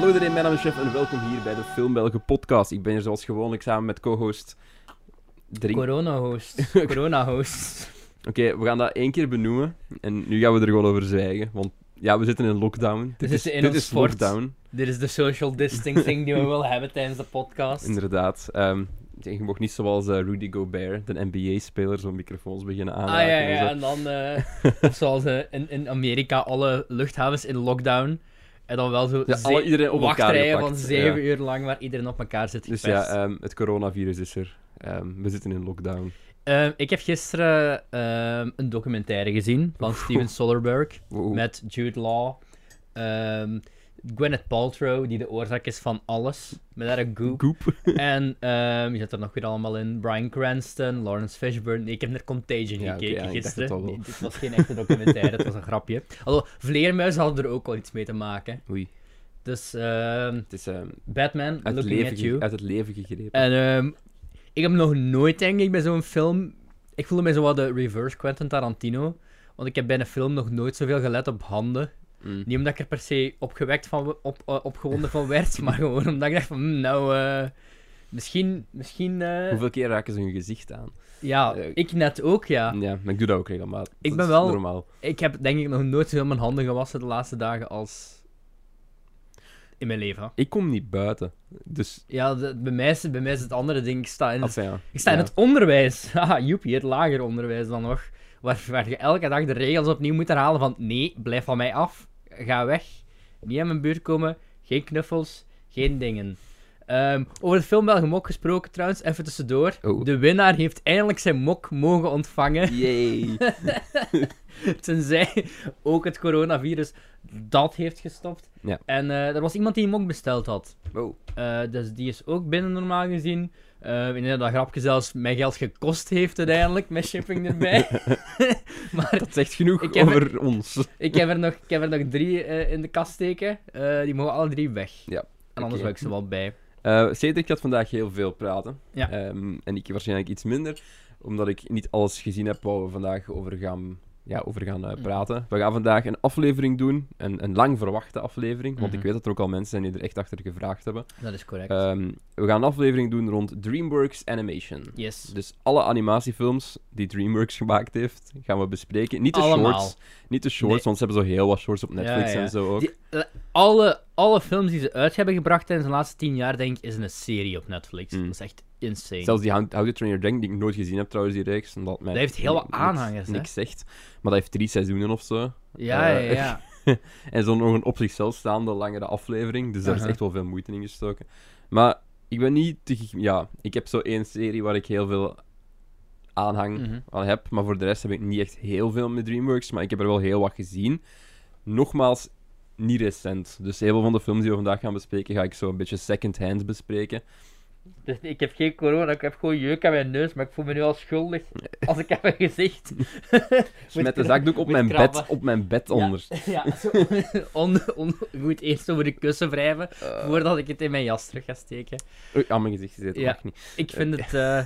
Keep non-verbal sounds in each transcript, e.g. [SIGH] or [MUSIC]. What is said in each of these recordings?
Hallo iedereen, mijn naam is Chef en welkom hier bij de Film Belgen podcast. Ik ben hier zoals gewoonlijk samen met co-host Drink. Corona-host. [LAUGHS] Corona-host. Oké, we gaan dat één keer benoemen en nu gaan we er gewoon over zwijgen, want ja, we zitten in lockdown. Dit is, dit is sport. lockdown, Dit is de social distancing [LAUGHS] die we willen hebben tijdens de podcast. inderdaad. Ehm, je mocht niet zoals eh, Rudy Gobert, de NBA-speler, zo'n microfoons beginnen Ah aanraken. ja, en zo. ja, en dan eh, [LAUGHS] zoals eh, in, in Amerika alle luchthavens in lockdown. En dan wel zo Ja, alle, iedereen op elkaar wachtrijen van zeven ja. uur lang waar iedereen op elkaar zit Dus geperst. ja, ehm, het coronavirus is er. Ehm, we zitten in lockdown. Ehm, ik heb gisteren een documentaire gezien van Steven Soderbergh met Jude Law. Gwyneth Paltrow, die de oorzaak is van alles. Met haar goop. [LAUGHS] En ehm, je zit er nog weer allemaal in. Brian Cranston, Lawrence Fishburne. Nee, ik heb naar Contagion Ja, gekeken ja, gisteren. Nee, dit was geen echte documentaire, het was een grapje. Alhoewel, vleermuizen hadden er ook wel iets mee te maken. Oei, Dus ehm, het is ehm, Batman, uit, Looking leven at You. uit het leven gegrepen. En ik heb nog nooit, denk ik, bij zo'n film... Ik voelde mij zo wat de reverse Quentin Tarantino. Want ik heb bij een film nog nooit zoveel gelet op handen. Mm. Niet omdat ik er per se opgewekt van, op, eh, opgewonden van werd, [LAUGHS] maar gewoon omdat ik dacht van, hm, nou, eh, misschien, misschien, eh, Hoeveel keer raken ze hun gezicht aan? ja, ik net ook, ja. Ja, maar ik doe dat ook regelmatig. Ik Dat ben wel- normaal. Ik heb denk ik nog nooit zo mijn handen gewassen de laatste dagen als in mijn leven. Ik kom niet buiten. Dus, Ja, de- bij, mij is, bij mij is het andere ding, ik sta in, als ja. ik sta in het onderwijs. [LAUGHS] Haha, joepie, het lager onderwijs dan nog. Waar, waar je elke dag de regels opnieuw moet herhalen van, nee, blijf van mij af, ga weg, niet aan mijn buurt komen, geen knuffels, geen dingen. Ehm, over de film gesproken trouwens, even tussendoor. Oh. De winnaar heeft eindelijk zijn mok mogen ontvangen. Yay. [LAUGHS] Tenzij ook het coronavirus dat heeft gestopt. Ja. En eh, er was iemand die een mok besteld had. Wow. Eh, dus die is ook binnen normaal gezien. Eh ik denk dat dat grapje zelfs mij geld gekost heeft uiteindelijk, met shipping erbij. [LAUGHS] maar Dat zegt genoeg Ik heb over ons. ik heb er nog, ik heb er nog drie eh, in de kast steken. Eh, die mogen alle drie weg. Ja. En anders wil ik ze wel bij. Eh Cedric gaat vandaag heel veel praten. Ja. Ehm, en ik waarschijnlijk iets minder, omdat ik niet alles gezien heb waar we vandaag over gaan, ja, over gaan eh, Mm. praten. We gaan vandaag een aflevering doen, een, een lang verwachte aflevering, want ik Mhm. weet dat er ook al mensen zijn die er echt achter gevraagd hebben. Dat is correct. Ehm, we gaan een aflevering doen rond DreamWorks Animation. yes. Dus alle animatiefilms die DreamWorks gemaakt heeft, gaan we bespreken. Niet de Allemaal. shorts, niet de shorts Nee. want ze hebben zo heel wat shorts op Netflix Ja, ja. en zo ook. Die- eh, alle, alle films die ze uit hebben gebracht tijdens de laatste tien jaar, denk ik, is een serie op Netflix. Mm. Dat is echt insane. Zelfs die How to Train Your Dragon, die ik nooit gezien heb trouwens, die reeks. Omdat mij Dat heeft heel wat niks- aanhangers, hè? Niks zegt. Maar dat heeft drie seizoenen of zo. Ja, ja, Eh, ja. [LAUGHS] En zo nog een op zichzelf staande langere aflevering. Dus daar is Aha. echt wel veel moeite in gestoken. Maar ik ben niet... Te, ja, ik heb zo één serie waar ik heel veel aanhang Mhm. aan heb. Maar voor de rest heb ik niet echt heel veel met DreamWorks. Maar ik heb er wel heel wat gezien. Nogmaals, niet recent. Dus heel veel van de films die we vandaag gaan bespreken, ga ik zo een beetje second-hand bespreken. Dus ik heb geen corona, ik heb gewoon jeuk aan mijn neus, maar ik voel me nu al schuldig als ik heb een gezicht. [LAUGHS] Met de zakdoek op mijn, krabben. bed, op mijn bed onder. [LAUGHS] Ja, zo on, on, je moet eerst over de kussen wrijven Eh, voordat ik het in mijn jas terug ga steken. oei, aan mijn gezicht gezeten, Ja. mag niet. Ik vind het... eh,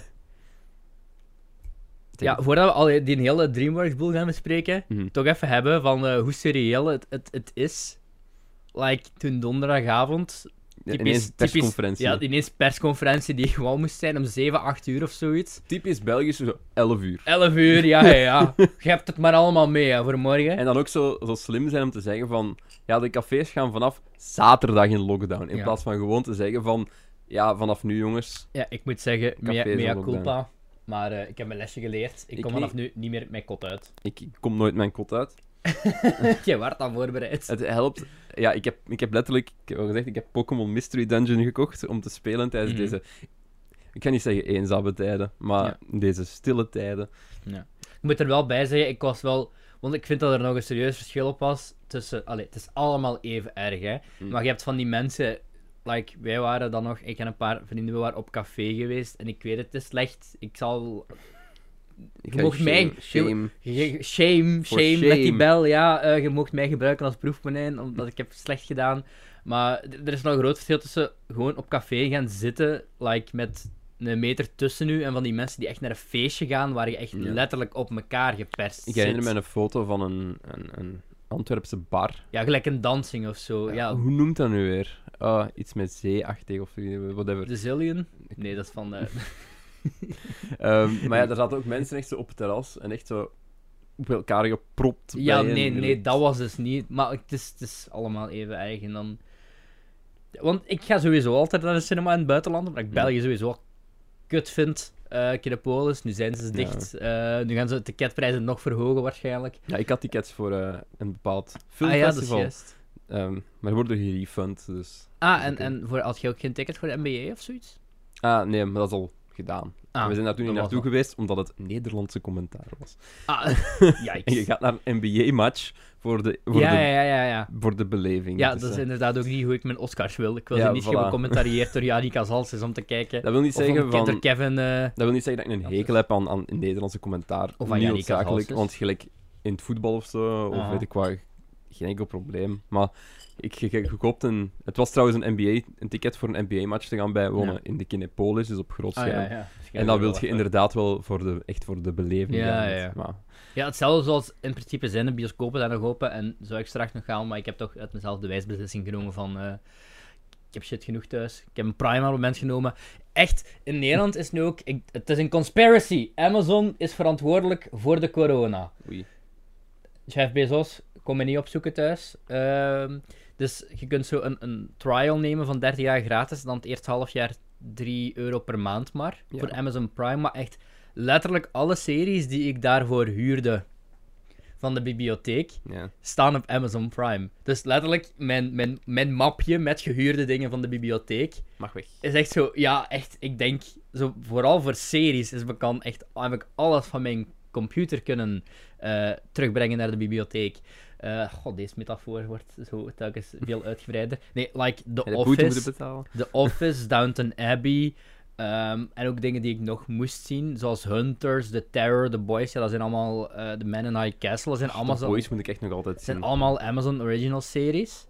[LAUGHS] ja, voordat we al die hele DreamWorks-boel gaan bespreken, Mhm. toch even hebben van eh, hoe serieel het, het, het is. Like, toen donderdagavond... Typisch- ineens typisch- persconferentie. Ja, ineens persconferentie die gewoon moest zijn om 7, 8 uur of zoiets. Typisch Belgisch, zo 11 uur. 11 uur, ja, ja, ja. [LAUGHS] Je hebt het maar allemaal mee hè, voor morgen. En dan ook zo, zo slim zijn om te zeggen van... Ja, de cafés gaan vanaf zaterdag in lockdown. In Ja. plaats van gewoon te zeggen van... Ja, vanaf nu jongens... Ja, ik moet zeggen, mea, mea culpa. Maar eh, ik heb mijn lesje geleerd. Ik, Ik kom vanaf nu niet meer mijn kot uit. Ik, ik kom nooit mijn kot uit. [LAUGHS] Je werd al voorbereid. Het helpt... Ja, ik heb, ik heb letterlijk... Ik heb al gezegd, ik heb Pokémon Mystery Dungeon gekocht om te spelen tijdens Mhm. deze... Ik ga niet zeggen eenzame tijden, maar Ja. deze stille tijden. Ik moet er wel bij zeggen, ik was wel... Want ik vind dat er nog een serieus verschil op was tussen... Allee, het is allemaal even erg, hè. Mm. Maar je hebt van die mensen... Like, wij waren dan nog... Ik en een paar vrienden, we waren op café geweest. En ik weet het, het is slecht. Ik zal... Je mocht mij- shame- shame. Je- Shame, met die bel. Ja, eh, je mocht mij gebruiken als proefkonijn, omdat ik heb slecht gedaan. Maar er is nog een groot verschil tussen gewoon op café gaan zitten, like, met een meter tussen u, en van die mensen die echt naar een feestje gaan, waar je echt Ja. letterlijk op elkaar geperst Ik herinner me een foto van een, een, een Antwerpse bar. Ja, gelijk een dansing of zo. Ja, Hoe noemt dat nu weer? Ah, iets met zeeachtig of whatever. de Zillion? Nee, dat is van... eh, [LAUGHS] [LAUGHS] Ehm, maar ja, daar zaten ook mensen echt zo op het terras en echt zo op elkaar gepropt. Ja, nee, en- nee, dat was dus niet. Maar het is, het is allemaal even eigen dan. Want ik ga sowieso altijd naar de cinema in het buitenland, omdat ik Ja. België sowieso kut vind. eh Kinepolis, nu zijn ze dus Ja. dicht. Eh, nu gaan ze de ticketprijzen nog verhogen waarschijnlijk. Ja, ik had tickets voor eh, een bepaald Ah ja, dat is filmfestival. Ehm, maar worden gerefund, dus... Ah, en, Oké. en voor, had je ook geen ticket voor de NBA of zoiets? Ah, nee, maar dat is al gedaan. Ah, we zijn daar toen niet naartoe geweest, omdat het Nederlandse commentaar was. Ah, [LAUGHS] En je gaat naar een NBA-match voor de, voor, Ja, de, ja, ja, voor de beleving. Ja, Dus, dat is eh, inderdaad ook niet hoe ik mijn Oscars wil. Ik wil ze niet voilà. gecommentarieerd door Janika Zaltjes om te kijken. dat wil niet Of zeggen van... Kevin... eh, Dat wil niet zeggen dat ik een hekel heb aan, aan Nederlandse commentaar. Of aan Yannick noodzakelijk, Hazes. want gelijk in het voetbal of zo, of weet ik wat, geen enkel probleem. Maar ik, ik, een... Het was trouwens een NBA, een ticket voor een NBA-match te gaan bijwonen Ja. in de Kinepolis, dus op groot ah, scherm. ja, ja. En dan wil je inderdaad wel voor de, echt voor de beleving Ja, ja, ja. Maar, Ja, hetzelfde zoals in principe zijn de bioscopen daar nog open en zou ik straks nog gaan, maar ik heb toch uit mezelf de wijsbeslissing genomen van eh, ik heb shit genoeg thuis. Ik heb een Prime abonnement genomen. Echt, in Nederland is nu ook, ik, het is een conspiracy. Amazon is verantwoordelijk voor de corona. oei. Jeff Bezos, kom me niet opzoeken thuis. Ehm, dus je kunt zo een, een trial nemen van 30 jaar gratis, dan het eerste half jaar 3 euro per maand maar, Ja. voor Amazon Prime. Maar echt, letterlijk alle series die ik daarvoor huurde van de bibliotheek, Ja. staan op Amazon Prime. Dus letterlijk, mijn, mijn, mijn mapje met gehuurde dingen van de bibliotheek Mag weg. is echt zo, ja, echt, ik denk, zo, vooral voor series is kan echt, heb ik alles van mijn computer kunnen eh, terugbrengen naar de bibliotheek. Eh god, deze metafoor wordt zo telkens veel [LAUGHS] uitgebreider. Nee, like The Office. The Office, Downton Abbey, ehm, en ook dingen die ik nog moest zien, zoals Hunters, The Terror, The Boys, ja, dat zijn allemaal eh The Man in High Castle, dat zijn allemaal zo... Boys moet ik echt nog altijd Het zijn zien. allemaal Amazon Original Series.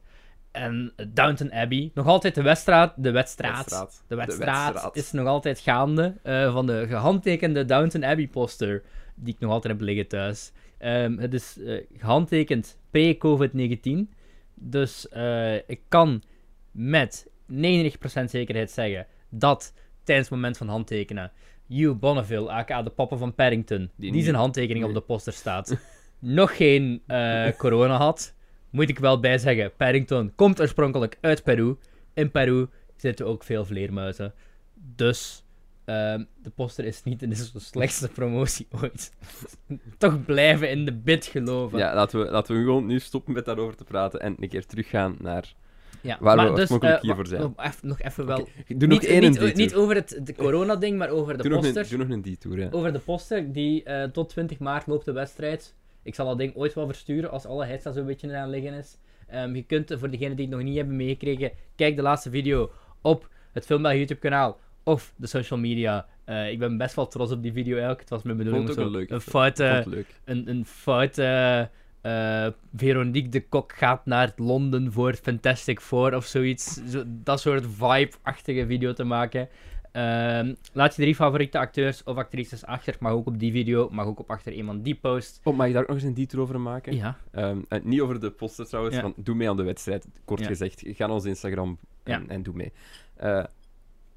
En Downton Abbey, nog altijd de Wedstraat, de Wedstraat, Wedstraat. de Wedstraat is nog altijd gaande eh, van de gehandtekende Downton Abbey poster, die ik nog altijd heb liggen thuis. Ehm, het is eh, gehandtekend pre-COVID-19, dus eh, ik kan met 99% zekerheid zeggen dat tijdens het moment van handtekenen Hugh Bonneville, aka de papa van Paddington, die, zijn handtekening nee. op de poster staat, [LAUGHS] nog geen eh, corona had, moet ik wel bij zeggen, Paddington komt oorspronkelijk uit Peru. In Peru zitten ook veel vleermuizen. Dus ehm, de poster is niet de [LAUGHS] slechtste promotie ooit. [LAUGHS] Toch blijven in de bid geloven. Ja, laten we, laten we gewoon nu stoppen met daarover te praten en een keer teruggaan naar... Ja, Waar we maar dus, oorspronkelijk eh, hiervoor zijn. Nog even, nog even wel. Doe nog niet, één niet, niet over het de corona-ding, maar over de doe, nog poster. een, doe nog een detour, ja. Over de poster, die eh, tot 20 maart loopt de wedstrijd. Ik zal dat ding ooit wel versturen als alle heisa zo'n beetje aan liggen is. Ehm, je kunt, voor degenen die het nog niet hebben meegekregen, kijk de laatste video op het Filmbel YouTube kanaal of de social media. Eh, ik ben best wel trots op die video eigenlijk. Het was mijn bedoeling om zo een een fout, eh, een, een fout. eh, eh, Veronique de Kok gaat naar Londen voor Fantastic Four of zoiets. Zo, dat soort vibe-achtige video te maken. Ehm, laat je drie favoriete acteurs of actrices achter. Mag ook op die video, mag ook op achter iemand die post. Oh, mag ik daar ook nog eens een detour over maken? Ja. Ehm, en niet over de poster trouwens, Ja. want doe mee aan de wedstrijd, kort Ja. gezegd. Ga naar ons Instagram en, Ja. en doe mee. Eh,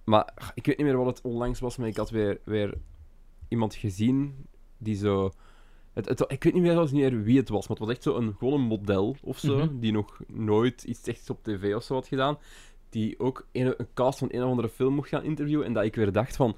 maar ik weet niet meer wat het onlangs was, maar ik had weer, weer iemand gezien die zo... Het, het, ik weet niet meer zelfs niet meer wie het was, maar het was echt zo een, gewoon een model of zo, Mhm. die nog nooit iets echt op tv of zo had gedaan, die ook een, een cast van een of andere film mocht gaan interviewen, en dat ik weer dacht van,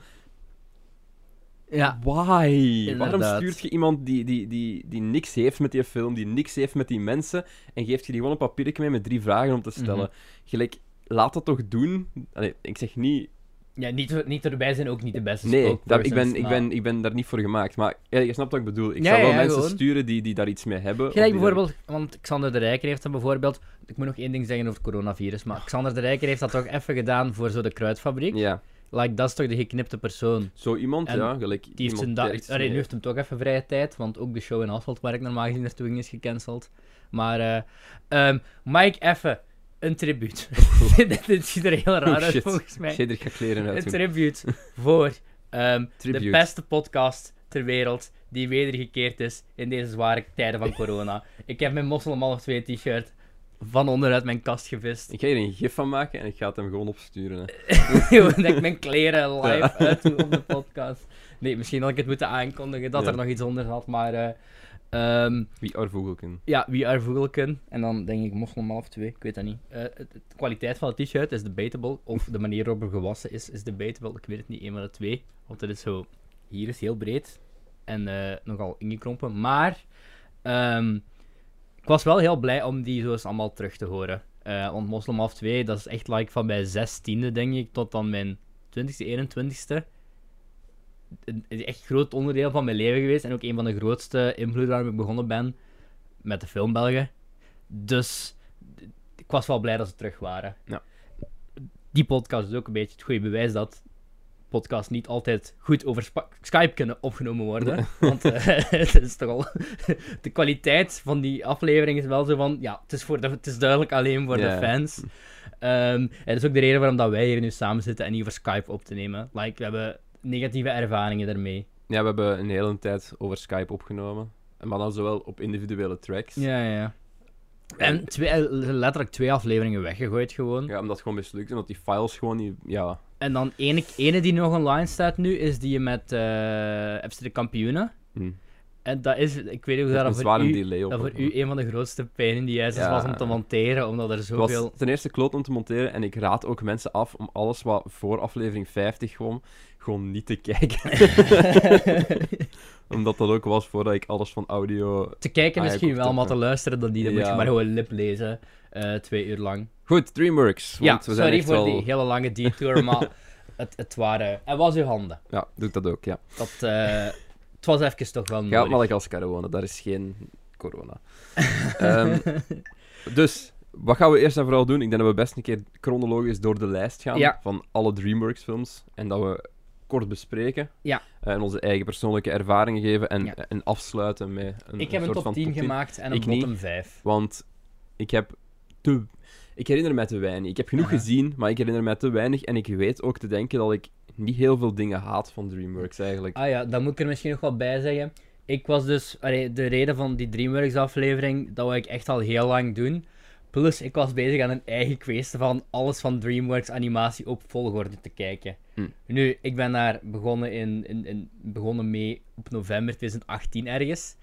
Ja. Why? Waarom stuurt je iemand die, die, die, die niks heeft met die film, die niks heeft met die mensen, en geeft je die gewoon een papiertje mee met drie vragen om te stellen? Mhm. Gelijk, laat dat toch doen? Allee, ik zeg niet... Ja, niet, niet erbij zijn ook niet de beste Nee, daar, ik, ben, ik, ben, ik ben daar niet voor gemaakt. Maar ja, je snapt wat ik bedoel. Ik Ja, zou wel ja, mensen gewoon. sturen die, die daar iets mee hebben. Gelijk daar- bijvoorbeeld, want Xander de Rijker heeft dat bijvoorbeeld... Ik moet nog één ding zeggen over het coronavirus, maar Xander de Rijker heeft dat toch even gedaan voor zo de kruidfabriek. Ja, Like, dat is toch de geknipte persoon. zo iemand, En ja. Gelijk, Die heeft zijn iemand da- die iets Allee, mee nu heeft hem toch even vrije tijd, want ook de show in Asphalt, waar ik normaal gezien naartoe ging, is gecanceld. Maar, eh ehm Mike, even een tribuut. dit, dit ziet er heel raar Oh, uit, volgens mij. Er ga kleren uit Een tribute [LAUGHS] voor ehm, de beste podcast ter wereld die wedergekeerd is in deze zware tijden van corona. [LAUGHS] Ik heb mijn Moslim half 2 t-shirt van onderuit mijn kast gevist. Ik ga hier een gif van maken en ik ga het hem gewoon opsturen. Hè. [LAUGHS] Dat ik mijn kleren live Ja. uit doe op de podcast. Nee, misschien had ik het moeten aankondigen dat Ja. er nog iets onder zat, maar... eh, ehm, Wie are vogelken? ja, wie are vogelken. En dan denk ik Moslim half 2, ik weet dat niet. Eh, het- het- de kwaliteit van het t-shirt is debatable, of de manier waarop er gewassen is, is debatable. Ik weet het niet, een van de twee. Want het is zo... Hier is heel breed en eh, nogal ingekrompen. Maar ehm, ik was wel heel blij om die zo eens allemaal terug te horen. Eh, want Moslim half 2, dat is echt like van mijn zestiende, denk ik, tot dan mijn 20ste, 21ste. Een een echt groot onderdeel van mijn leven geweest. En ook een van de grootste invloeden waarmee ik begonnen ben met de film Belgen. Dus ik was wel blij dat ze terug waren. Ja. Die podcast is ook een beetje het goede bewijs dat podcasts niet altijd goed over Skype kunnen opgenomen worden. [LAUGHS] Want eh, het is toch al... [LAUGHS] de kwaliteit van die aflevering is wel zo van... Ja, het is, voor de, het is duidelijk alleen voor Ja. de fans. Ehm, en dat is ook de reden waarom dat wij hier nu samen zitten en niet over Skype op te nemen. Like, we hebben negatieve ervaringen daarmee. Ja, we hebben een hele tijd over Skype opgenomen. Maar dan zowel op individuele tracks. Ja, ja, ja. En twee, eh, letterlijk twee afleveringen weggegooid gewoon. Ja, omdat het gewoon mislukt. Omdat die files gewoon niet... Ja, En dan ene, ene die nog online staat nu, is die met eh FC de Kampioenen. hm. En dat is, ik weet niet hoe dat, voor u, delay op. dat voor u een van de grootste pijnen in die Ja. was om te monteren, omdat er Het zoveel... was ten eerste kloot om te monteren en ik raad ook mensen af om alles wat voor aflevering 50 kwam, gewoon niet te kijken. [LAUGHS] Omdat dat ook was voordat ik alles van audio... te kijken Ah, ja, misschien ik wel, maar te luisteren dan niet. Dan moet je Ja. maar gewoon lip lezen, eh, twee uur lang. Goed, DreamWorks. Ja, Want we zijn sorry voor wel... die hele lange detour, [LAUGHS] maar het, het waren... Het was uw handen. Ja, doe ik dat ook, ja. Dat, eh, het was even toch wel Ga op nodig. Madagaskar wonen, daar is geen corona. [LAUGHS] Ehm, dus, wat gaan we eerst en vooral doen? Ik denk dat we best een keer chronologisch door de lijst gaan Ja. van alle DreamWorks films. En dat we kort bespreken. Ja. En onze eigen persoonlijke ervaringen geven en, Ja. en afsluiten met een, ik heb een soort top van 10 top 10. gemaakt en een bottom 5. Want ik heb te... Ik herinner mij te weinig. Ik heb genoeg Aha. gezien, maar ik herinner mij te weinig. En ik weet ook te denken dat ik niet heel veel dingen haat van DreamWorks, eigenlijk. Ah ja, dan moet ik er misschien nog wat bij zeggen. Ik was dus, allee, de reden van die DreamWorks aflevering, dat wil ik echt al heel lang doen. Plus, ik was bezig aan een eigen quiz van alles van DreamWorks animatie op volgorde te kijken. Hm. Nu, ik ben daar begonnen, in, in, in, begonnen mee op november 2018 ergens.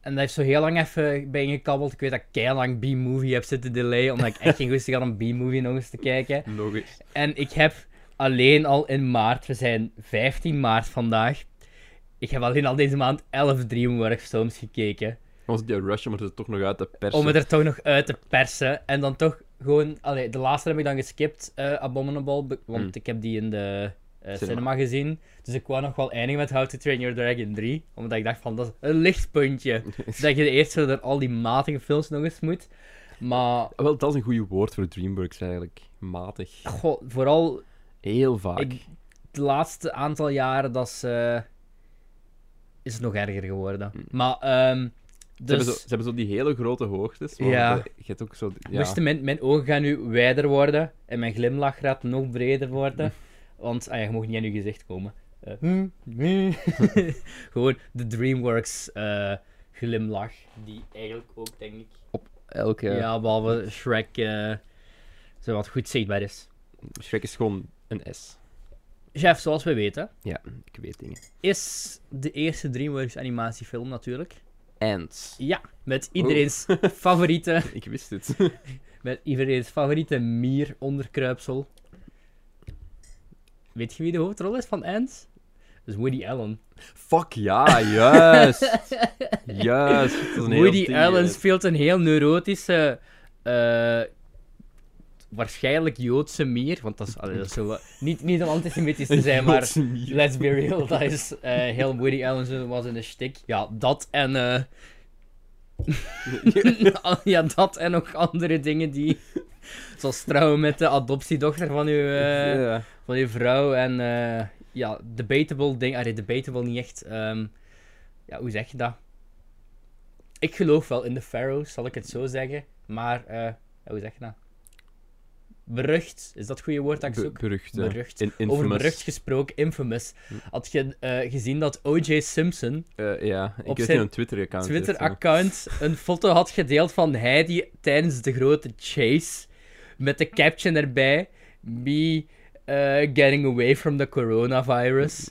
En dat heeft zo heel lang even bij ingekabbeld. Ik weet dat ik keilang B-movie heb zitten delay, omdat ik echt geen goesting had om B-movie nog eens te kijken. [LAUGHS] Logisch. En ik heb alleen al in maart, we zijn 15 maart vandaag, ik heb alleen al deze maand 11 DreamWorks films gekeken. Was die rush om er toch nog uit te persen? Om het er toch nog uit te persen. En dan toch gewoon... Allee, de laatste heb ik dan geskipt, eh, Abominable, want Hmm. ik heb die in de eh, cinema. Cinema. gezien. Dus ik wou nog wel eindigen met How to Train Your Dragon 3. Omdat ik dacht van, dat is een lichtpuntje. [LAUGHS] dat je eerst zo door al die matige films nog eens moet. Maar, Wel, dat is een goed woord voor DreamWorks eigenlijk. Matig. goh, vooral Heel vaak. Ik, de laatste aantal jaren dat is, eh, is het nog erger geworden. Hm. Maar, ehm Ze, hebben zo, dus ze hebben zo die hele grote hoogtes. Ja. Je hebt ook zo... Ja. moesten mijn, mijn ogen gaan nu wijder worden en mijn glimlach gaat nog breder worden. [LAUGHS] Want ah ja, je mag niet aan je gezicht komen. Hm. [LAUGHS] Gewoon de DreamWorks eh, glimlach, die eigenlijk ook, denk ik, Elke... ja, behalve Shrek, eh zo wat goed zichtbaar is. Shrek is gewoon een S. Chef, zoals we weten, Ja, ik weet dingen. is de eerste DreamWorks animatiefilm natuurlijk. Ants. Ja, met iedereen's [LAUGHS] favoriete, Ik wist het. [LAUGHS] met iedereen's favoriete mier onderkruipsel. Weet je wie de hoofdrol is van Ants? Dat is Woody Allen. Fuck ja, juist. [LAUGHS] juist. Woody Allen speelt een heel neurotische, eh, waarschijnlijk Joodse mier. Want dat is, allee, dat is niet, niet om antisemitisch te zijn, maar let's be real. Dat is eh, heel Woody Allen was in de shtick. Ja, dat en... eh, [LAUGHS] ja, dat en nog andere dingen die... Zoals trouwen met de adoptiedochter van uw, eh, Ja. van uw vrouw. En ja, debatable ding... Allee, debatable niet echt. ehm, ja, hoe zeg je dat? Ik geloof wel in de Pharaohs, zal ik het zo zeggen. Maar, hoe zeg je dat? Berucht. Is dat het goede woord dat ik Be- zoek? berucht, ja. Berucht. In, Over berucht gesproken, infamous. Had je eh, gezien dat O.J. Simpson Eh, ja, ik Op zijn een Twitter-account. Twitter-account een foto had gedeeld van hij die tijdens de grote chase met de caption erbij: Me eh, getting away from the coronavirus.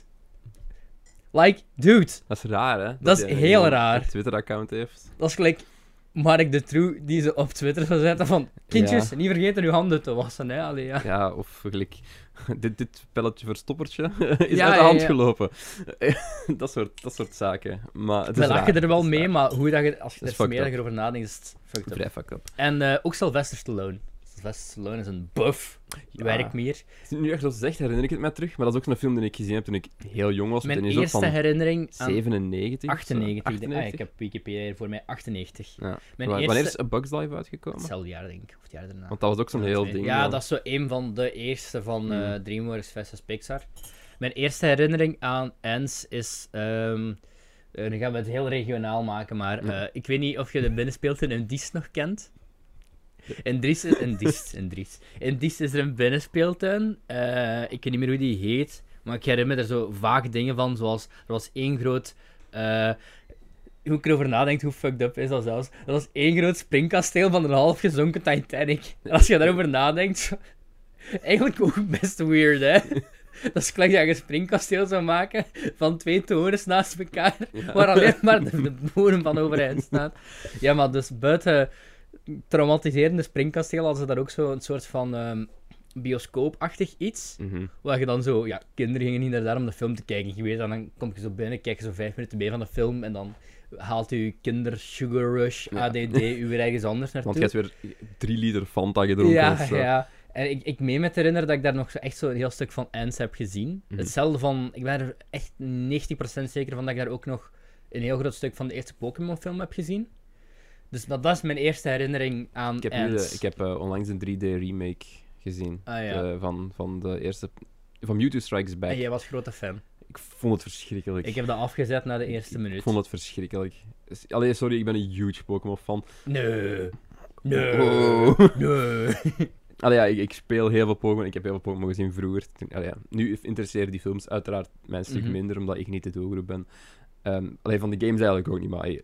Like, dude, Dat is raar, hè? Dat is heel raar. Een Twitter-account heeft. dat is gelijk Mark de True die ze op Twitter zou zetten van kindjes, niet vergeten uw handen te wassen, hè. Allee, ja. Ja, of gelijk... [LAUGHS] dit, dit pelletje verstoppertje [LAUGHS] is Ja, uit de hand gelopen. [LAUGHS] dat, soort, dat soort zaken. Maar het lachen raar, er wel mee, maar hoe dat je, als je er smeriger over nadenkt, is het fucked up. Vrij fucked up. En eh, ook Sylvester Stallone. Sylvester Stallone is een buff. Ja. Werk meer. Als nu echt zo zegt, herinner ik het mij terug. Maar dat is ook zo'n film die ik gezien heb toen ik heel jong was. Mijn eerste van herinnering aan 97? of zo. 98. ik denk- Ah, 98? ik heb Wikipedia voor mij 98. Ja. Mijn Wa- eerste... Wanneer is A Bug's Life uitgekomen? Hetzelfde jaar, denk ik. Of het jaar daarna. Want dat was ook zo'n heel ding. Ja, dan. dat is zo een van de eerste van eh, Hmm. DreamWorks versus Pixar. Mijn eerste herinnering aan Ants is... ehm eh, nu gaan we het heel regionaal maken, maar Ja. eh, ik weet niet of je de binnenspeeltuin in Diest nog kent. [LAUGHS] In Dries, is- in Diest, in Dries. In is er een binnenspeeltuin. Eh, ik weet niet meer hoe die heet, maar ik herinner me er zo vaak dingen van, zoals er was één groot... eh, hoe ik erover nadenk, hoe fucked up is dat zelfs. Er was één groot springkasteel van een half gezonken Titanic. En [LAUGHS] als je daarover nadenkt, eigenlijk ook best weird, hè? [LAUGHS] Dat is gelijk dat je een springkasteel zou maken van twee torens naast elkaar, Ja. waar alleen maar de, de bodem van overeind staat. Ja, maar dus buiten traumatiserende springkasteel hadden ze daar ook zo een soort van ehm, bioscoopachtig iets. Mhm. Waar je dan zo, ja, kinderen gingen niet naar daar om de film te kijken. Je weet, en dan kom je zo binnen, kijk je zo vijf minuten mee van de film en dan haalt je kinder sugar rush, Ja. ADD, u [LAUGHS] weer ergens anders naartoe. Want je hebt weer drie liter Fanta gedronken ja, of zo. ja. En ik, ik meen me te herinneren dat ik daar nog zo echt zo'n heel stuk van Ants heb gezien. Mhm. Hetzelfde van, ik ben er echt 90% zeker van dat ik daar ook nog een heel groot stuk van de eerste Pokémon film heb gezien. Dus dat, dat is mijn eerste herinnering aan Ik heb, nu de, ik heb eh, onlangs een 3D remake gezien. Ah, ja. van, van de eerste... Van Mewtwo Strikes Back. En jij was grote fan. Ik vond het verschrikkelijk. Ik heb dat afgezet na de eerste Ik minuut. vond het verschrikkelijk. Allee, sorry, ik ben een huge Pokémon-fan. Nee. Nee. Oh. Nee. [LAUGHS] Allee, ja, ik, ik speel heel veel Pokémon. Ik heb heel veel Pokémon gezien vroeger. Toen- Allee, ja. Nu interesseren die films uiteraard mij een stuk Mhm. minder, omdat ik niet de doelgroep ben. Ehm allee, van de games eigenlijk ook niet, maar hey,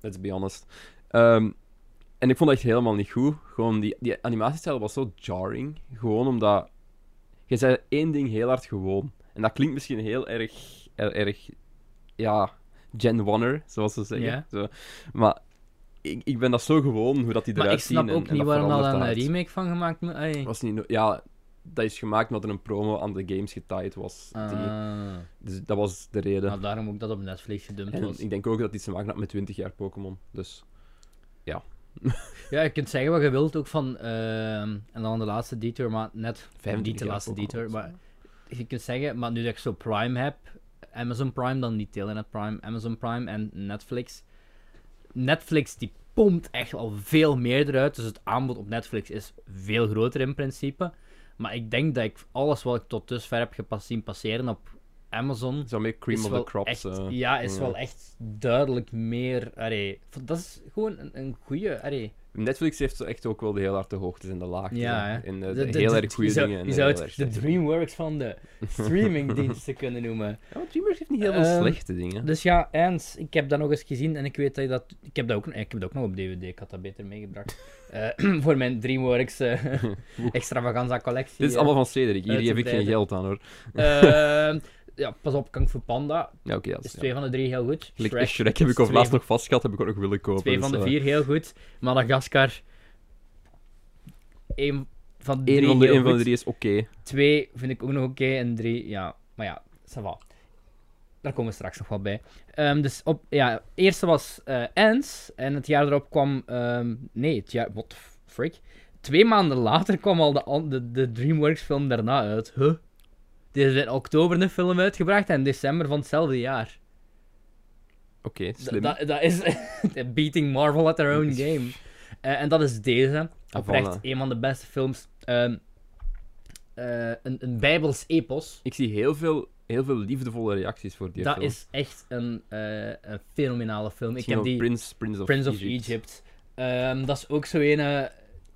let's be honest. Ehm, en ik vond dat echt helemaal niet goed. Gewoon, die, die animatiestijl was zo jarring. Gewoon omdat... Je zei één ding heel hard gewoon. En dat klinkt misschien heel erg... Heel erg ja, Gen One'er, zoals ze zeggen. Ja. Zo. Maar ik, ik ben dat zo gewoon, hoe dat die Maar eruit ik snap en- ook en niet dat waarom verandert een remake van gemaakt moet. Was niet, ja, dat is gemaakt omdat er een promo aan de games getied was. Die, Ah. dus dat was de reden. Nou, daarom ook dat op Netflix gedumpt en was. ik denk ook dat iets te maken had met 20 jaar Pokémon. Dus [LAUGHS] Ja, je kunt zeggen wat je wilt ook van. ehm, en dan de laatste detour, maar net. 25 Niet de laatste detour, maar je kunt zeggen, maar nu dat ik zo Prime heb, Amazon Prime, dan niet Telenet Prime, Amazon Prime en Netflix. Netflix die pompt echt al veel meer eruit, dus het aanbod op Netflix is veel groter in principe. Maar ik denk dat ik alles wat ik tot dusver heb gepas zien passeren op Amazon. Zo meer cream is of the crops. echt, ja, is wel echt duidelijk meer. Allee, dat is gewoon een, een goede. Netflix heeft zo echt ook wel de heel harde hoogtes en de laagtes. Ja. En eh, De- de, de- heel erg goede dingen. en Je zou het de. DreamWorks van de [LAUGHS] streamingdiensten kunnen noemen. Ja, DreamWorks heeft niet heel veel Ehm, slechte dingen. Dus ja, Ants, ik heb dat nog eens gezien en ik weet dat je dat... Ik heb dat ook, ik heb dat ook nog op DVD, ik had dat beter meegebracht. [LAUGHS] Eh, [CLEARS THROAT] voor mijn DreamWorks eh, [LAUGHS] extravaganza collectie. Dit is allemaal van Cedric. Hier te ik geen geld aan hoor. Ja, pas op, Kung Fu Panda Ja, oké. is twee van de drie heel goed. Shrek, Shrek, Shrek heb ik twee laatst van- nog vast gehad, heb ik ook nog willen kopen. Twee dus, van de eh, vier heel goed. Madagaskar, één van de drie van de, heel één van de drie is oké. Twee vind ik ook nog oké en drie, ja. Maar ja, ça va. Daar komen we straks nog wel bij. Ehm, dus op, ja, eerste was Ants. En het jaar erop kwam... ehm, nee, het jaar... What the frick? Twee maanden later kwam al de, de, de DreamWorks film daarna uit. Huh? Die is in oktober een film uitgebracht en in december van hetzelfde jaar. Oké, slim. Dat, dat is [LAUGHS] beating Marvel at their own game. Eh, en dat is deze. Oprecht Voilà. een van de beste films. Ehm, eh, een, een bijbels epos. Ik zie heel veel, heel veel liefdevolle reacties voor die dat film. is echt een, eh, een fenomenale film. Ik heb die Prince, Prince of Prince of Egypt. Egypt. Ehm, dat is ook zo een.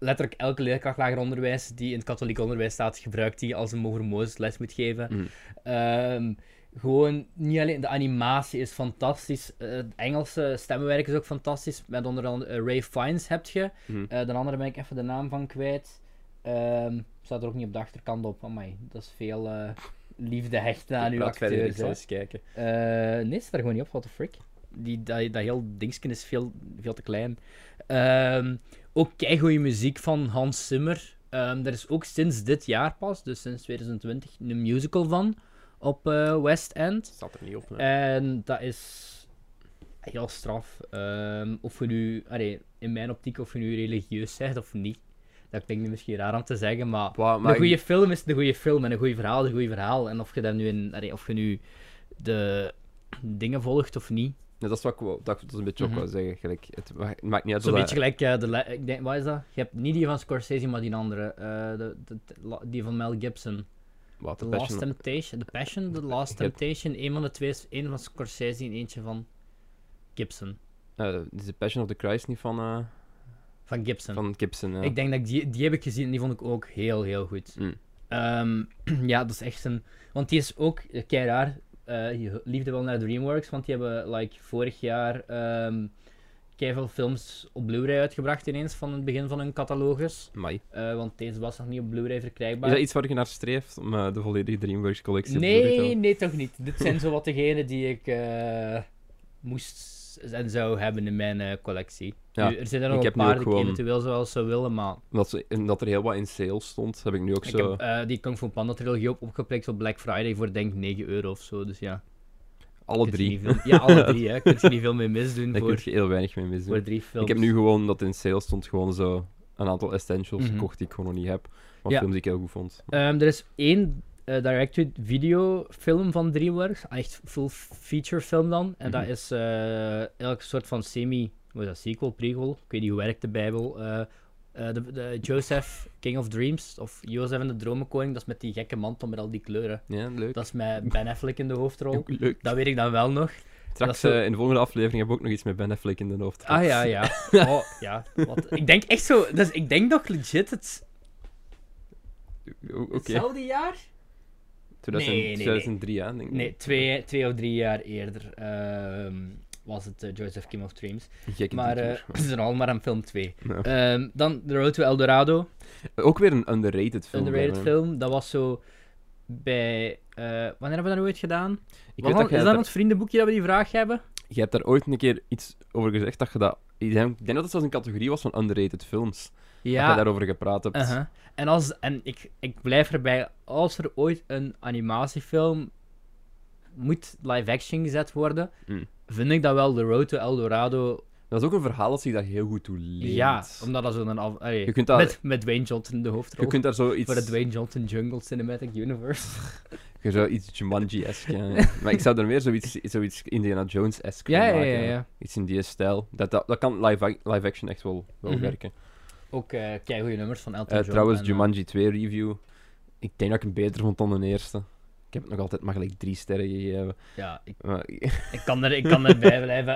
Letterlijk elke leerkracht lager onderwijs die in het katholiek onderwijs staat, gebruikt die als een mover Mozes les moet geven. Mhm. Ehm, gewoon, niet alleen de animatie is fantastisch, eh, het Engelse stemmenwerk is ook fantastisch. Met onder andere eh, Ray Fiennes heb je. Mhm. Eh, de andere ben ik even de naam van kwijt. Ehm staat er ook niet op de achterkant op. Amai, dat is veel liefde hechten aan uw ik acteurs. eens kijken. Nee, staat er gewoon niet op. What the frick. Die, dat, dat heel dingetje is veel, veel te klein. Ehm ook goede muziek van Hans Zimmer. Ehm er is ook sinds dit jaar pas, dus sinds 2020, een musical van op eh, West End. Staat er niet op. En dat is heel straf. Ehm, of je nu, allee, in mijn optiek, of je nu religieus zegt of niet. Dat klinkt misschien raar om te zeggen, maar Wauw, een goede film is een goede film en een goed verhaal is een goed verhaal. En of je, dat nu in, allee, of je nu de dingen volgt of niet. Ja, dat is wat ik dat, dat is een beetje Mhm. ook wel zeggen. Gelijk, het, ma- het maakt niet uit Zo'n beetje gelijk, eh, de, ik denk, wat is dat? Je hebt niet die van Scorsese, maar die andere. eh, de, de, de- la- die van Mel Gibson. Wat, The de Last Temptation. The Passion, The Last [LAUGHS] hebt- Temptation. Een van de twee is één van Scorsese en eentje van Gibson. eh, is de Passion of the Christ niet van, eh, Van Gibson. van Gibson? Ja. Ik denk dat ik die, die heb ik gezien en die vond ik ook heel, heel goed. Mm. Ehm, [CLEARS THROAT] ja, dat is echt een... Want die is ook, kei raar, je liefde wel naar DreamWorks, want die hebben like, vorig jaar ehm veel films op Blu-ray uitgebracht ineens van het begin van hun catalogus. Amai. Eh, want deze was nog niet op Blu-ray verkrijgbaar. Is dat iets waar je naar streeft, om eh, de volledige DreamWorks collectie op Blu-ray te Nee, nee, toch niet. Dit zijn zo wat degenen die ik moest en zou hebben in mijn eh, collectie. Ja, Nu, er zijn er ik nog heb een nu paar die ik gewoon- eventueel zoals zou willen, maar Omdat, ze, dat er heel wat in sale stond, heb ik nu ook ik zo... heb eh, die Kung Fu Panda trilogie op opgeplikt op Black Friday voor denk ik 9 euro of zo. Dus ja, alle drie. veel- ja, alle drie. Hè. [LAUGHS] Kun je niet veel mee misdoen Daar voor, kun je heel weinig mee misdoen. voor drie films. Ik heb nu gewoon, dat in sale stond, gewoon zo een aantal essentials Mhm. gekocht die ik gewoon nog niet heb. Van Ja. films die ik heel goed vond. Ehm, er is één eh direct-to-video film van DreamWorks, echt full feature film dan. En dat Mhm. is eh elk soort van semi, hoe is dat, sequel, prequel, ik weet niet hoe werkt de Bijbel. eh, de, de Joseph, King of Dreams, of Jozef en de Dromenkoning, dat is met die gekke mantel met al die kleuren. Ja, leuk. Dat is met Ben Affleck in de hoofdrol. Leuk. Dat weet ik dan wel nog. Straks zo- in de volgende aflevering heb ik ook nog iets met Ben Affleck in de hoofd. Ah ja, ja. [LAUGHS] Oh, ja. Wat, ik denk echt zo, dus ik denk nog legit het, Oké. hetzelfde jaar? 2000 Nee, nee, nee. 2003, ja, denk ik. Nee, twee, twee of drie jaar eerder ehm, was het eh, Joseph King of Dreams. Gekke Maar eh, het is er al maar aan film 2. Ja. Ehm, dan The Road to El Dorado, Ook weer een underrated film. underrated film. Dat was zo bij... eh, wanneer hebben we dat ooit gedaan? Ik weet dat is dat daar, ons vriendenboekje dat we die vraag hebben? je hebt daar ooit een keer iets over gezegd dat je dat... Ik denk, ik denk dat het zelfs een categorie was van underrated films. Dat je daarover gepraat hebt. uh-huh. En, als, en ik, ik blijf erbij, als er ooit een animatiefilm moet live-action gezet worden, Mm. vind ik dat wel The Road to El Dorado... Dat is ook een verhaal dat zich daar heel goed toe leent. Ja, omdat dat zo'n... af- allee, Je kunt dat- met, met Dwayne Johnson in de hoofdrol. Je kunt daar zoiets... Voor de Dwayne Johnson Jungle Cinematic Universe. [LAUGHS] Je zou iets Jumanji-esque... ja, ja. maar ik zou er meer zoiets, zoiets Indiana Jones-esque Ja, van ja, maken. ja, ja. Iets in die stijl. Dat, dat, dat kan live, live action echt wel, wel Mhm. werken. Ook eh goede nummers van Elton Eh, John. trouwens, en, eh, Jumanji 2 review. Ik denk dat ik hem beter vond dan de eerste. Ik heb het nog altijd maar gelijk drie sterren gegeven. ja, ik, Maar, [LAUGHS] ik, kan er, ik kan erbij blijven.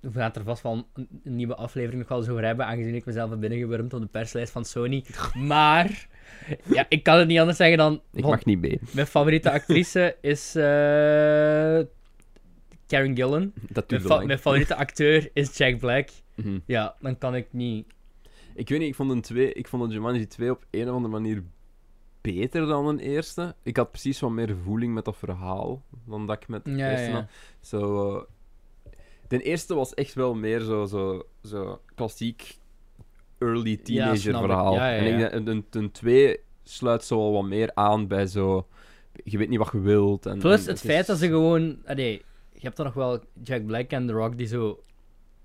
we gaan er vast wel een, een nieuwe aflevering nog wel eens over hebben, aangezien ik mezelf heb binnengewurmd op de perslijst van Sony. Maar, ja, ik kan het niet anders zeggen dan... ik mag niet mee. Mijn favoriete actrice is Karen Gillan. Dat Mijn, fa- mijn favoriete acteur is Jack Black. Mhm. Ja, dan kan ik niet... Ik weet niet, ik vond, een twee, ik vond een Jumanji 2 op een of andere manier beter dan een eerste. Ik had precies wat meer voeling met dat verhaal dan dat ik met de Ja, eerste ja. had. Zo, eh, de eerste was echt wel meer zo, zo, zo klassiek early teenager verhaal. En ik een, een 2 sluit zo wel wat meer aan bij zo... Je weet niet wat je wilt. En, Plus en het is- feit dat ze gewoon... Allee, je hebt dan nog wel Jack Black en The Rock die zo...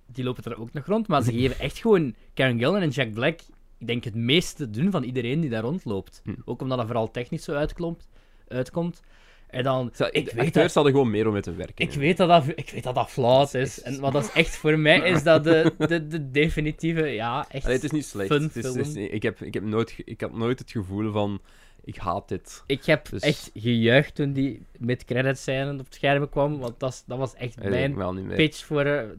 Die lopen er ook nog rond, maar ze [LAUGHS] geven echt gewoon Karen Gillan en Jack Black... Ik denk het meeste te doen van iedereen die daar rondloopt. Hm. Ook omdat dat vooral technisch zo uitkomt, uitkomt. En dan... Zo, ik de weet dat- hadden gewoon meer om mee te werken. Ik hè. weet dat dat, ik weet dat, dat Dat is En, maar dat is echt voor mij is dat de, de, de definitieve... Ja, echt... Allee, het is niet slecht. fun Het is, het ik, heb, ik, heb nooit, ik had nooit het gevoel van... Ik haat dit. Ik heb Dus- echt gejuicht toen die met credits zijn op het scherm kwam, want dat, was echt Hij mijn pitch voor...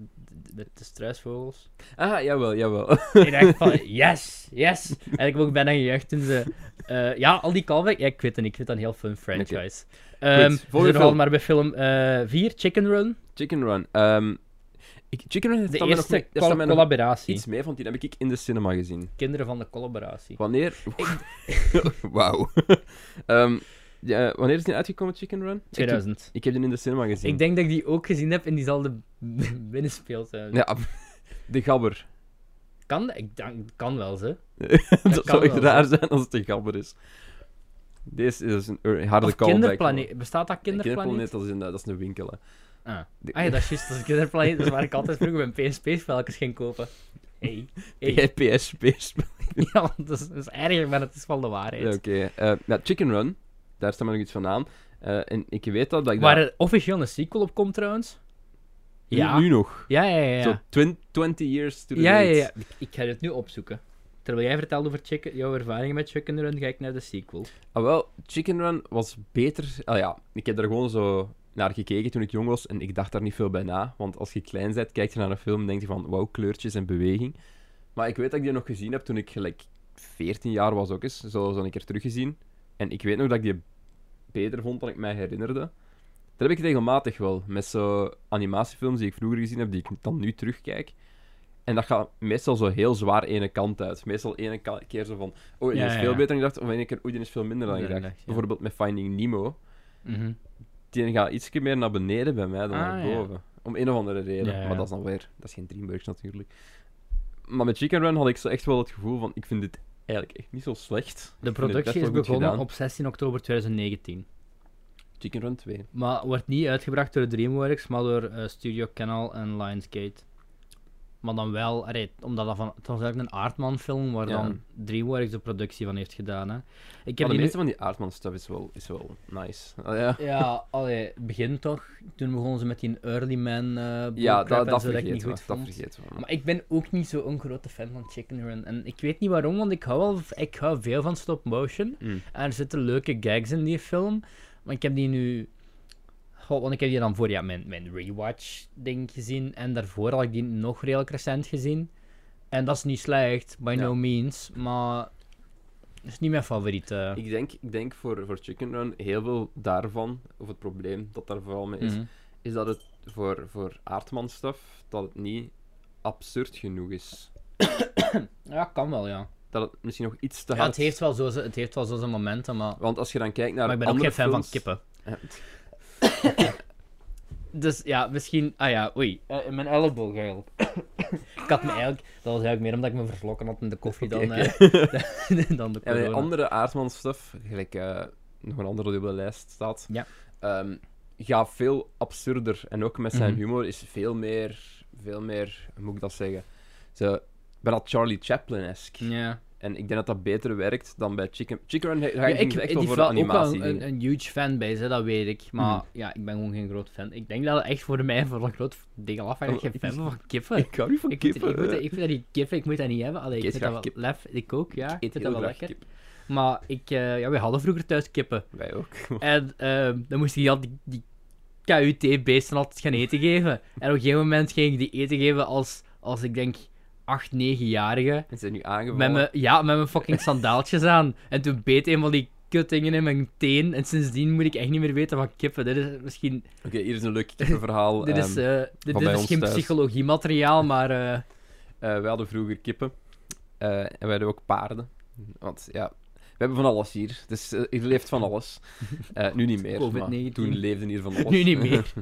eh, de, de struisvogels. Ah, jawel, jawel. ik dacht van, [LAUGHS] yes, yes. En ik ook bijna gejuicht toen ze... eh, ja, al die callback... Ja, ik weet het niet. Ik vind dat een heel fun franchise. Ehm we volgende zijn al film. maar bij film 4, Chicken Run. Chicken Run. Ehm, ik, Chicken Run De nog eerste col- nog collaboratie. iets mee, want die heb ik in de cinema gezien. Kinderen van de collaboratie. Wanneer... [LAUGHS] Wauw. [LAUGHS] Ehm, wanneer is die uitgekomen, Chicken Run? Ik, 2000. ik heb die in de cinema gezien. Ik denk dat ik die ook gezien heb in diezelfde [LAUGHS] binnenspeeltuin. Ja, [LAUGHS] de gabber. Kan, ik denk, kan wel, ze. [LAUGHS] dat kan zou echt raar zijn als het de gabber is. Deze is een harde Of kinderplaneet. Bestaat dat Nee, kinderplaneet? dat is een, dat is een winkel. Hè. Ah. Ah ja, dat is juist. Dat is kinderplaneet. Dat is waar ik altijd vroeger mijn PSP-spelletjes ging kopen. Hey. hey. Jij PSP spel. Ja, want dat is, dat is erger, maar het is wel de waarheid. Ja, Oké. Eh, ja, Chicken Run. Daar staat me nog iets van aan. Eh, en ik weet dat, dat ik Waar daar... er officieel een sequel op komt, trouwens. Nu- Ja. Nu, nog. Ja, ja, ja. Zo Ja, 20, 20 years to the ja, ja, date. ja. Ik, ik ga dit nu opzoeken. Terwijl jij vertelt over chicken, jouw ervaringen met Chicken Run, ga ik naar de sequel. Ah, wel, Chicken Run was beter... Ah ja, ik heb er gewoon zo naar gekeken toen ik jong was en ik dacht daar niet veel bij na. Want als je klein bent, kijk je naar een film en denk je van, wauw, kleurtjes en beweging. Maar ik weet dat ik die nog gezien heb toen ik gelijk 14 jaar was ook eens. Zo, zo een keer teruggezien. En ik weet nog dat ik die beter vond dan ik mij herinnerde. Dat heb ik regelmatig wel. Met zo animatiefilms die ik vroeger gezien heb, die ik dan nu terugkijk. En dat gaat meestal zo heel zwaar ene kant uit. Meestal ene keer zo van, oh, die Ja, is veel ja. beter dan ik dacht. Of ene keer, oei, die is veel minder dan ik dacht. ja. Bijvoorbeeld met Finding Nemo. Mhm. Die gaat iets meer naar beneden bij mij dan Ah, naar boven. Om een of andere reden. Maar dat is dan weer... Dat is geen Dreamworks natuurlijk. Maar met Chicken Run had ik zo echt wel het gevoel van... Ik vind dit eigenlijk echt niet zo slecht. De productie is begonnen gedaan. op 16 oktober 2019. Chicken Run 2. Maar wordt niet uitgebracht door DreamWorks, maar door eh, Studio Canal en Lionsgate. Maar dan wel, allee, omdat dat van, het was eigenlijk een Aardman-film waar Ja. dan DreamWorks de productie van heeft gedaan. Hè. Ik heb de nu- meeste van die Aardman-stuff is wel, is wel nice. Ah, ja. [LAUGHS] Ja, allee, het begin toch. Toen begonnen ze met die Early Man eh Ja, dat, dat zo, dat ik vergeet niet goed Dat vergeet. Maar ik ben ook niet zo'n grote fan van Chicken Run. En ik weet niet waarom, want ik hou, wel, ik hou veel van stop motion. Mm. En er zitten leuke gags in die film. Maar ik heb die nu. Goh, want ik heb die dan voor ja, mijn, mijn rewatch-ding gezien. En daarvoor had ik die nog redelijk recent gezien. En dat is niet slecht, by Ja. no means. Maar. Het is niet mijn favoriet. Ik denk, ik denk voor, voor Chicken Run heel veel daarvan, of het probleem dat daar vooral mee is, Mhm. is dat het voor, voor Aardman-stuff, dat het niet absurd genoeg is. [COUGHS] Ja, kan wel, ja. Dat het misschien nog iets te ja hard... het, heeft wel zo, het heeft wel zo zijn momenten, maar. Want als je dan kijkt naar Maar ik ben ook geen fan films... van kippen. [LAUGHS] [LAUGHS] Dus ja, misschien. Ah ja, oei. eh, in mijn elleboog eigenlijk. [COUGHS] ik had me eigenlijk. Dat was eigenlijk meer omdat ik me verslokken had in de koffie dan, [LAUGHS] eh, [LAUGHS] dan de corona. nee, andere Aardman-stuff, gelijk eh, nog een andere die op de lijst staat, Ja. ehm, gaat veel absurder. En ook met zijn Mhm. humor is veel meer, veel meer, hoe moet ik dat zeggen? Zo, bijna Charlie Chaplin-esque. Ja. En ik denk dat dat beter werkt dan bij Chicken... Chicken Run ga Ja, ik echt die wel voor wel de ook wel animatie. een, een, huge fanbase, hè, dat weet ik. Maar ja, ik ben gewoon geen groot fan. Ik denk dat het echt voor mij voor een groot ding af dat ik Oh, geen ik- fan ben van kippen. Ik hou niet van Ik, moet, kippen. ik, moet, ik vind dat die kippen, ik moet dat niet hebben. Allee, ik vind dat wel kip. lef. Ik ook, ja. Ik vind heel dat wel lekker. kip. Maar ik, eh, ja, we hadden vroeger thuis kippen. Wij ook. [LAUGHS] En ehm, dan moest ik al die, die KUT-beesten altijd gaan eten geven. En op een gegeven moment ging ik die eten geven als, als ik denk, 8, 9-jarige. En zijn nu aangevallen. Met mijn, ja, met mijn fucking sandaaltjes aan. En toen beet een van die kuttingen in mijn teen. En sindsdien moet ik echt niet meer weten van kippen. Dit is misschien... Oké, hier is een leuk kippenverhaal. Dit is, eh, dit, dit is geen psychologiemateriaal, maar... eh, Eh, we hadden vroeger kippen. En we hadden ook paarden. Want ja, we hebben van alles hier. Dus hier leeft van alles. [LAUGHS] Eh, nu niet meer. maar COVID-19. toen leefde hier van [LAUGHS] alles. nu niet meer. [LAUGHS]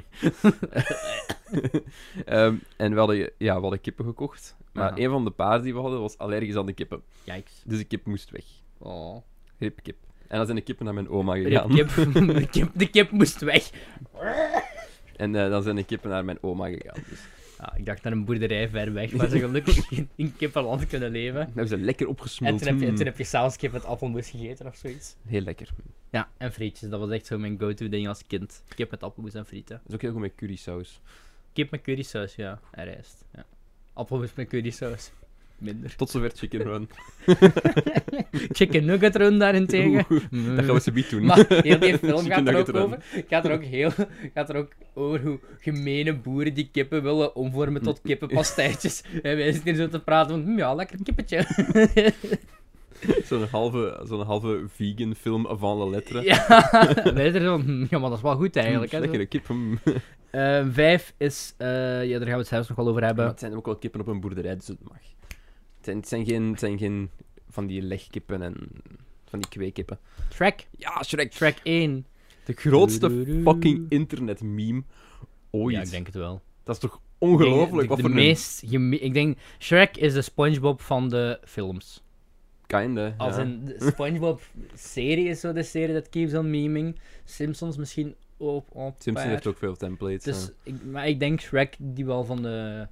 Ehm, en we hadden, ja, we hadden kippen gekocht. Maar Aha. een van de paarden die we hadden was allergisch aan de kippen. Yikes. Dus de kip moest weg. Oh. Ripkip. En dan zijn de kippen naar mijn oma gegaan. De kip, de, kip, de kip moest weg. En eh, dan zijn de kippen naar mijn oma gegaan. Dus Ja, ik dacht naar een boerderij ver weg, waar ze gelukkig [LAUGHS] in, kippenland kunnen leven. dan hebben ze lekker En opgesmuld. toen heb je, Mm. toen heb je s'avonds kip met appelmoes gegeten of zoiets. Heel lekker. Ja, en frietjes. Dat was echt zo mijn go-to ding als kind. Kip met appelmoes en frieten. Dat is ook heel goed met currysaus. Kip met currysaus, ja. En rijst. Ja. Appelmoes met currysaus. Minder. Tot zover Chicken Run. [LAUGHS] Chicken Nugget Run daarentegen. Oeh, Dat gaan we ze niet doen. Maar heel die film gaat er ook Run. over. Gaat er ook heel, gaat er ook over hoe gemene boeren die kippen willen omvormen tot kippenpastijtjes. [LAUGHS] En wij zitten hier zo te praten van, hm, ja, lekker kippetje. [LAUGHS] Zo'n halve, zo'n halve vegan film avant la lettre. ja, er zo, hm, ja, maar dat is wel goed eigenlijk. Hè. Lekkere kip. hm. Eh, vijf is, eh, ja, daar gaan we het zelfs nog wel over Maar hebben. het zijn ook wel kippen op een boerderij, dus het mag. Het zijn, het zijn, geen, het zijn geen van die legkippen en van die kweekippen. Shrek. Ja, Shrek. Shrek 1. De grootste fucking internet-meme ooit. Ja, ik denk het wel. Dat is toch ongelooflijk? Wat de, voor de meest Ik denk, Shrek is de Spongebob van de films. een kinda, Als ja. de SpongeBob-serie is zo de serie dat keeps on meming. Simpsons misschien op. op Simpson paar. heeft ook veel templates. Dus, ja. ik, maar ik denk Shrek die wel van de.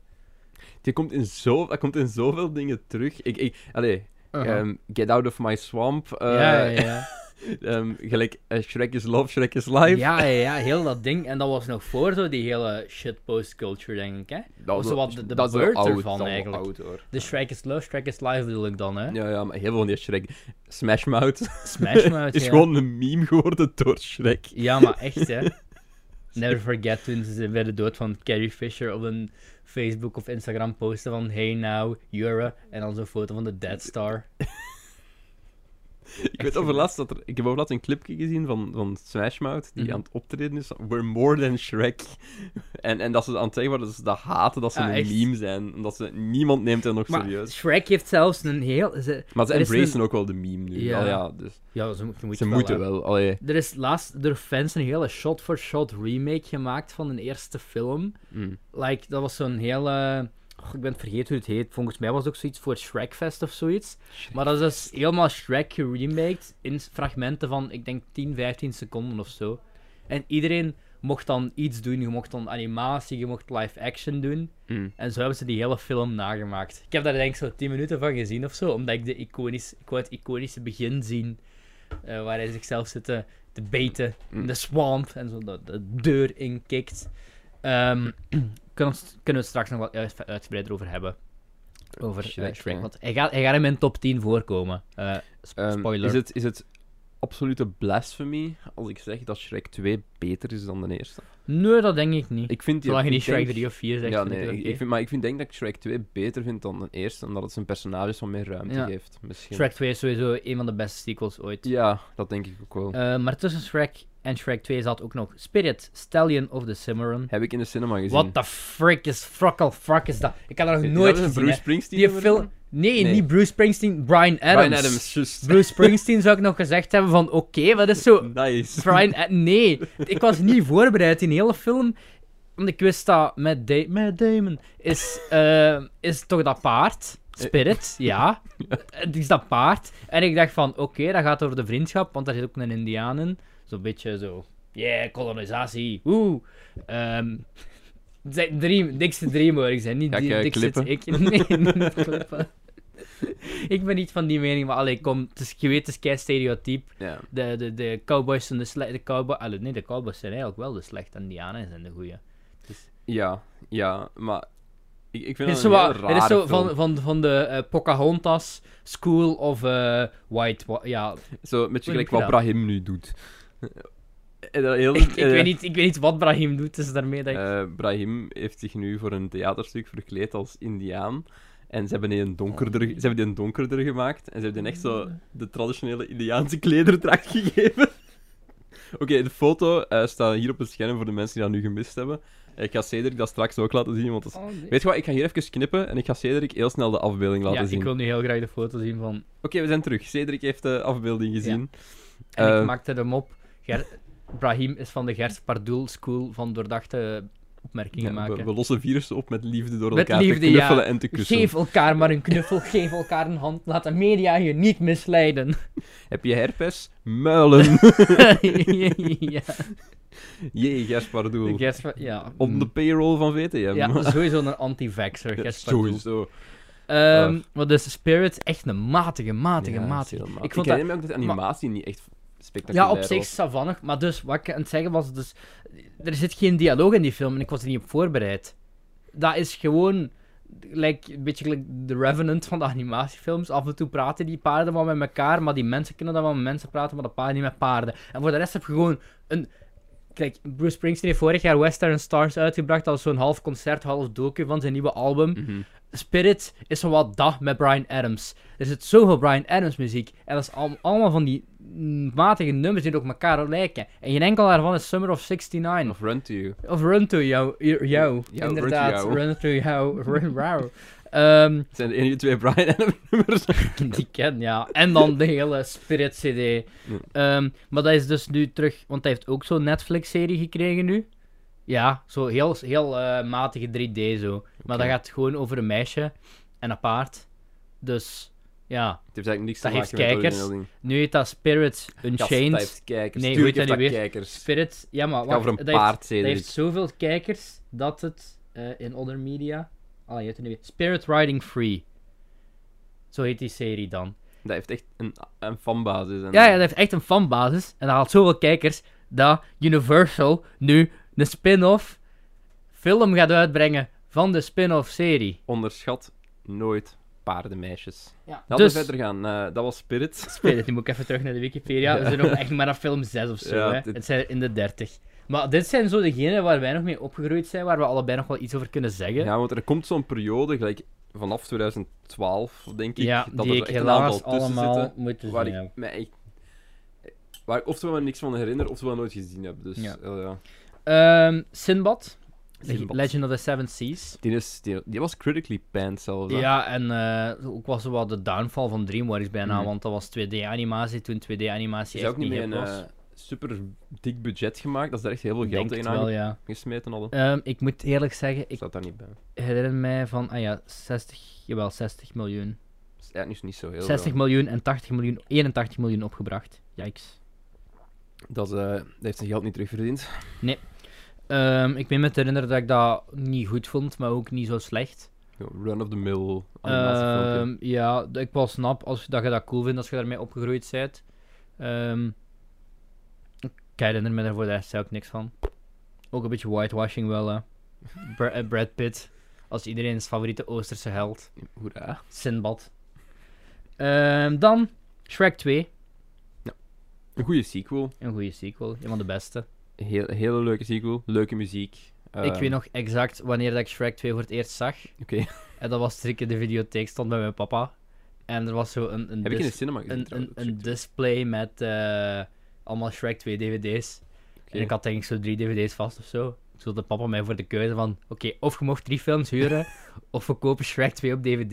Die komt in, zo, dat komt in zoveel dingen terug. Ik, ik, allee, ehm, Get Out of My Swamp. eh, ja, ja, ja. [LAUGHS] ehm, gelijk eh, Shrek is Love, Shrek is Life. ja, ja, ja, heel dat ding. En dat was nog voor zo die hele shitpost culture, denk ik. Hè? dat of is zo wat de- de dat ervan eigenlijk. oud, hoor. De Shrek is Love, Shrek is Life bedoel ik dan, hè? Ja, ja, maar heel veel van die Shrek. Smash Mouth Smash Mouth, [LAUGHS] is ja. gewoon een meme geworden door Shrek. Ja, maar echt, hè. [LAUGHS] Never forget toen ze bij de dood van Carrie Fisher op een Facebook of Instagram posten van Hey now, you're. En dan zo'n foto van de Dead Star. [LAUGHS] [LAUGHS] Ik weet over laatst dat er... Ik heb over laatst een clipje gezien van, van Smash Mouth, die Mhm. aan het optreden is. We're more than Shrek. [LAUGHS] En, en dat ze aan het zeggen waren dat ze dat haten, dat ze Ah, een echt? meme zijn. En dat ze... Niemand neemt hen nog Maar serieus. Shrek heeft zelfs een heel... Ze, Maar ze embracen een- ook wel de meme nu. Ja. Ja, ja dus ja, ze, mo- je moet ze wel, moeten wel. Allee. Er is laatst door fans een hele shot-for-shot remake gemaakt van een eerste film. Mm. Like, dat was zo'n hele... ik ben het vergeten hoe het heet. Volgens mij was het ook zoiets voor Shrekfest of zoiets. Maar dat is dus helemaal Shrek geremaked in fragmenten van, ik denk, 10, 15 seconden of zo. En iedereen mocht dan iets doen. Je mocht dan animatie, je mocht live action doen. Mm. En zo hebben ze die hele film nagemaakt. Ik heb daar denk ik zo 10 minuten van gezien of zo, omdat ik, de iconisch, ik wou het iconische begin zien. eh, waar hij zichzelf zit te, te beten in Mm. de swamp en zo de, de deur inkikt. Ehm [CLEARS THROAT] kunnen, we, kunnen we het straks nog wat uit, uitgebreider over hebben. Over Shrek. Ja. want hij gaat, hij gaat in mijn top 10 voorkomen. Eh, Ehm, spoiler. is, het, is het absolute blasphemy als ik zeg dat Shrek 2 beter is dan de eerste? Nee, dat denk ik niet. Ik vind Zolang je niet Shrek denk- 3 of 4 zegt. Ja, nee, ik, ik vind, maar ik vind, denk dat ik Shrek 2 beter vind dan de eerste, omdat het zijn personages wat meer ruimte Ja. geeft. Misschien. Shrek 2 is sowieso een van de beste sequels ooit. Ja, dat denk ik ook wel. Eh, maar tussen Shrek en Shrek 2 zat ook nog Spirit, Stallion of the Cimarron. Heb ik in de cinema gezien. What the frick is frokkel fuck is dat? Ik had dat nog Is nooit dat een gezien. Bruce hè. Springsteen Die film... Nee, Nee. niet Bruce Springsteen, Brian Adams. Brian Adams, juist. Bruce Springsteen zou ik nog gezegd hebben van oké, wat is zo... Nice. Brian Ad- Nee, ik was niet voorbereid in de hele film. Want ik wist dat Matt, Da- Damon is, eh, is toch dat paard. Spirit, ja. Het is dat paard. En ik dacht van, oké, dat gaat over de vriendschap, want daar zit ook een indiaan in. Zo'n beetje zo, yeah, kolonisatie, woe. Ehm het zijn drie, dikste Dreamworks, hè. Niet die eh, dikste... klippen? Ik, [LAUGHS] nee, niet klippen. ik ben niet van die mening, maar allee, kom, het is, je weet, het is kei stereotyp. De, de, de cowboys zijn de slechte... De cowboy, allee, nee, de cowboys zijn eigenlijk wel de slechte en Indianen zijn de goeie. ja, ja, maar ik, ik vind Het is zo, een heel het is zo van, van, van de eh, Pocahontas School of eh, White... Ja, Zo, met je gelijk wat? Brahim nu doet. Dat heel, ik, ik, eh, weet niet, ik weet niet wat Brahim doet, dus daarmee dat ik... eh, Brahim heeft zich nu voor een theaterstuk verkleed als Indiaan. En ze hebben die een donkerder, ze hebben die een donkerder gemaakt. En ze hebben die echt zo de traditionele Indiaanse klederdracht [LAUGHS] gegeven. Oké, de foto eh, staat hier op het scherm voor de mensen die dat nu gemist hebben. Eh, Ik ga Cedric dat straks ook laten zien, want dat is- Oh, nee. Weet je wat, ik ga hier even knippen en ik ga Cedric heel snel de afbeelding laten ja, zien. ik wil nu heel graag de foto zien van... Oké, we zijn terug. Cedric heeft de afbeelding gezien. En Eh, ik maakte hem op. Ger Brahim is van de Gers Pardoel School van doordachte opmerkingen Ja, maken. we lossen virussen op met liefde door Met elkaar liefde, te knuffelen ja. en te kussen. Geef elkaar maar een knuffel, geef elkaar een hand. Laat de media je niet misleiden. [LAUGHS] Heb je herpes? Muilen. [LAUGHS] ja, Jee, de Gers Pa- ja. Op de payroll van VTM. Ja, [LAUGHS] sowieso een anti-vaxxer, Ja, Gers Pardoel. sowieso. Ehm Ah. maar dus Spirit, echt een matige, matige, matige. matig. Ik vond ik dat... me ook dat de animatie niet echt spectaculair Ja, op zich savannig. Maar dus, wat ik aan het zeggen was, dus, er zit geen dialoog in die film en ik was er niet op voorbereid. Dat is gewoon lijkt een beetje The Revenant van de animatiefilms. Af en toe praten die paarden wel met elkaar, maar die mensen kunnen dan wel met mensen praten, maar de paarden niet met paarden. En voor de rest heb je gewoon een... Kijk, Bruce Springsteen heeft vorig jaar Western Stars uitgebracht als zo'n half concert, half docu van zijn nieuwe album. Mhm. Spirit is zo wat dat met Brian Adams. Er zit zoveel Brian Adams muziek. En dat is al- allemaal van die mm, matige nummers die op elkaar lijken. En geen enkel daarvan is Summer of 69. Of Run to You. Of Run to jou. jou, jou. Jou, Inderdaad, Run to jou. Run, wow. [LAUGHS] Het zijn de enige twee Brian Adams nummers. [LAUGHS] die ik ken, ja. En dan de hele Spirit CD. Ehm, maar dat is dus nu terug, want hij heeft ook zo'n Netflix-serie gekregen nu. Ja, zo heel, heel eh, matige 3D zo. Maar dat gaat gewoon over een meisje en een paard. Dus ja, Het heeft eigenlijk niks Dat te heeft maken kijkers. nu heet dat Spirit Unchained. dat heeft kijkers. Nee, Tuurlijk hoe heet heeft dat dat nu weer? kijkers. Spirit, ja maar Het gaat wacht, over een dat heeft- paard, Dat Cedric. heeft zoveel kijkers dat het eh, in other media. Ah, je weet het nu weer. Spirit Riding Free. Zo heet die serie dan. Dat heeft echt een, een fanbasis. En... Ja, ja, dat heeft echt een fanbasis. En dat haalt zoveel kijkers dat Universal nu een spin-off film gaat uitbrengen van de spin-off serie. Onderschat nooit paardenmeisjes. Ja, Laten dus we verder gaan. Eh, dat was Spirit. Spirit, nu moet ik even terug naar de Wikipedia. We zijn nog [LAUGHS] echt maar aan film 6 of zo. Ja, hè. dit- Het zijn in de 30. Maar dit zijn zo degenen waar wij nog mee opgegroeid zijn, waar we allebei nog wel iets over kunnen zeggen. Ja, want er komt zo'n periode, gelijk vanaf 2012, denk ik, Ja, dat er ik echt een aantal tussen allemaal zitten, moet waar zien. ik mij echt... Waar ik oftewel niks van herinner, oftewel nooit gezien heb. Dus, Ja. eh, ja. Ehm, Sinbad, Sinbad. Legend of the Seven Seas. Die, is, die, die was critically panned zelfs. Ja, en eh, ook was er wel de downfall van DreamWorks bijna, Mhm. want dat was 2D-animatie toen 2D-animatie Is echt ook niet een was. Super dik budget gemaakt, dat is daar echt heel veel geld in ja. gesmeten hadden. Ehm, ik moet eerlijk zeggen, ik staat daar niet bij. herinner mij van, ah ja, 60, jawel, 60 miljoen. Dat is eigenlijk niet zo heel 60 veel. miljoen en 80 miljoen, 81 miljoen opgebracht. Yikes. Dat, is, eh, dat heeft zijn geld niet terugverdiend. Ehm, ik ben me te herinneren dat ik dat niet goed vond, maar ook niet zo slecht. Run-of-the-mill animatiefilmpje. Ehm, ja, d- ik wel snap als, dat je dat cool vindt als je daarmee opgegroeid bent. Ehm, ik herinner me daar voor de rest ook niks van. Ook een beetje whitewashing wel, hè. [LAUGHS] Eh, Brad Pitt als iedereen's favoriete Oosterse held. Hoera. Sinbad. Ehm, dan Shrek 2. Een goede sequel. Een goede sequel, een van de beste. Heel, hele leuke sequel. Leuke muziek. ik Ehm, weet nog exact wanneer dat ik Shrek 2 voor het eerst zag. Oké. [LAUGHS] En dat was in de videotheek stond bij mijn papa. En er was zo een, een, Heb ik in de cinema gezien een, een, trouwens. een display met eh, allemaal Shrek 2 dvd's. En ik had denk ik zo drie dvd's vast of zo. Toen stelde papa mij voor de keuze van... Oké, of je mocht drie films huren, [LAUGHS] of we kopen Shrek 2 op dvd.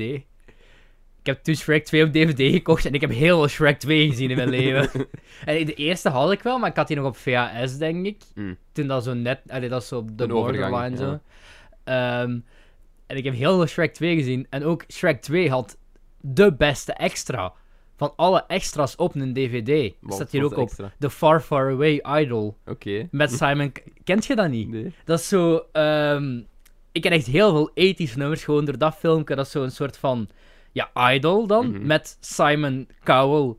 Ik heb toen Shrek 2 op dvd gekocht en ik heb heel veel Shrek 2 gezien in mijn leven. [LAUGHS] en de eerste had ik wel, maar ik had die nog op VHS, denk ik. Mm. Toen dat zo net... Allee, dat is zo op de Een borderline zo. ja. Ehm, en ik heb heel veel Shrek 2 gezien. En ook Shrek 2 had de beste extra. Van alle extra's op een dvd. Staat hier ook op. extra? The Far Far Away Idol. Oké. Met Simon... Kent je dat niet? Nee. Dat is zo... ehm, ik ken echt heel veel ethische nummers gewoon door dat filmpje. Dat is zo'n soort van... Ja, Idol dan. Mhm. Met Simon Cowell.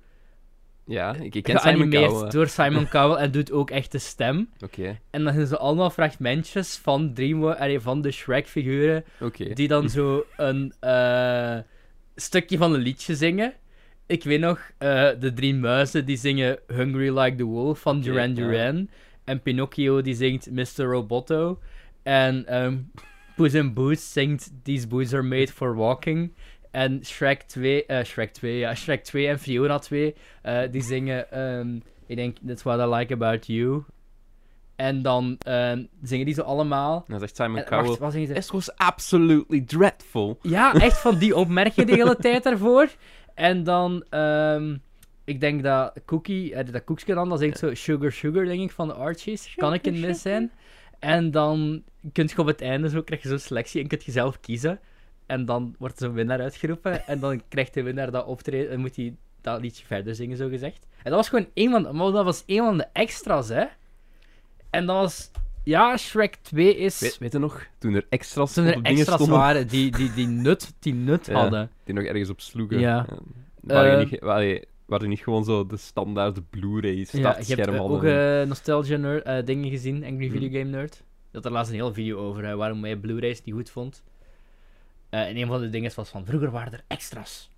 Ja, ik, ik ken Simon Geanimeerd Cowell. door Simon [LAUGHS] Cowell. En doet ook echt de stem. Oké, En dan zijn ze allemaal fragmentjes van, Dreamworks, allee, van de Shrek-figuren. Die dan [LAUGHS] zo een eh, stukje van een liedje zingen. Ik weet nog, eh, de drie muizen die zingen Hungry Like the Wolf van Duran. Duran. En Pinocchio die zingt Mr. Roboto. En ehm Puss in Boots zingt These Boots Are Made for Walking. En Shrek 2, eh, Shrek 2, ja, Shrek 2 en Fiona 2, eh, die zingen, ehm, ik denk, That's What I Like About You. En dan ehm, zingen die zo allemaal. Dan zegt Simon Cowell... wacht, ze? It was absolutely dreadful. Ja, echt van die opmerkingen de hele [LAUGHS] tijd daarvoor. En dan, ehm, ik denk dat Cookie, eh, dat koekje dan, dat zingt zo Sugar Sugar, denk ik, van de Archies. kan ik een mis zijn? En dan kun je op het einde zo, krijg je zo'n selectie en kun je zelf kiezen. En dan wordt zo'n winnaar uitgeroepen. En dan krijgt de winnaar dat optreden en moet hij dat liedje verder zingen, zo gezegd. En dat was gewoon een van de, maar dat was een van de extra's, hè. En dat was, ja, Shrek 2 is... Weet, weet je nog? Toen er extra's toen er extra's stonden, waren die, die, die nut, die nut Ja. hadden. die nog ergens op sloegen. Ja. Waar je Eh, niet, niet gewoon zo de standaard Blu-ray Ja, je startscherm hebt eh, hadden. ook eh, nostalgia nerd, dingen gezien, Angry Hmm. Video Game Nerd. Dat er laatst een heel video over, eh, waarom hij Blu-rays niet goed vond. En een van de dingen was van, vroeger waren er extra's.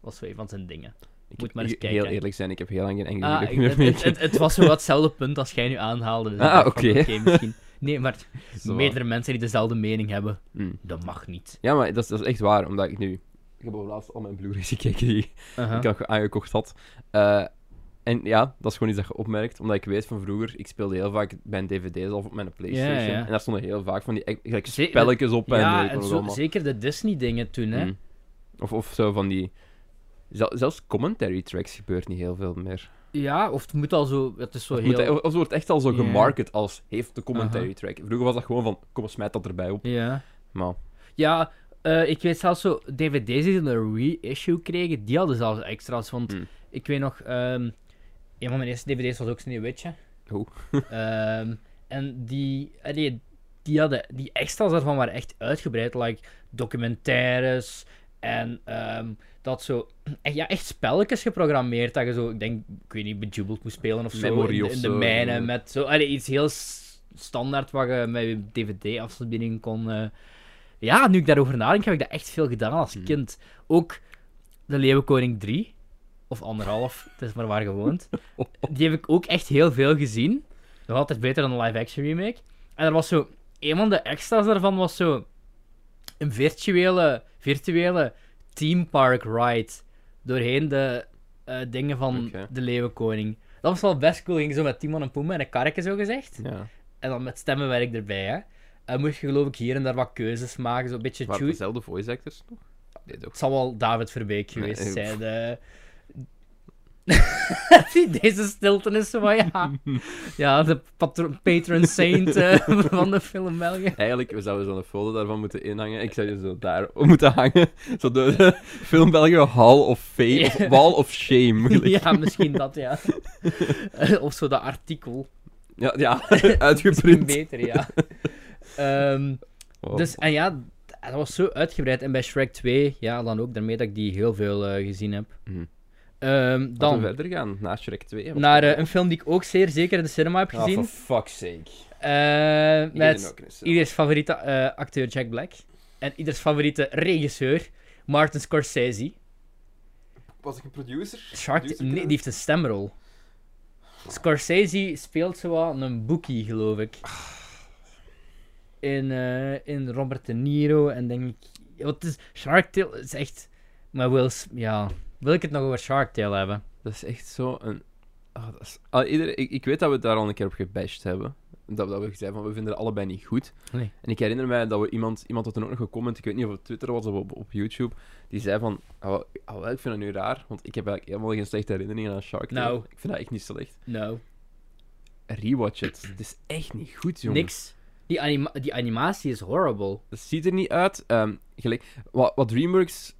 was zo een van zijn dingen. Ik Moet heb- maar eens ik- kijken. Heel eerlijk zijn, ik heb heel lang geen enkele Ah, ik- meer het, het, was zo wat hetzelfde punt als jij nu aanhaalde. Dus ik Ah, oké. misschien... [LAUGHS] Nee, maar Zo. meerdere mensen die dezelfde mening hebben, Hmm. dat mag niet. Ja, maar dat is, dat is echt waar, omdat ik nu... Ik heb over laatst al mijn Blu-rays [LAUGHS] gekeken die Uh-huh. ik nog aangekocht had. Eh, en ja, dat is gewoon iets dat je opmerkt, omdat ik weet van vroeger, ik speelde heel vaak bij een dvd's of op mijn Playstation. Ja, ja. En daar stonden heel vaak van die e- spelletjes op ja, ik en zo, zeker de Disney-dingen toen, hè. Mm. Of, of zo van die... zel- zelfs commentary tracks gebeurt niet heel veel meer. Ja, of het moet al zo... Het is zo Of, heel... moet, of het wordt echt al zo Ja. gemarket als heeft de commentary track. Vroeger was dat gewoon van, kom, smijt dat erbij op. Ja. Maar Ja, eh, ik weet zelfs zo, dvd's die een reissue kregen, die hadden zelfs extra's. Want Hmm. ik weet nog, ehm, een van mijn eerste dvd's was ook Sneeuwwitje. Oeh. [LAUGHS] Ehm, en die, allee, die, hadden, die extra's daarvan waren echt uitgebreid. Like documentaires en ehm, dat zo... [CLEARS THROAT] Echt, ja, echt spelletjes geprogrammeerd. Dat je zo, ik denk, ik weet niet, Bejubeled moest spelen of zo. In, de mijnen met zo... allee, iets heel standaard wat je met je dvd-afstandsbediening kon... eh, ja, nu ik daarover nadenk, heb ik dat echt veel gedaan als Hmm. kind. Ook De Leeuwenkoning 3. Of anderhalf, het is maar waar gewoond. [LAUGHS] Die heb ik ook echt heel veel gezien. Nog altijd beter dan een live-action remake. En er was zo... Een van de extra's daarvan was zo... Een virtuele, virtuele theme park ride. Doorheen de eh, dingen van Oké. De Leeuwenkoning. Dat was wel best cool. Ging zo met Timon en Pumba en een karretje, zo gezegd. ja. En dan met stemmenwerk erbij, hè. En moest je geloof ik hier en daar wat keuzes maken. Zo'n beetje Maar dezelfde voice actors nog? Ook. Het zal wel David Verbeek Nee, [LAUGHS] geweest eh, zijn. De... [LAUGHS] Deze stilte is zo van, ja... [LAUGHS] Ja, de patro- patron saint eh, [LAUGHS] van de film België. Eigenlijk we zouden zo'n foto daarvan moeten inhangen. Ik zou je zo daar moeten hangen. Zo de, de film België Hall of Fame, of Wall of Shame. Ja, misschien dat, ja. Eh, of zo dat artikel. Ja, ja uitgeprint. beter, ja. Ehm, Oh. dus, en ja, dat was zo uitgebreid. En bij Shrek 2, ja, dan ook, daarmee dat ik die heel veel eh, gezien heb. Mhm. Ehm, Laten we dan verder gaan, na Shrek 2. wat naar eh, een film die ik ook zeer zeker in de cinema heb er? gezien. Ah, for fuck's sake. Eh, met ieders favoriete eh, acteur Jack Black. En ieders favoriete regisseur Martin Scorsese. Was ik een producer? Shark, Producer nee, die heeft een stemrol. Scorsese speelt zo wat een boekie, geloof ik. In, eh, in Robert De Niro en denk ik... Wat is Shark Tale is echt... Maar Will... Ja... Wil ik het nog over Shark Tale hebben? Dat is echt zo een... ah, dat is... ah, iedereen... ik, ik weet dat we het daar al een keer op gebashed hebben. Dat, dat we gezegd van, we vinden het allebei niet goed. Nee. En ik herinner mij dat we iemand... Iemand had toen ook nog gecomment, ik weet niet of het Twitter was of op, op YouTube, die zei van... ah, wel, ik vind het nu raar, want ik heb eigenlijk helemaal geen slechte herinneringen aan Shark Tale. Nou. Ik vind dat echt niet slecht. Nou, Rewatch it. Het is echt niet goed, jongen. niks. Die, anima die animatie is horrible. Dat ziet er niet uit. Ehm, gelijk, wat, wat DreamWorks,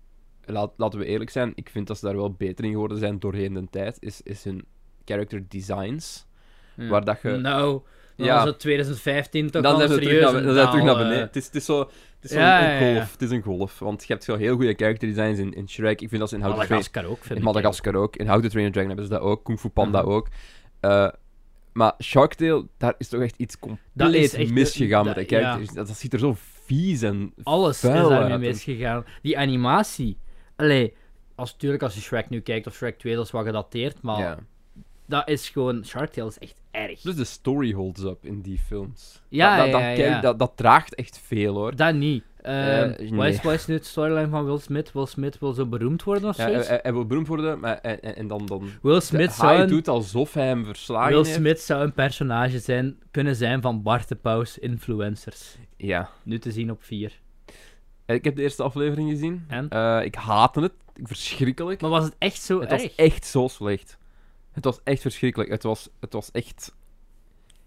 laat, laten we eerlijk zijn, ik vind dat ze daar wel beter in geworden zijn doorheen de tijd, is, is hun character designs. Ja. Waar dat je- Nou, dan Ja. was het 2015 toch Dan al we terug serieus naar, dan zijn we terug naar eh, beneden. Het is, het is zo, het is Ja, een, ja. golf. Het is een golf. Want je hebt zo heel goede character designs in, in Shrek. Ik vind dat ze in How to Train... Madagascar ook, vind In ik. Madagascar ook. In How to Train a Dragon hebben ze dat ook. Kung Fu Panda Mhm. ook. Eh, maar Shark Tale, daar is toch echt iets compleet echt- misgegaan met de characters. Dat, dat ziet er zo vies en Alles vuil is daarmee uit. misgegaan. Die animatie. Allee, als, natuurlijk als je Shrek nu kijkt, of Shrek 2, dat is wat gedateerd, maar Ja. dat is gewoon... Shark Tale is echt erg. Dus de story holds up in die films. Ja, dat, dat, ja, dat, ja. kijk, dat, dat draagt echt veel hoor. Dat niet. Eh, wat, is, nee. wat is nu het storyline van Will Smith? Will Smith wil zo beroemd worden of Ja, hij, zoiets? hij- hij wil beroemd worden, maar en, en, en dan, dan Will Smith, zou hij een, doet alsof hij hem verslagen Will heeft. Smith zou een personage zijn, kunnen zijn van Bart de Pauws influencers. Ja. Nu te zien op 4. Ik heb de eerste aflevering gezien. En? Eh, ik haatte het. Verschrikkelijk. Maar was het echt zo het erg? was echt zo slecht. Het was echt verschrikkelijk. Het was, het was echt...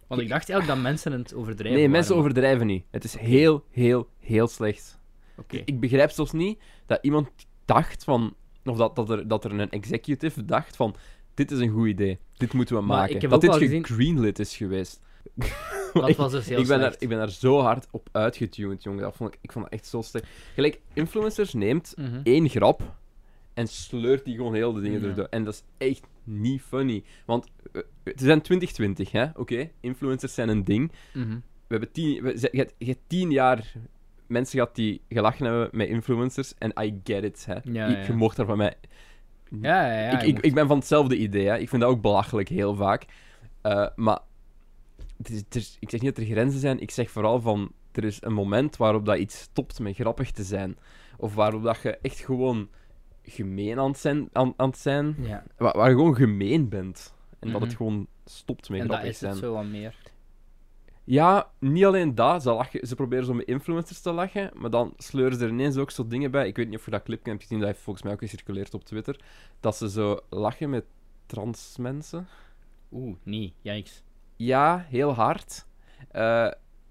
Want ik dacht eigenlijk dat mensen het overdrijven Nee, mensen overdrijven niet. Het is heel, heel, heel slecht. Oké. Ik begrijp zelfs niet dat iemand dacht van... Of dat, dat, er, dat er een executive dacht van... Dit is een goed idee. Dit moeten we Maar maken. dat dit gezien- gegreenlit is geweest. [LAUGHS] Dat ik, was dus heel ik, ben daar, slecht. ik ben daar zo hard op uitgetuned, jongen. Dat vond ik, ik vond dat echt zo slecht. Gelijk, influencers neemt Mhm. één grap en sleurt die gewoon heel de dingen Ja. erdoor. En dat is echt niet funny. Want eh, het zijn 2020, hè? Oké, influencers zijn een ding. Mhm. We hebben tien, we, ze- je, hebt, je hebt tien jaar mensen gehad die gelachen hebben met influencers. En I get it, hè. Ja, Je- ja. Je mocht daar van mij... Ja, ja, ja. ik, je ik, ik ben van hetzelfde idee, hè. Ik vind dat ook belachelijk, heel vaak. Eh, maar... Het is, het is- ik zeg niet dat er grenzen zijn. Ik zeg vooral van... Er is een moment waarop dat iets stopt met grappig te zijn. Of waarop dat je echt gewoon gemeen aan het zijn. Aan, aan het zijn Ja, waar, waar je gewoon gemeen bent. En dat het Mhm. gewoon stopt met en dat grappig is het zijn. zo wat meer. Ja, niet alleen dat. Ze, lachen, ze proberen zo met influencers te lachen, maar dan sleuren ze er ineens ook zo dingen bij. Ik weet niet of je dat clipje hebt gezien, dat heeft volgens mij ook gecirculeerd op Twitter. Dat ze zo lachen met trans mensen. Oeh, nee, yikes. Ja, heel hard. Eh,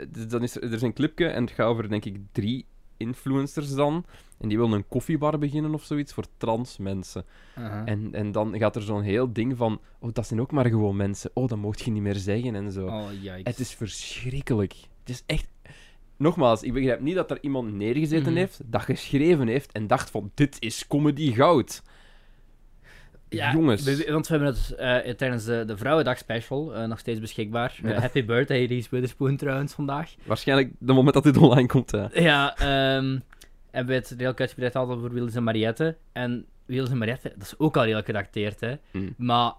dus dan is er, er is een clipje en het gaat over, denk ik, drie influencers dan. En die willen een koffiebar beginnen of zoiets voor trans mensen. En, en dan gaat er zo'n heel ding van... Oh, dat zijn ook maar gewoon mensen. Oh, dat mocht je niet meer zeggen en zo. Oh. Het is verschrikkelijk. Het is echt... Nogmaals, ik begrijp niet dat er iemand neergezeten Mhm. heeft, dat geschreven heeft en dacht van, dit is comedy goud. Ja, Jongens. we- want we hebben het eh, tijdens de, de Vrouwendag special eh, nog steeds beschikbaar. [LAUGHS] Happy birthday, Reese Witherspoon trouwens vandaag. Waarschijnlijk de moment dat dit online komt. Ja, ehm hebben we het redelijk uitgebreid gehad over Willis en Mariette. En Willis en Mariette, dat is ook al redelijk gedateerd, hè. Mm. Maar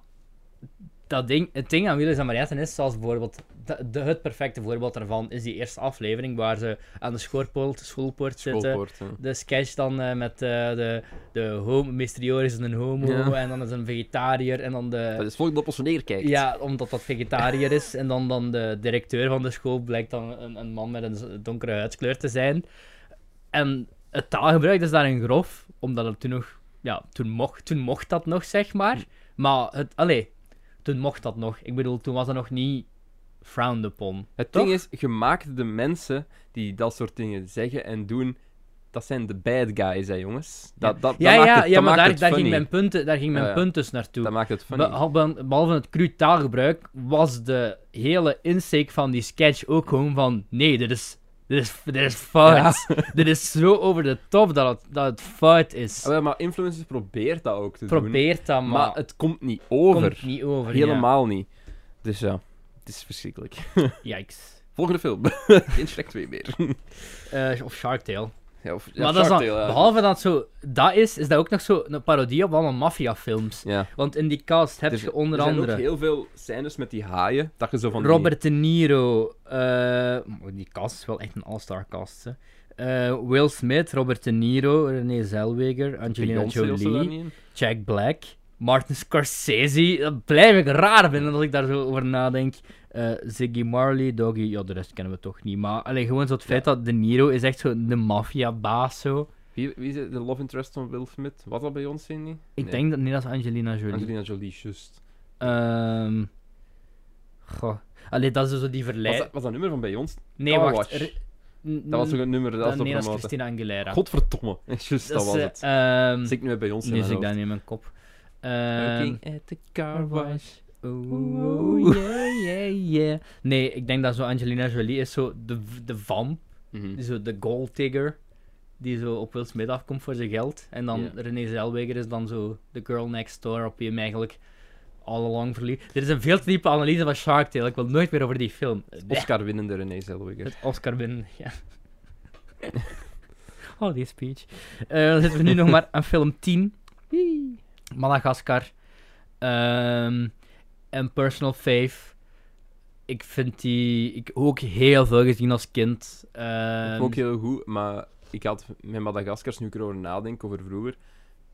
dat ding, het ding aan Willis en Mariette is, zoals bijvoorbeeld, de, de- het perfecte voorbeeld daarvan is die eerste aflevering waar ze aan de schoolpoort, schoolpoort zitten. Schoolpoort. De sketch dan eh, met eh, de, de homo. Joris is een homo Ja. en dan is een vegetariër en dan de... Dat is volgende op ons neerkijkt. Ja, omdat dat vegetariër is. En dan, dan de directeur van de school blijkt dan een, een man met een donkere huidskleur te zijn. En het taalgebruik is daarin grof, omdat het toen nog... Ja, toen mocht, toen mocht dat nog, zeg maar. Maar, het, allee, toen mocht dat nog. Ik bedoel, toen was dat nog niet frowned upon. Het Toch? ding is, gemaakt de mensen die dat soort dingen zeggen en doen, dat zijn de bad guys, hè, jongens. Dat, dat, Ja, dat ja, maakt het, ja dat maar maakt daar, het daar, ging mijn punten, daar ging mijn Ja, ja. punt dus naartoe. Dat maakt het funny. Behalve, behalve het cru taalgebruik was de hele insteek van die sketch ook gewoon van... Nee, dit is, dit is, dit is fout. dit is zo over de top dat het, dat het fout is. Ah, wel, maar influencers probeert dat ook te doen. Probeer dat, maar, Maar het komt niet over. komt niet over. ja. Helemaal niet. Dus ja, het is verschrikkelijk. [LAUGHS] Yikes. Volgende film. [LAUGHS] Geen Shrek 2 meer. Eh, of Shark Tale. Ja, of, ja, maar dat is dan, behalve dat zo dat is, is dat ook nog zo een parodie op allemaal maffiafilms. Ja. Want in die cast heb Er- je onder er zijn andere... ook heel veel scènes met die haaien, dat je zo van die- Robert De Niro. eh, die cast is wel echt een all-star cast. Hè. Eh, Will Smith, Robert De Niro, Renee Zellweger, Angelina Jolie? Jack Black, Martin Scorsese. Dat blijf ik raar vinden als ik daar zo over nadenk. Eh, Ziggy Marley, Doggy, ja, de rest kennen we toch niet. Maar alleen gewoon zo het feit dat De Niro is echt zo de maffia-baas zo. Wie, wie is het? de love interest van Will Smith? Was dat Beyoncé niet? Ik Nee. denk dat niet dat is Angelina Jolie. Angelina Jolie, juist. Ehm goh. Allee, dat is zo die Was verleid. dat, was dat nummer van Beyoncé? Nee, Car wacht. Wash. Er- Dat was ook een nummer dat was dat, op nee, dat is. Christina Aguilera. Godverdomme. [LAUGHS] Juist, dat, is, was eh, het. ehm, Zit ik nu met Beyoncé in nu zit ik dat niet in mijn kop. Ehm, Looking at the car wash. Oeh, yeah, yeah, yeah. Nee, ik denk dat zo Angelina Jolie is zo de, de vamp, Mhm. zo de gold digger, die zo op Will Smith afkomt voor zijn geld. En dan Ja. Renee Zellweger is dan zo de girl next door op wie hem eigenlijk all along verliefd. Dit is een veel te diepe analyse van Shark Tale. Ik wil nooit meer over die film. Oscar-winnende Renee Zellweger. Het Oscar winnen, ja. [LAUGHS] oh, die speech. Eh, dan zitten we nu nog [LAUGHS] maar aan film 10. Madagaskar. Ehm, en Personal Faith. Ik vind die... Ik ook heel veel gezien als kind. Ook heel goed, maar ik had met Madagaskar, nu ik erover nadenk, over vroeger,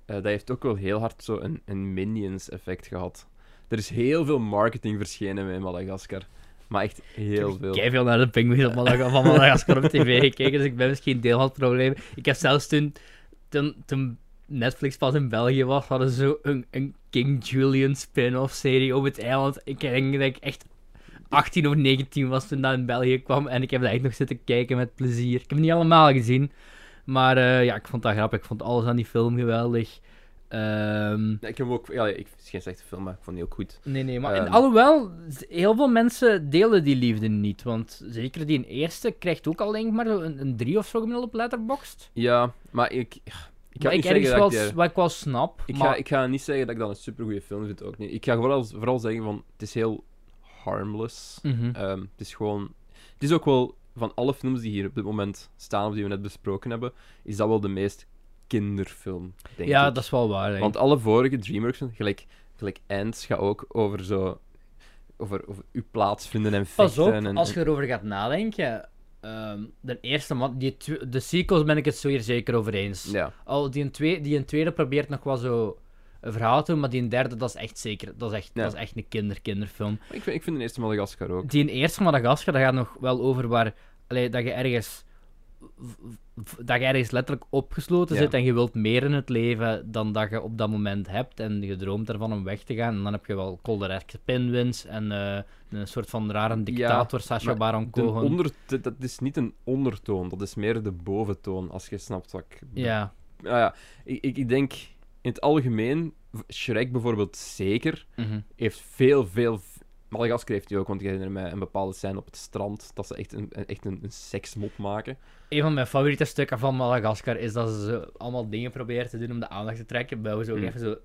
eh, dat heeft ook wel heel hard zo een, een Minions-effect gehad. Er is heel veel marketing verschenen met Madagaskar. Maar echt heel veel. Ik heb veel naar de Madaga- van [LAUGHS] Madagaskar op tv gekeken, dus ik ben misschien deel van het probleem. Ik heb zelfs toen, toen, toen Netflix pas in België was, hadden ze zo een, een King Julian spin-off serie op het eiland. Ik denk dat ik echt 18 of 19 was toen dat in België kwam en ik heb dat echt nog zitten kijken met plezier. Ik heb het niet allemaal gezien, maar eh, ja, ik vond dat grappig. Ik vond alles aan die film geweldig. Ehm, Ja, ik heb ook... Ja, ik, het is geen slechte film, maar ik vond die ook goed. Nee, nee, maar Ehm. en alhoewel, heel veel mensen delen die liefde niet. Want zeker die eerste krijgt ook al denk ik maar een 3 of zo gemiddeld op Letterboxd. Ja, maar ik... Ik ga ik, niet zeggen ergens wel, ik... die- wat ik wel snap. Ik maar ga, ik ga niet zeggen dat ik dat een supergoeie film vind, ook niet. Ik ga vooral, vooral zeggen van, het is heel harmless. Mhm. Ehm, het is gewoon... Het is ook wel van alle films die hier op dit moment staan, of die we net besproken hebben, is dat wel de meest kinderfilm, denk ja, ik. dat is wel waar. Want alle vorige DreamWorks, gelijk, gelijk Ants, gaat ook over zo... Over, over uw plaats vinden en vechten. Pas op, en, als je erover gaat nadenken. Ehm, de eerste man, die de sequels ben ik het zo hier zeker over eens. Ja. Al die een, twee, die een tweede probeert nog wel zo een verhaal te doen, maar die een derde, dat is echt zeker. Dat is echt, Ja. dat is echt een kinder-kinderfilm. Ik vind, ik vind de eerste Madagascar ook. Die een eerste Madagaskar, dat gaat nog wel over waar, allee, dat je ergens dat je ergens letterlijk opgesloten Ja. zit en je wilt meer in het leven dan dat je op dat moment hebt en je droomt ervan om weg te gaan. En dan heb je wel koldereske pinwins en eh, een soort van rare dictator, Sacha maar Baron De Cohen. onder, dat is niet een ondertoon, dat is meer de boventoon, als je snapt wat ik. Ja, Ah ja, ik, ik, ik denk in het algemeen, Shrek bijvoorbeeld zeker, mhm. heeft veel, veel... Madagascar heeft hij ook, want ik herinner mij een bepaalde scène op het strand, dat ze echt een, echt een, een seksmop maken. Een van mijn favoriete stukken van Madagaskar is dat ze zo allemaal dingen proberen te doen om de aandacht te trekken. Bouwen ze ook Mm. even zo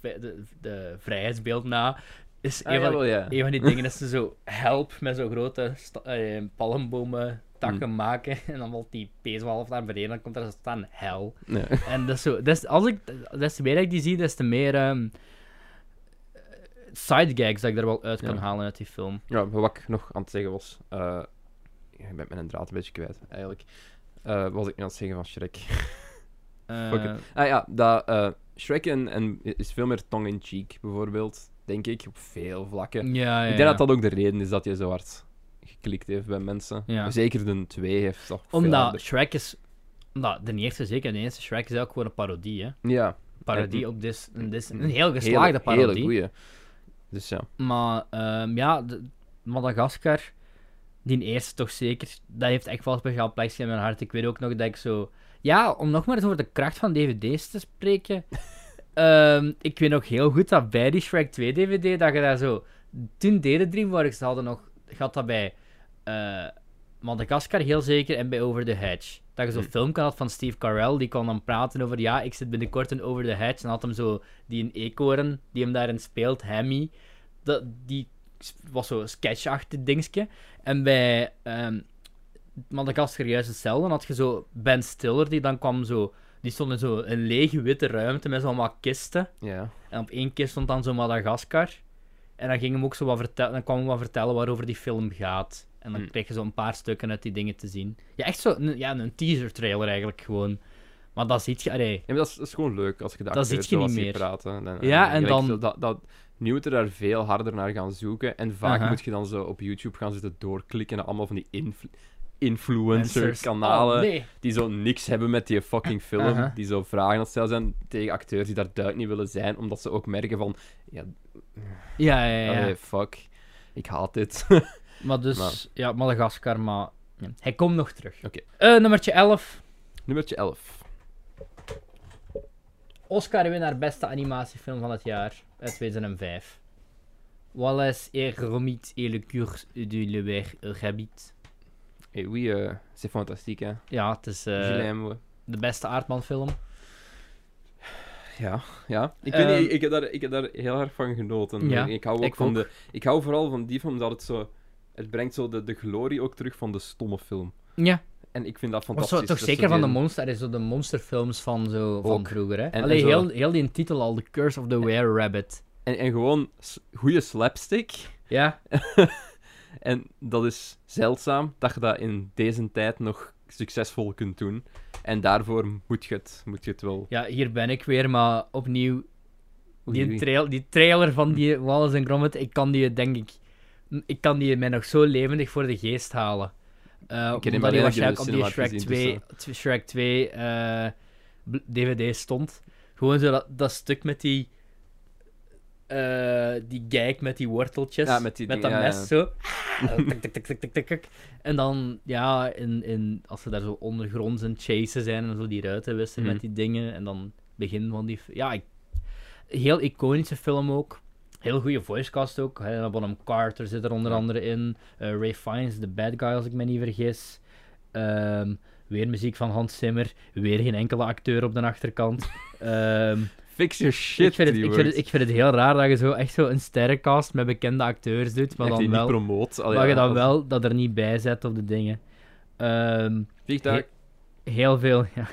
de, de vrijheidsbeeld na. Is Ah, een, van, jawel, ja. een van die dingen [LAUGHS] dat ze zo help met zo'n grote eh, palmbomen takken Mm. maken. [LAUGHS] En dan valt die pezel half naar beneden. Dan komt er zo staan hel. Nee. En dat is zo. Dat is, als ik, des te meer ik die zie, des te meer ehm side gags dat ik er wel uit kan Ja. halen uit die film. Ja, maar wat ik nog aan het zeggen was... eh ik ben mijn draad een beetje kwijt, eigenlijk. Eh, wat was ik nu aan het zeggen van Shrek? [LAUGHS] Eh. Ah ja, dat eh, Shrek en, en is veel meer tongue-in-cheek, bijvoorbeeld. Denk ik, op veel vlakken. ja, ja, ik denk dat dat ook de reden is dat je zo hard geklikt heeft bij mensen. Ja. Zeker de 2 heeft toch Omdat. Shrek is... Omdat de eerste, zeker de eerste Shrek is ook gewoon een parodie, hè. Ja, Parodie En- op dis, een, heel geslaagde hele, parodie. hele goeie. Dus ja. Maar ehm, ja, de, Madagaskar, die eerste toch zeker, dat heeft echt wel een speciaal plekje in mijn hart. Ik weet ook nog dat ik zo... Ja, om nog maar eens over de kracht van dvd's te spreken. [LAUGHS] ehm, ik weet nog heel goed dat bij die Shrek 2 dvd, dat je daar zo... Toen deden DreamWorks, hadden nog... Gaat dat bij eh Madagaskar heel zeker en bij Over the Hedge. Dat je zo'n Hm. filmpje had van Steve Carell, die kon dan praten over... Ja, ik zit binnenkort in Over the Hedge. En had hem zo... Die een eekhoorn, die hem daarin speelt, Hammy dat, die was zo'n sketchachtig dingetje. En bij ehm Madagaskar juist hetzelfde. Dan had je zo Ben Stiller, die dan kwam zo... Die stond in zo een lege witte ruimte met zo allemaal kisten. ja. En op één kist stond dan zo Madagaskar. En dan ging hem ook zo wat vertellen, dan kwam hij wat vertellen waarover die film gaat. En dan Hmm. kreeg je zo een paar stukken uit die dingen te zien. Ja, echt zo, een, ja, een teaser trailer eigenlijk gewoon. Maar dat ziet je, allee, Ja, dat is, dat is gewoon leuk als je de Dat acteurs ziet je niet meer. praten. Dan, Ja, en dan- zo Dat, dat, nu moeten daar veel harder naar gaan zoeken. En vaak moet je dan zo op YouTube gaan zitten doorklikken naar allemaal van die influ- influencer-kanalen. Oh, nee. die zo niks hebben met die fucking film. Die zo vragen aan het stellen zijn tegen acteurs die daar duidelijk niet willen zijn, omdat ze ook merken van... Ja, Ja, ja, ja. allee, fuck. Ik haat dit. [LAUGHS] Maar dus, Maar- ja, Madagaskar, maar ja, hij komt nog terug. Oké. Eh, nummertje 11. Nummertje 11. Oscar-winnaar beste animatiefilm van het jaar uit 2005. Wallace et Gromit et le cours de le ver rabbit. Hey, oui, euh, c'est fantastique, hè. Ja, het is eh, ouais. de beste aardmanfilm. Ja, ja. Ik, Ehm, weet niet, ik, heb daar, ik heb daar heel erg van genoten. Ja, ik, ik hou ook ik van ook. de... Ik hou vooral van die film dat het zo... Het brengt zo de, de glorie ook terug van de stomme film. Ja, En ik vind dat maar fantastisch. zo, toch Dat zeker van de monster, is zo de monsterfilms van, zo, van Ook. vroeger. Hè? En- Allee, en zo- heel, heel die titel al, The Curse of the Were Rabbit. En, en gewoon goede slapstick. Ja, [LAUGHS] En dat is zeldzaam dat je dat in deze tijd nog succesvol kunt doen. En daarvoor moet je het, moet je het wel... ja, hier ben ik weer, maar opnieuw Die, trail, die trailer van die Wallace en Gromit, ik kan die, denk ik... Ik kan die mij nog zo levendig voor de geest halen. Eh Ik omdat die waarschijnlijk op die Shrek gezien, 2, dus, Shrek 2 eh, bl- DVD stond. Gewoon zo dat, dat stuk met die... eh, die gag met die worteltjes. Ja, met die dat ja, mes ja. zo. [LAUGHS] tik, tik, tik, tik, tik, tik, tik. En dan, ja, in, in, als ze daar zo ondergronds in chasen zijn en zo die ruiten wisselen Mhm. met die dingen. En dan begin van die... Ja, ik, heel iconische film ook. Heel goede voicecast ook. Helena Bonham Carter zit er onder Ja. andere in. Eh, Ray Fiennes, de bad guy, als ik me niet vergis. Ehm, weer muziek van Hans Zimmer. Weer geen enkele acteur op de achterkant. [LAUGHS] Ehm, Fix your shit, ik, vind het, ik, vind het, DreamWorks. ik vind het heel raar dat je zo echt zo een sterrencast met bekende acteurs doet, maar dan die wel, promoot. Allee, maar je ja, dan wel dat er niet bij zet op de dingen. Vliegtuig. heel veel, [LAUGHS] ja,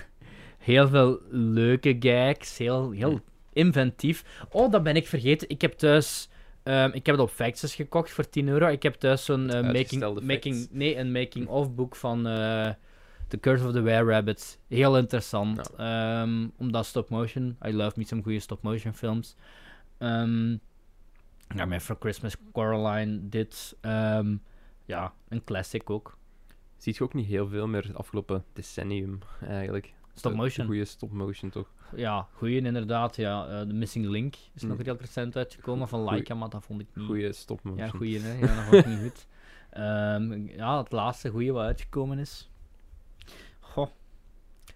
heel veel leuke gags, heel, heel. Inventief. Oh, dat ben ik vergeten. Ik heb thuis, ehm, ik heb het op Facts gekocht voor 10 euro. Ik heb thuis zo'n eh, making, making, nee, een making-of boek van eh The Curse of the Were Rabbit. Heel interessant. Ehm, omdat stop motion. I love me some goede stop motion films. Ehm ja, For Christmas Coraline, dit. ja, een classic ook. Ziet je ook niet heel veel meer het afgelopen decennium, eigenlijk. Stop motion. Goede stop motion, toch? Ja, goeie inderdaad. Ja. Eh, The Missing Link is nog Mm. heel recent uitgekomen van Goeie- Laika, maar dat vond ik niet. Goede stop motion. Ja, goeie, hè? Ja, dat vond ik niet goed. [LAUGHS] Ehm, ja, het laatste goeie wat uitgekomen is. Goh.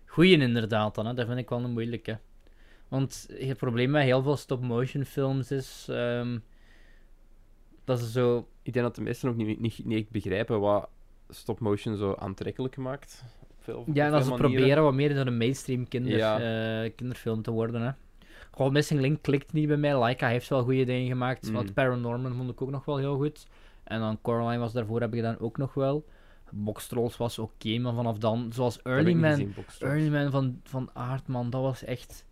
Goeie inderdaad dan, hè? dat vind ik wel een moeilijke. Want het probleem met heel veel stop-motion films is ehm, dat ze zo Ik denk dat de meesten ook niet, niet, niet echt begrijpen wat stop motion zo aantrekkelijk maakt. Veel, Ja, en dat ze manieren. proberen wat meer door een mainstream kinder, Ja. eh, kinderfilm te worden. Hè. Goh, Missing Link klikt niet bij mij. Laika heeft wel goede dingen gemaakt. Mm. Want Paranorman vond ik ook nog wel heel goed. En dan Coraline was daarvoor heb ik dan ook nog wel. Box Trolls was oké, maar vanaf dan, zoals Early Man, gezien. Early Man van, van Aardman, dat was echt...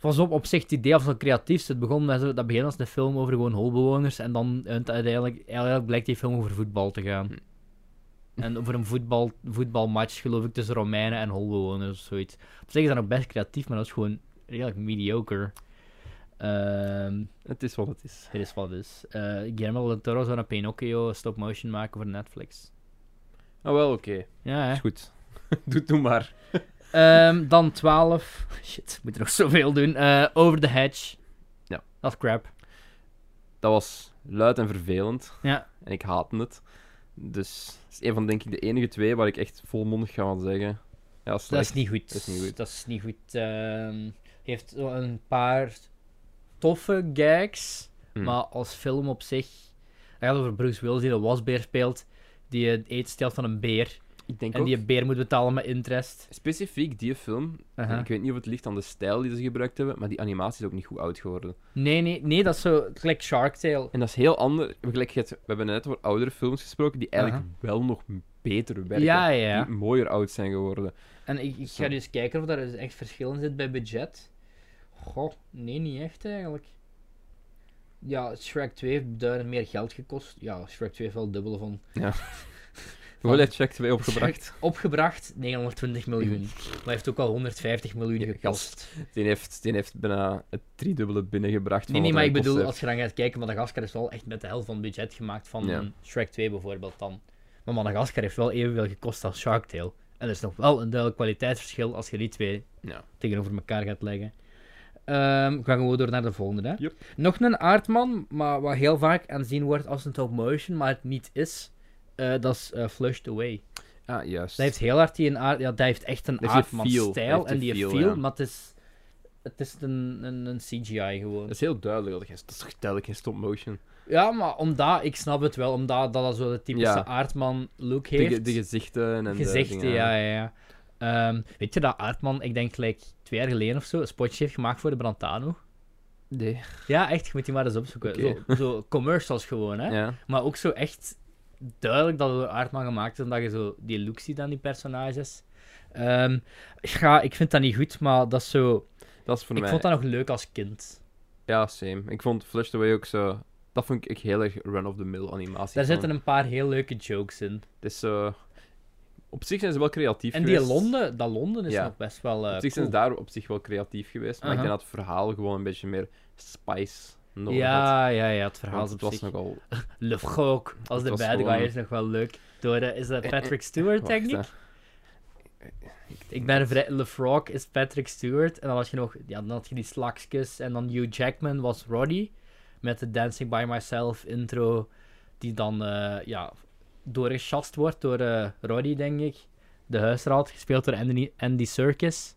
Pas op, op zich het idee of het creatiefste. Het begon met zo, dat begint als een film over gewoon holbewoners en dan uiteindelijk, uiteindelijk blijkt die film over voetbal te gaan. Hm. En over een voetbal, voetbalmatch, geloof ik, tussen Romeinen en holbewoners of zoiets. Op zich is dat nog best creatief, maar dat is gewoon redelijk mediocre. Ehm Het is wat het is. het is wat het is. Eh Guillermo del Toro zou een Pinocchio stop-motion maken voor Netflix. Oh, wel, oké. Ja, hè. Is goed. [LAUGHS] doe, doe maar. Ehm, dan 12. [LAUGHS] Shit, moet er nog zoveel doen. Eh, Over the Hedge. Ja. Dat is crap. Dat was luid en vervelend. Ja. En ik haatte het. Dus het is een van, denk ik, de enige twee waar ik echt volmondig ga van zeggen. Ja, Dat is niet goed. Dat is niet goed. Dat is niet goed. Ehm, heeft een paar toffe gags. Hm. Maar als film op zich. Het gaat over Bruce Willis die de wasbeer speelt. Die het eet stelt van een beer. Ik denk En ook, die beer moet betalen met interest. specifiek die film, ik weet niet of het ligt aan de stijl die ze gebruikt hebben, maar die animatie is ook niet goed oud geworden. Nee, nee, nee, dat is zo. Gelijk Shark Tale. En dat is heel anders. We hebben net over oudere films gesproken die eigenlijk wel nog beter werken. Ja, ja. Die mooier oud zijn geworden. En ik, ga dus kijken of daar dus echt verschil in zit bij budget. Goh, nee, niet echt eigenlijk. Ja, Shrek 2 heeft duidelijk meer geld gekost. Ja, Shrek 2 heeft wel het dubbele van. Hoeveel [LAUGHS] heeft Check 2 opgebracht? Opgebracht 920 miljoen. Maar heeft ook al 150 miljoen gekost. Die heeft, die heeft bijna het driedubbele binnengebracht. Nee, van nee, maar hij ik bedoel, als je dan gaat kijken, Madagaskar is wel echt met de helft van het budget gemaakt van Ja. Shrek 2 bijvoorbeeld dan. Maar Madagaskar heeft wel evenveel gekost als Shark Tale. En er is nog wel een duidelijk kwaliteitsverschil als je die twee. Ja. tegenover elkaar gaat leggen. We gaan gewoon door naar de volgende. Hè? Yep. Nog een aardman, maar wat heel vaak aanzien wordt als een top motion, maar het niet is. Eh, dat is eh, Flushed Away. Ah, juist. Dat heeft heel hard die een aard, ja, dat heeft echt een aardman-stijl en die feel, feel, ja. maar het is, het is een, een, een CGI gewoon. Dat is heel duidelijk. Dat, geen- dat is toch duidelijk geen stop motion. Ja, maar omdat, ik snap het wel, omdat dat dat zo de typische Ja. aardman-look De, heeft. ge- de gezichten en de Gezichten, dingen. ja, ja, ja. Ehm, weet je dat Aardman, ik denk gelijk twee jaar geleden of zo, een spotje heeft gemaakt voor de Brantano? Nee. Ja, echt, je moet die maar eens opzoeken. Zo, zo [LAUGHS] commercials gewoon, hè. Ja. Maar ook zo echt duidelijk dat het door Aardman gemaakt is, omdat je zo die look ziet aan die personages. Ehm, ja, ik vind dat niet goed, maar dat is zo... Dat is voor ik mij... vond dat nog leuk als kind. Ja, same. Ik vond Flushed Away ook zo... Dat vond ik heel erg run-of-the-mill animatie. Daar van. zitten een paar heel leuke jokes in. Het is zo... Op zich zijn ze wel creatief En die geweest. Londen, dat Londen is Ja. nog best wel eh Op zich zijn ze cool. daar op zich wel creatief geweest. Maar ik denk dat het verhaal gewoon een beetje meer spice Ja, ja, ja, het verhaal Want is op het was nogal... [LAUGHS] Le Frog, als de bad gewoon- guy is nog wel leuk. Door, eh, is dat Patrick Stewart, Wacht, denk ik? ben vrij... Le Frog is Patrick Stewart. En dan had je nog... Ja, dan had je die slakskus. En dan Hugh Jackman was Roddy. Met de Dancing By Myself intro. Die dan, eh, ja... Doorgechast wordt door eh, Roddy, denk ik. De huisraad, gespeeld door Andy, Andy Serkis.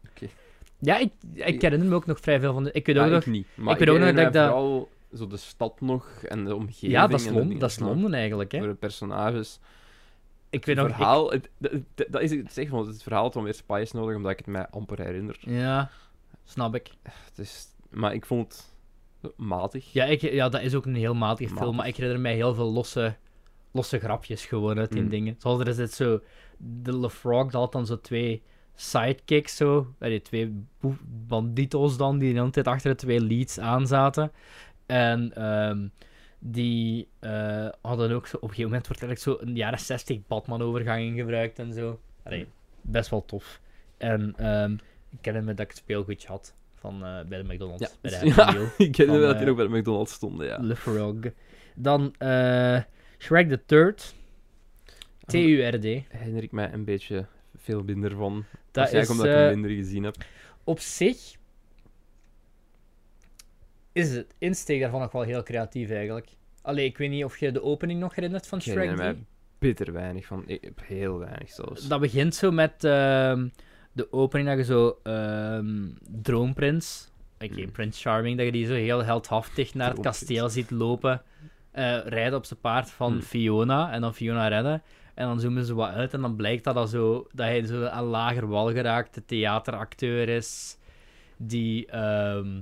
Ja, ik, ik herinner me ook nog vrij veel van de... Ik weet ook Ja, nog... ik niet. Maar ik weet ook nog dat ik dat- vooral zo de stad nog en de omgeving. Ja, dat is, en de Londen, dat is. Londen eigenlijk, hè. Voor de personages. Ik weet het nog... ik- verhaal... Het, dat- is het zeg, want het verhaal had wel meer spice nodig, omdat ik het mij amper herinner. Ja, snap ik. Het is, maar ik vond het matig. Ja, ik, ja, dat is ook een heel matige film, maar ik herinner mij heel veel losse, losse grapjes gewoon uit die Mm. dingen. Zoals er is dit zo... De Le Frog dat had dan zo twee sidekicks zo. Allee, twee banditos dan, die de hele tijd achter de twee leads aanzaten. En ehm, die eh, hadden ook zo... Op een gegeven moment wordt echt zo een jaren 60 Batman-overgang gebruikt en zo. Allee, best wel tof. En ehm, ik herinner me dat ik het speelgoedje had van, eh, bij de McDonald's. Ja, bij de [LAUGHS] ja, ik ken Van, dat die nog bij de McDonald's stonden, ja. Le Frog. Dan eh, Shrek the Third. T-U-R-D. herinner ik mij een beetje veel minder van. Dat Waarschijnlijk is omdat ik eh, hem minder gezien heb. op zich... Is het insteek daarvan nog wel heel creatief eigenlijk. Allee, ik weet niet of je de opening nog herinnert van Ik Shrek herinner 3. mij bitter weinig van. Ik heb heel weinig zelfs. Dat begint zo met ehm, de opening dat je zo ehm Droomprins, oké, Mm. Prince Charming, dat je die zo heel heldhaftig naar het kasteel ziet lopen, eh, rijden op zijn paard van Mm. Fiona en dan Fiona redden. En dan zoomen ze wat uit en dan blijkt dat, dat, zo, dat hij zo een lager wal geraakte theateracteur is, die, ehm,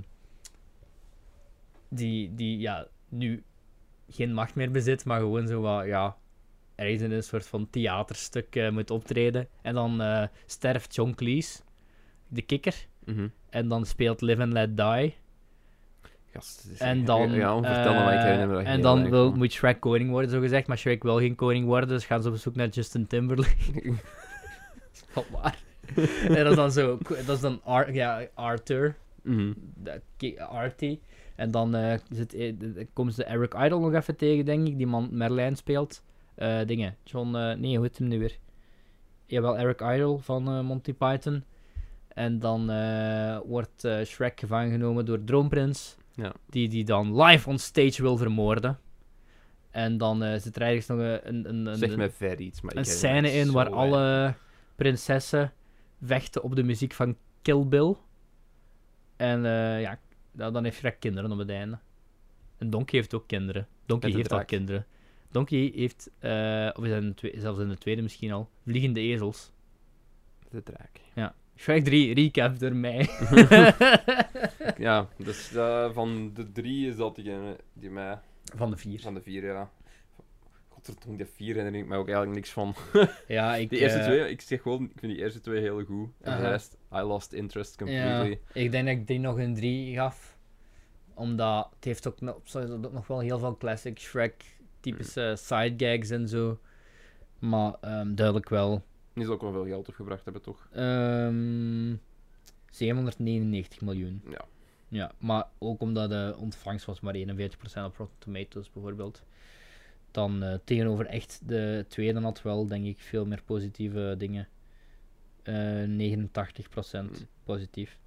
die, die ja, nu geen macht meer bezit, maar gewoon zo wat, ja, ergens in een soort van theaterstuk eh, moet optreden. En dan eh, sterft John Cleese, de kikker. Mhm. En dan speelt Live and Let Die. Gast, is En dan, Ja, vertellen, ik eh, en dan wil, moet Shrek koning worden, zo gezegd. Maar Shrek wil geen koning worden, dus gaan ze op zoek naar Justin Timberlake. [LAUGHS] Wat waar. en dat is dan zo... Dat is dan Ar ja, Arthur. Mhm. Artie. En dan eh, zit, eh, komen ze Eric Idle nog even tegen, denk ik. Die man Merlijn speelt. Eh, dingen. John... eh, nee, hoe heet hem nu weer? Jawel, Eric Idle van eh, Monty Python. En dan eh, wordt eh, Shrek gevangen genomen door Droomprins. Ja. Die die dan live on stage wil vermoorden. En dan eh, zit er ergens nog een, een, een, een, Zeg mij ver iets, maar een me scène in waar weinig. alle prinsessen vechten op de muziek van Kill Bill. En eh, ja, dan heeft Shrek kinderen op het einde. En Donkey heeft ook kinderen. Donkey heeft al draak. kinderen. Donkey heeft, eh, of is in de zelfs in de tweede misschien al, vliegende ezels. De draak. Shrek 3, recap door mij. [LAUGHS] Ja, dus eh, van de drie is dat diegene die mij... Van de vier. Van de vier, ja. Godverdomme, die vier herinner ik mij ook eigenlijk niks van. [LAUGHS] Ja, ik... Die eerste eh, twee, ik zeg gewoon, ik vind die eerste twee heel goed. En de rest, I lost interest Ja, completely. ik denk dat ik die nog een 3 gaf. Omdat het heeft ook het ook nog wel heel veel classic Shrek typische side gags en zo. Maar ehm, duidelijk wel. Die zal ook wel veel geld opgebracht hebben, toch? Ehm 799 miljoen. Ja. Ja, maar ook omdat de ontvangst was maar 41% op Rotten Tomatoes bijvoorbeeld. Dan eh, tegenover echt de tweede had wel, denk ik, veel meer positieve dingen. Eh 89% positief.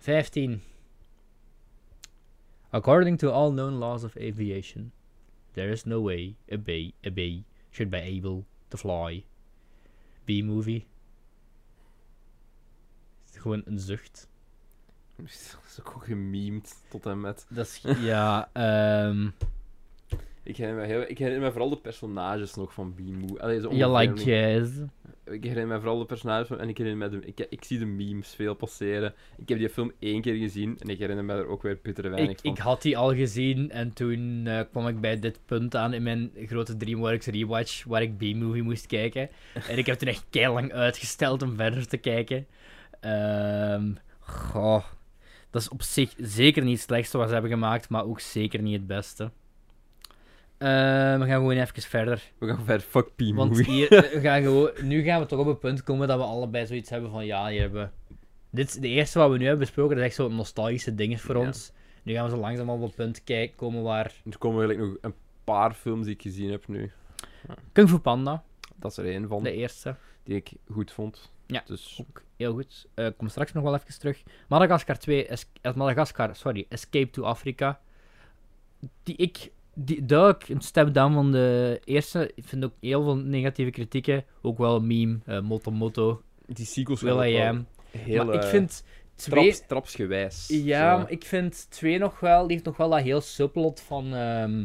15. According to all known laws of aviation, there is no way a bee, a bee should be able to fly. B-movie. Gewoon een zucht. [LAUGHS] Dat is ook gememd tot en met. Dat is, ja, [LAUGHS] ehm Ik herinner me, heel, ik herinner me vooral de personages nog van je ongeveer like jazz. Ik herinner me vooral de personages van, en ik herinner me de, ik, ik zie de memes veel passeren. Ik heb die film één keer gezien en ik herinner me er ook weer bitter weinig Ik, van. ik had die al gezien en toen eh, kwam ik bij dit punt aan in mijn grote DreamWorks rewatch waar ik B-movie moest kijken. En ik heb toen echt lang uitgesteld om verder te kijken. Ehm goh, dat is op zich zeker niet het slechtste wat ze hebben gemaakt, maar ook zeker niet het beste. Ehm, we gaan gewoon even verder. We gaan ver fuck Want Beamoo. hier, [LAUGHS] we gaan gewoon, nu gaan we toch op het punt komen dat we allebei zoiets hebben van ja, hier hebben we... Dit, is- de eerste wat we nu hebben besproken, dat is echt zo'n nostalgische ding voor Ja. ons. Nu gaan we zo langzaam op het punt kijken, komen waar... Er komen eigenlijk nog een paar films die ik gezien heb nu. Kung Fu Panda, Dat is er één van de eerste. die ik goed vond. Ja. Dus Ook heel goed. Eh, Ik kom straks nog wel even terug. Madagascar 2, es eh, Madagascar, sorry, Escape to Africa. Die ik, die, duidelijk een step down van de eerste. Ik vind ook heel veel negatieve kritieken. Ook wel een meme, eh Moto Moto, die sequels Will I Am. heel maar ik eh, vind twee... traps, trapsgewijs. Ja, Zo. maar ik vind 2 nog wel, die heeft nog wel dat heel subplot van. ehm,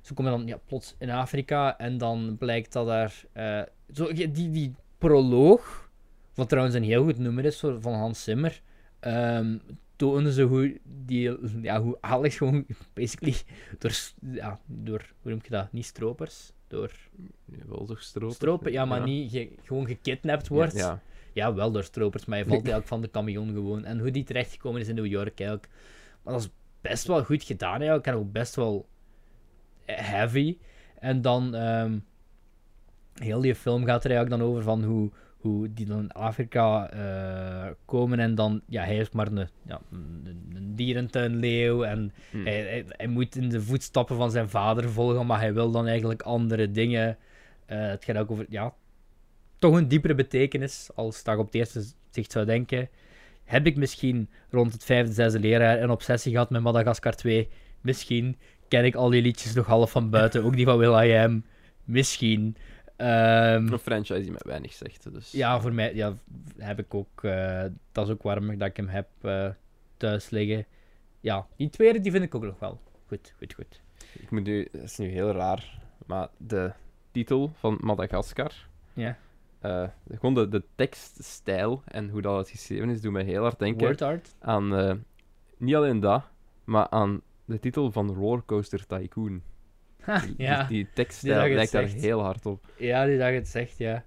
ze komen dan ja, plots in Afrika en dan blijkt dat daar. eh, zo, die, die, proloog, wat trouwens een heel goed nummer is zo, van Hans Zimmer. ehm, tonen ze hoe, die, ja, hoe Alex gewoon basically door, ja, door, hoe noem je dat? Niet stropers? Door wel toch stroop. stropen, ja, maar niet ge- gewoon gekidnapt wordt. Ja, Ja, wel door stropers, maar je valt eigenlijk van de camion gewoon. En hoe die terechtgekomen is in New York eigenlijk. Maar dat is best wel goed gedaan eigenlijk. En ook best wel heavy. En dan... ehm, heel die film gaat er eigenlijk dan over van hoe, hoe die dan in Afrika eh, komen. En dan... Ja, hij is maar een, ja, een, een dierentuinleeuw. En Hm. hij, hij, hij moet in de voetstappen van zijn vader volgen. Maar hij wil dan eigenlijk andere dingen. Eh, het gaat ook over... Ja, toch een diepere betekenis als dat je op het eerste zicht zou denken. Heb ik misschien rond het vijfde, zesde leerjaar een obsessie gehad met Madagascar 2? Misschien. Ken ik al die liedjes nog half van buiten, ook die van Will I Am? Misschien. Ehm, Een franchise die mij weinig zegt. Dus. ja, voor mij ja, heb ik ook... eh, dat is ook waarom dat ik hem heb eh, thuis liggen. Ja, die tweede die vind ik ook nog wel. Goed, goed, goed. Ik moet nu, dat is nu heel raar, maar de titel van Madagaskar, Ja. eh, gewoon de, de tekststijl en hoe dat het geschreven is, doet mij heel hard denken Word art. aan, niet alleen dat, maar aan de titel van Rollercoaster Tycoon. [LAUGHS] Ja. die, die tekststijl je lijkt daar heel hard op. ja, die dat je het zegt, ja.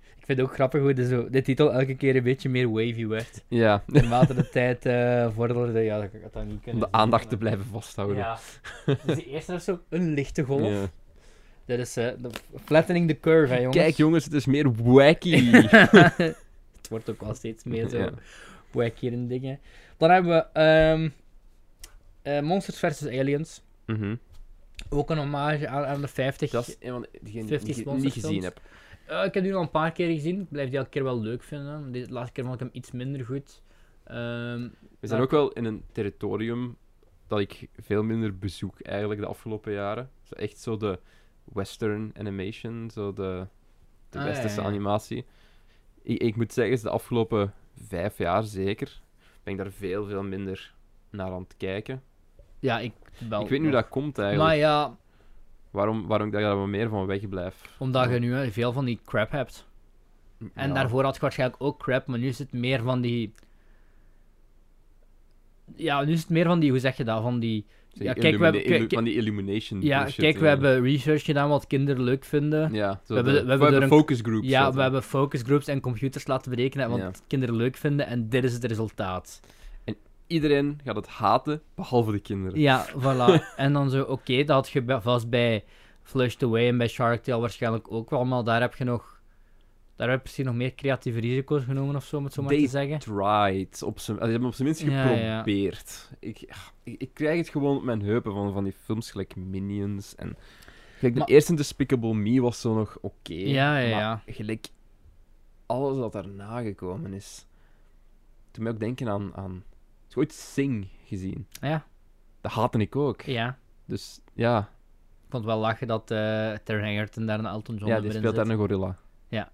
Ik vind het ook grappig hoe de, zo, de titel elke keer een beetje meer wavy werd. Ja, Naarmate de tijd eh vorderde, ja, dat dat niet om kunnen de zien, aandacht te blijven vasthouden. Ja. [LAUGHS] Dus die eerste was zo een lichte golf. Ja. Dat is eh, de flattening the curve, hè, jongens. Kijk jongens, het is meer wacky. [LAUGHS] het wordt ook wel steeds meer zo Ja. wacky in dingen. Dan hebben we ehm, eh, Monsters vs. Aliens. Mhm. Ook een hommage aan, aan de 50. Dat is een van diegenen 50 die ik niet gezien heb. Eh, ik heb die al een paar keer gezien. Ik blijf die elke keer wel leuk vinden. De laatste keer vond ik hem iets minder goed. Ehm, We zijn ook wel in een territorium dat ik veel minder bezoek eigenlijk de afgelopen jaren. Zo echt zo de western animation, zo de, de Ah, westerse ja. animatie. Ik, ik moet zeggen, de afgelopen vijf jaar zeker, ben ik daar veel, veel minder naar aan het kijken. ja, ik wel. ik weet niet hoe dat komt eigenlijk. Maar ja, Waarom, waarom ik daar wat meer van wegblijf. omdat je nu hè, veel van die crap hebt. En Ja. daarvoor had je waarschijnlijk ook crap, maar nu is het meer van die... Ja, nu is het meer van die, hoe zeg je dat, van die... Ja, kijk, we hebben- van die illumination Ja, kijk, we hebben research gedaan wat kinderen leuk vinden. Ja, we hebben- de- we hebben een- focus groups. Ja, we hebben focus groups en computers laten berekenen wat Ja. kinderen leuk vinden en dit is het resultaat. Iedereen gaat het haten, behalve de kinderen. Ja, [LAUGHS] voilà. en dan zo, oké, dat had je vast bij Flushed Away en bij Shark Tale waarschijnlijk ook wel, maar daar heb je nog... Daar heb je precies nog meer creatieve risico's genomen of zo, om het zo maar They te zeggen. tried. Op zijn, ze hebben op zijn minst Ja, ja. geprobeerd. Ik, ik, ik krijg het gewoon op mijn heupen van, van die films gelijk Minions. En, gelijk de eerste Despicable Me was zo nog oké. Ja, ja, maar gelijk alles wat daarna gekomen is. Toen mij ook denken aan... aan heb je ooit Sing gezien? Ja, Dat haatte ik ook. ja. Dus ja, Ik vond het wel lachen dat eh Taron Egerton daar een Elton John ja die speelt daar een gorilla. Ja.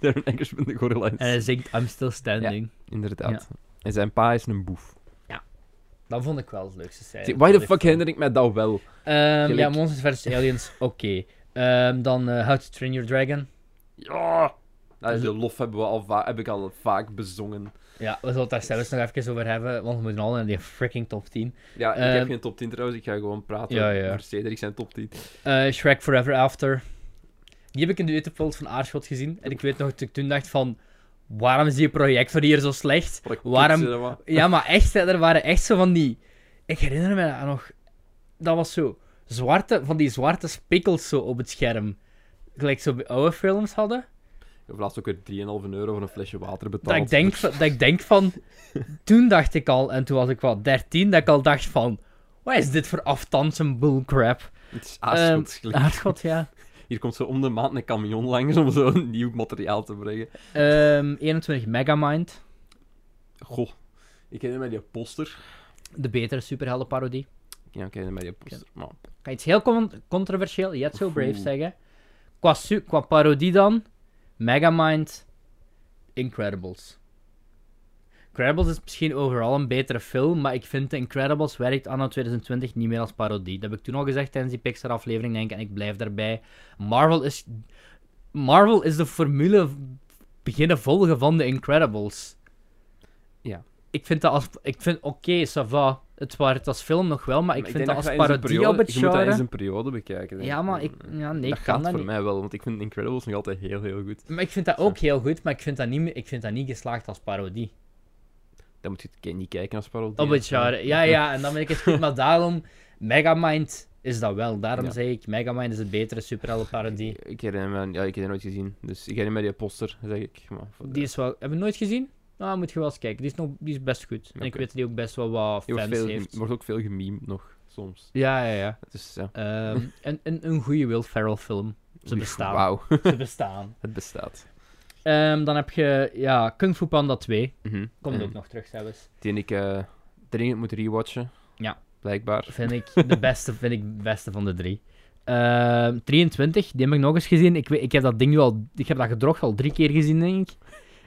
Darren Eggers de gorilla. in En hij zingt I'm Still Standing. Inderdaad. En zijn pa is een boef. Dat vond ik wel het leukste scène. Zie, Why the fuck herinner ik mij dat wel? Ehm, Gelijk- ja, Monsters vs. Aliens, [LAUGHS] oké. Ehm, dan eh, How to Train Your Dragon. Ja! Nou, de lof hebben we al heb ik al vaak bezongen. Ja, we zullen het daar zelfs nog even over hebben, want we moeten al in die freaking top 10. Ja, ik Ehm, heb geen top 10 trouwens, ik ga gewoon praten Ja, ja. over Cedric zijn top 10. Eh, Shrek Forever After. Die heb ik in de YouTube van Aarschot gezien. En ik weet nog dat ik toen dacht van... Waarom is die projector hier zo slecht? Waarom-. Ja, maar echt, er waren echt zo van die... Ik herinner me dat nog. Dat was zo... Zwarte, van die zwarte spikkels zo op het scherm. Gelijk zo bij oude films hadden. Ik heb laatst ook weer 3,5 euro voor een flesje water Dat betaald. ik, denk, [LAUGHS] van- dat ik denk van... Toen dacht ik al, en toen was ik wat 13, dat ik al dacht van... Wat is dit voor aftansen bullcrap? Het is Aarschot. Ehm, ja. [LAUGHS] Hier komt zo om de maand een camion langs om zo nieuw materiaal te brengen. Ehm 21 Megamind. Goh, ik herinner mij die poster. De betere superheldenparodie. Ja, ik herinner mij die poster. Maar Ik ga iets heel con- controversieel, Yet So Brave zeggen. Qua, qua parodie dan, Megamind, Incredibles. Incredibles is misschien overal een betere film, maar ik vind The Incredibles werkt anno 2020 niet meer als parodie. Dat heb ik toen al gezegd tijdens die Pixar-aflevering, denk ik, en ik blijf daarbij. Marvel is... Marvel is de formule beginnen volgen van The Incredibles. Ik vind dat als... Ik vind, oké, ça va. Het waard als film nog wel, maar ik Maar vind dat als parodie periode- op het Je moet dat genre... zijn periode bekijken. denk Ja, maar ik... Ja, nee, dat ik kan gaat dat voor niet. mij wel, want ik vind Incredibles nog altijd heel, heel goed. Maar ik vind dat ook heel goed, maar ik vind dat niet, ik vind dat niet geslaagd als parodie. Dan moet je het niet kijken als parodie. Op het genre. Ja, ja, en dan ben ik het goed, maar daarom... [LAUGHS] Megamind is dat wel. Daarom Ja. zeg ik, Megamind is een betere superheldenparodie. Ik herinner me, ja, ik heb die nooit gezien. Dus ik herinner me die poster, zeg ik. Maar Die is wel... Heb je nooit gezien? Nou, moet je wel eens kijken. Die is, nog, die is best goed. En ik weet dat die ook best wel wat die wordt, fans veel, heeft. wordt ook veel gememd nog, soms. Ja, ja, ja. Dus ja. Ehm, [LAUGHS] en, een, een goede Will Ferrell film. Ze bestaan. Wauw, Ze bestaan. [LAUGHS] het bestaat. Ehm, dan heb je ja, Kung Fu Panda 2. Mhm. Komt En ook nog terug zelfs. Die ik eh, dringend moet rewatchen. Ja. Blijkbaar. Vind ik de beste, [LAUGHS] vind ik de beste van de drie. Ehm 23, die heb ik nog eens gezien. Ik, ik heb dat ding nu al... Ik heb dat gedrocht al drie keer gezien, denk ik.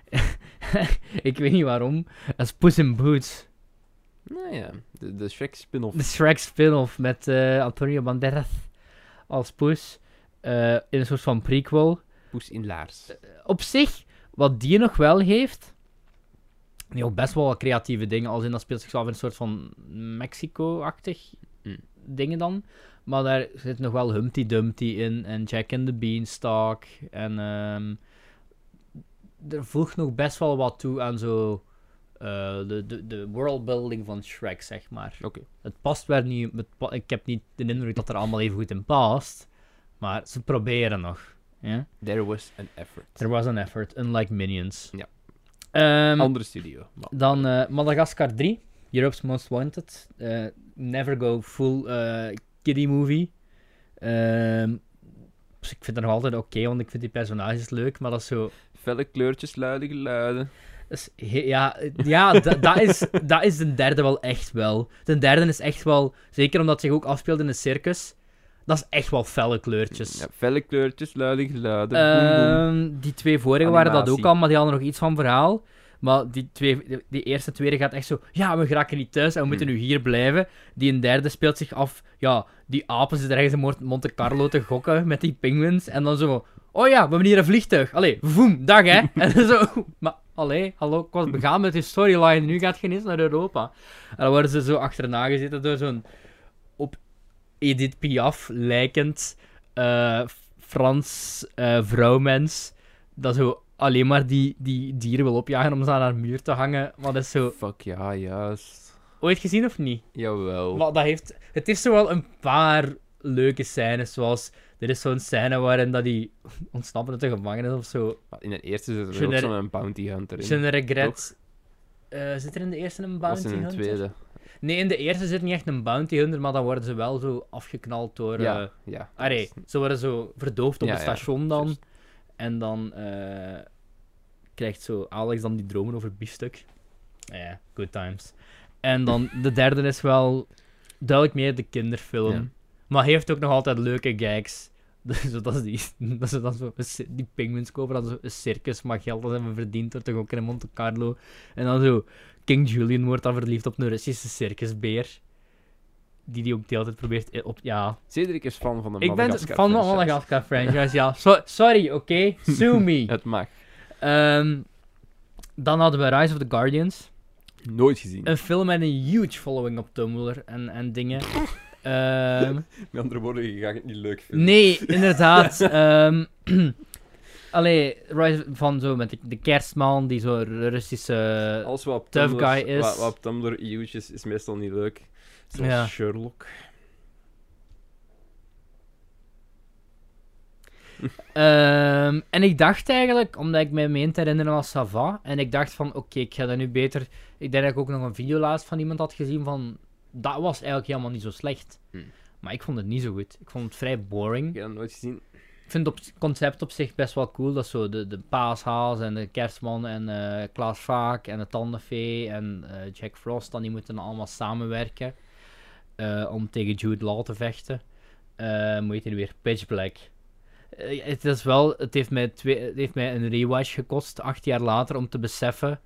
[LAUGHS] ik weet niet waarom. Dat is Puss in Boots. Nou ja, de, de Shrek spin-off. De Shrek spin-off met eh, Antonio Banderas als Poes. eh, in een soort van prequel. Poes in laars. Op zich, wat die nog wel heeft... Die ook best wel wat creatieve dingen. Als in dat speelt zich af in een soort van Mexico-achtig Mm. dingen dan. Maar daar zit nog wel Humpty Dumpty in. En Jack and the Beanstalk. En ehm, er voegt nog best wel wat toe aan zo... eh, de, de, de worldbuilding van Shrek, zeg maar. Oké. Het past wel niet... Het ik heb niet de indruk dat er allemaal even goed in past. Maar ze proberen nog. Ja? There was an effort. There was an effort, unlike Minions. Ja. Ehm, Andere studio. maar- dan eh, Madagascar 3, Europe's Most Wanted. Eh, never go full kiddie movie. Ehm, dus ik vind het nog altijd oké, want ik vind die personages leuk, maar dat is zo... Felle kleurtjes, luide geluiden. he- ja, ja da- dat, is, dat is de derde wel echt wel. De derde is echt wel, zeker omdat het zich ook afspeelt in een circus, dat is echt wel felle kleurtjes. Ja, felle kleurtjes, luide geluiden. Ehm, die twee vorige waren dat ook al, maar die hadden nog iets van verhaal. Maar die, twee, die, eerste tweede gaat echt zo... Ja, we geraken niet thuis en we moeten Hmm. nu hier blijven. Die een derde speelt zich af... Ja, die apen zitten ergens in Mont- Monte Carlo te gokken met die penguins. En dan zo... Oh ja, we hebben hier een vliegtuig. Allee, voem, dag hè. [LAUGHS] en zo... Maar, allee, hallo, ik was begaan met die storyline. Nu gaat je ineens naar Europa. En dan worden ze zo achterna gezeten door zo'n... Op Edith Piaf lijkend... eh, Frans eh, vrouwmens. Dat zo alleen maar die, die dieren wil opjagen om ze aan haar muur te hangen. Maar dat is zo... Fuck ja, juist. Ooit gezien of niet? Jawel. Maar dat heeft... Het heeft zo wel een paar leuke scènes, zoals... Er is zo'n scène waarin dat die ontsnappen uit de gevangenis of zo. In de eerste zit er ook zo'n bounty hunter in. Ne regret... Eh, zit er in de eerste een bounty was in de hunter? tweede. Nee, in de eerste zit niet echt een bounty hunter, maar dan worden ze wel zo afgeknald door... Ja, eh, ja. Allee, ze worden zo verdoofd op Ja, het ja, station dan. En dan eh, krijgt zo Alex dan die dromen over biefstuk. Ja, good times. En dan de derde is wel duidelijk meer de kinderfilm. Maar heeft ook nog altijd leuke gags. [LAUGHS] Dus dat is die, [LAUGHS] dat is dan zo, die penguins kopen dan zo een circus, maar geld dat hebben verdiend door te gokken in Monte Carlo. En dan zo, King Julian wordt dan verliefd op een Russische circusbeer. Die die ook de hele tijd probeert i- op... Ja, Cedric is fan van de ik ben Madagascar van de franchise. Madagascar franchise, ja. So- sorry, oké? Sue me. [LAUGHS] Het mag. Ehm, dan hadden we Rise of the Guardians. Nooit gezien. Een film met een huge following op Tumblr en, en dingen. Ehm, [LAUGHS] Met andere woorden, je gaat het niet leuk vinden. nee, [LAUGHS] inderdaad. ehm [CLEARS THROAT] allee, Rise van zo met de, de kerstman die zo Russische... Alles wat op Tough Tumblr, guy is- Wat, wat op Tumblr is, is meestal niet leuk. Zoals Ja. Sherlock. [LAUGHS] Ehm, en ik dacht eigenlijk, omdat ik mij meen te herinneren als Sava, en ik dacht van, oké, ik ga dat nu beter... Ik denk dat ik ook nog een video laatst van iemand had gezien van, dat was eigenlijk helemaal niet zo slecht. Hmm. Maar ik vond het niet zo goed. Ik vond het vrij boring. Ik heb dat nooit gezien. Ik vind het concept op zich best wel cool. Dat is zo de, de paashaas en de kerstman en eh Klaas Vaak en de tandenfee en eh, Jack Frost. Dan die moeten allemaal samenwerken eh, om tegen Jude Law te vechten. Moet je weer? Pitch Black. Het is wel, het heeft mij, twee, het heeft mij een rewatch gekost, acht jaar later, om te beseffen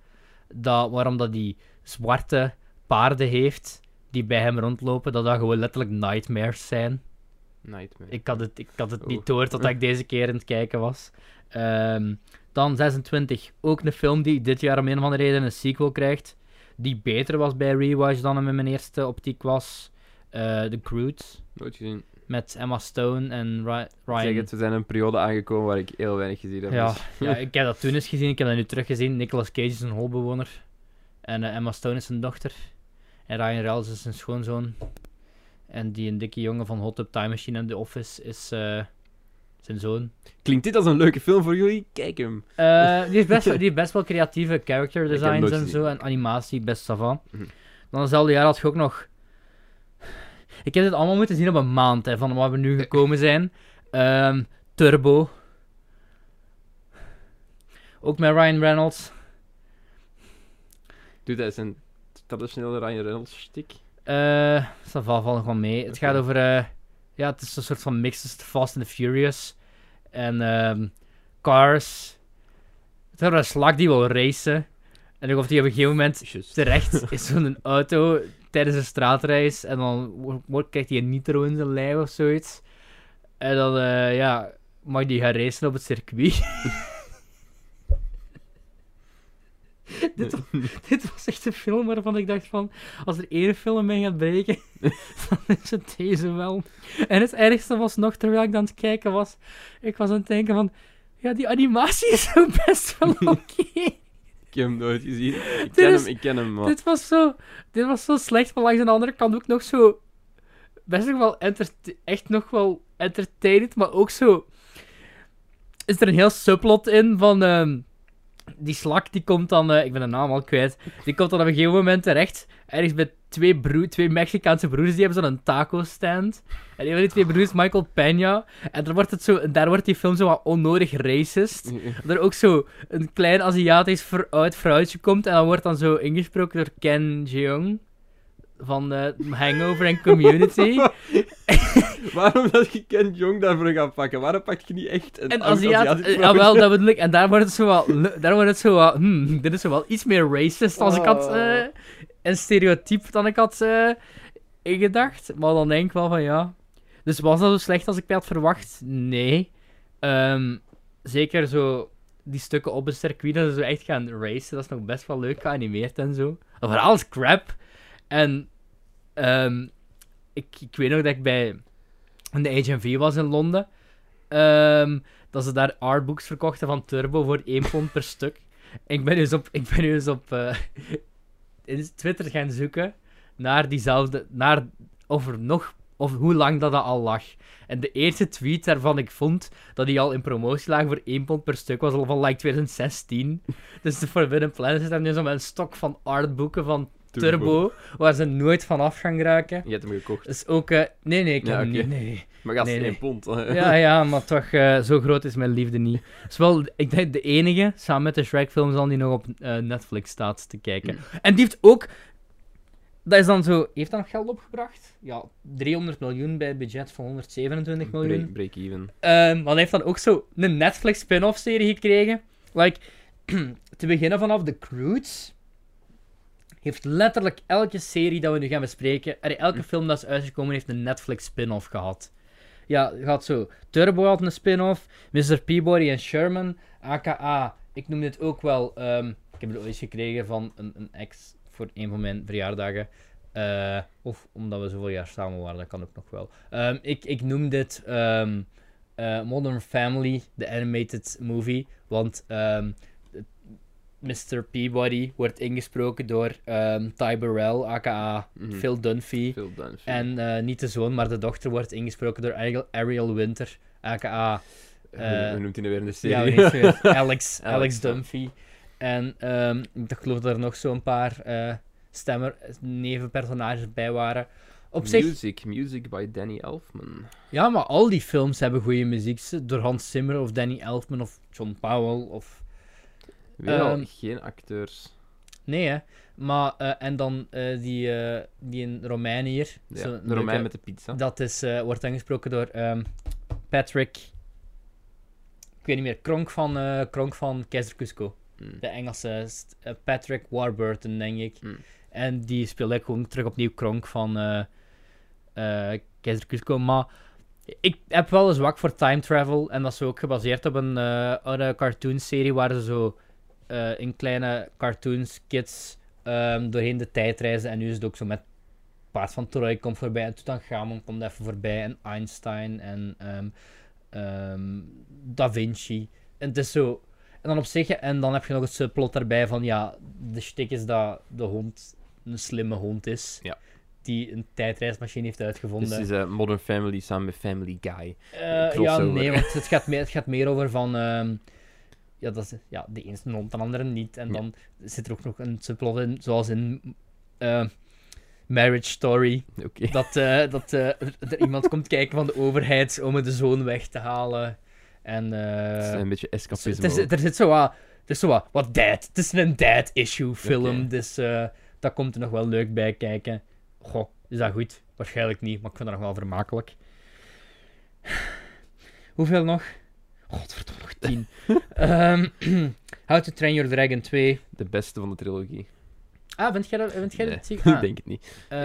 dat, waarom dat die zwarte paarden heeft die bij hem rondlopen, dat dat gewoon letterlijk nightmares zijn. Nightmare. Ik had het, ik had het Oh. niet door totdat ik deze keer aan het kijken was. Ehm, dan 26. Ook een film die dit jaar om een of andere reden een sequel krijgt. die beter was bij Rewatch dan hem in mijn eerste optiek was. eh The Groot, Nooit gezien. met Emma Stone en Ryan. zeg het, we zijn een periode aangekomen waar ik heel weinig gezien heb. Ja, dus- ja, [LAUGHS] ik heb dat toen eens gezien, ik heb dat nu teruggezien. Nicolas Cage is een holbewoner. En eh, Emma Stone is zijn dochter. En Ryan Reynolds is zijn schoonzoon. En die een dikke jongen van Hot Tub Time Machine en The Office is eh, zijn zoon. Klinkt dit als een leuke film voor jullie? Kijk hem. Eh, [LAUGHS] die, heeft best, die heeft best wel creatieve character designs en gezien. zo. En animatie, best savant. Mhm. Dan hetzelfde jaar had je ook nog... Ik heb dit allemaal moeten zien op een maand, hè, van waar we nu gekomen zijn. Ehm, Turbo. Ook met Ryan Reynolds. Doet hij zijn traditionele Ryan Reynolds stick? Eh, va, valt nog wel mee. Het gaat over... eh, ja, het is een soort van mix tussen Fast and the Furious. En ehm, Cars. Het gaat over een slag die wil racen. En dan komt hij op een gegeven moment terecht [LAUGHS] is zo'n auto tijdens een straatreis. En dan wo- wo- krijgt hij een nitro in zijn lijf of zoiets. En dan, eh, ja, mag hij gaan racen op het circuit. [LAUGHS] [LAUGHS] dit, wa- dit was echt een film waarvan ik dacht van... Als er één film mee gaat breken, [LAUGHS] dan is het deze wel. En het ergste was nog, terwijl ik aan het kijken was... Ik was aan het denken van... Ja, die animatie is ook best wel [LAUGHS] oké. Ik heb hem nooit gezien. Ik ken hem, ik ken hem, maar... Dit was zo, dit was zo slecht, maar langs de andere kant ook nog zo. Best nog wel echt nog wel entertainend, maar ook zo. Is er een heel subplot in van. ehm, die slak die komt dan, eh, ik ben de naam al kwijt. Die komt dan op een gegeven moment terecht. Ergens bij twee, broer, twee Mexicaanse broers, die hebben zo'n taco-stand. En een van die twee broers Michael Peña. En daar wordt, het zo, daar wordt die film zo wat onnodig racist er ook zo een klein Aziatisch oud vrouwtje komt en dan wordt dan zo ingesproken door Ken Jeong van eh, Hangover en Community. [LAUGHS] Waarom dat je Ken Jong daarvoor gaat pakken? Waarom pak je niet echt een en Aziat, Aziatisch eh, ja, vrouwtje? wel, dat bedoel ik. En daar wordt het zo wel, daar wordt het zo wel, hmm, dit is zo wel iets meer racist als ik had, Oh. eh, een stereotype dan ik had eh, ingedacht. Maar dan denk ik wel van ja. Dus was dat zo slecht als ik mij had verwacht? Nee. Ehm, zeker zo die stukken op een circuit dat ze zo echt gaan racen, dat is nog best wel leuk geanimeerd en zo. Maar vooral is crap. En ehm, ik, ik weet nog dat ik bij de HMV was in Londen. ehm, dat ze daar artbooks verkochten van Turbo voor 1 pond per stuk. Ik ben dus op, ik ben dus op eh, Twitter gaan zoeken naar diezelfde, naar of er nog, of hoe lang dat, dat al lag. En de eerste tweet waarvan ik vond dat die al in promotie lag voor 1 pond per stuk was al van like 2016. dus de Forbidden Planet zit nu zo met een stok van artboeken van Turbo, waar ze nooit van af gaan geraken. Je hebt hem gekocht. Dus ook... eh, nee, nee, ik heb hem niet. Nee. Maar gast, Nee, nee. pond. Ja, ja, maar toch, eh, zo groot is mijn liefde niet. Het is wel, ik denk, de enige, samen met de Shrek-films, dan die nog op eh, Netflix staat te kijken. En die heeft ook... Dat is dan zo... Heeft dat nog geld opgebracht? Ja, 300 miljoen bij een budget van 127 miljoen. Break, break even. Ehm, maar hij heeft dan ook zo een Netflix spin-off serie gekregen. Like, [CLEARS THROAT] te beginnen vanaf The Croods. Heeft letterlijk elke serie dat we nu gaan bespreken, allee, elke film dat is uitgekomen, heeft een Netflix spin-off gehad. Ja, had zo. Turbo had een spin-off. Mr. Peabody en Sherman. AKA. Ik noem dit ook wel. ehm, ik heb het ooit gekregen van een, een ex voor een van mijn verjaardagen. Eh, of omdat we zoveel jaar samen waren, dat kan ook nog wel. Ehm, ik, ik noem dit ehm, eh, Modern Family, de animated movie. Want het- Mr. Peabody wordt ingesproken door ehm, Ty Burrell, aka Mhm. Phil Dunphy. Veel done. En eh, niet de zoon, maar de dochter wordt ingesproken door Ariel, Ariel Winter, aka... Hoe- eh, Hoe noemt hij nou weer in de serie? Ja, weer? [LAUGHS] Alex, Alex. Dunphy. En ehm, ik geloof dat er nog zo'n paar eh stemmer, nevenpersonages bij waren. Op zich, Music, music by Danny Elfman. ja, maar al die films hebben goede muziek. Door Hans Zimmer of Danny Elfman of John Powell of... Weer al Ehm, geen acteurs. Nee, hè. Maar, eh, en dan eh, die, eh, die in Romein hier. Ja, zo'n de Romein met de pizza. Dat is, wordt aangesproken door ehm, Patrick. Ik weet niet meer. Kronk van, Kronk van Keizer Cusco. Mm. De Engelse Patrick Warburton, denk ik. Mm. En die speelde ik gewoon terug opnieuw Kronk van Keizer Cusco. Maar ik heb wel een zwak voor time travel. En dat is ook gebaseerd op een oude cartoonserie waar ze zo eh, in kleine cartoons, kids, ehm, doorheen de tijd reizen. En nu is het ook zo met Paard van Troy komt voorbij. En Tutankhamon komt even voorbij. En Einstein en ehm, ehm, Da Vinci. En het is zo... En dan op zich... En dan heb je nog het subplot daarbij van... Ja, de shtick is dat de hond een slimme hond is. Ja. Die een tijdreismachine heeft Dus uitgevonden. het is eh, Modern Family samen met Family Guy. Eh, ja, nee, [LAUGHS] want het gaat meer, het gaat meer over van... ja, dat is, ja, de ene een hond, de andere niet. En Ja. dan zit er ook nog een subplot in, zoals in eh, Marriage Story. Dat, eh, dat eh, er iemand komt kijken van de overheid om de zoon weg te halen. En... Het is een beetje het escapisme. is, er zit zo wat... Het is zo wat, wat dad. Het is een dad-issue film, Oké. dus dat komt er nog wel leuk bij kijken. Goh, is dat goed? Waarschijnlijk niet, maar ik vind dat nog wel vermakelijk. Hoeveel nog? Godverdomme, nog tien. [LAUGHS] Ehm, [CLEARS THROAT] How to Train Your Dragon 2. De beste van de trilogie. Ah, vind jij dat? Vind jij Nee, dat zie- [LAUGHS] ik ah, denk het niet. eh,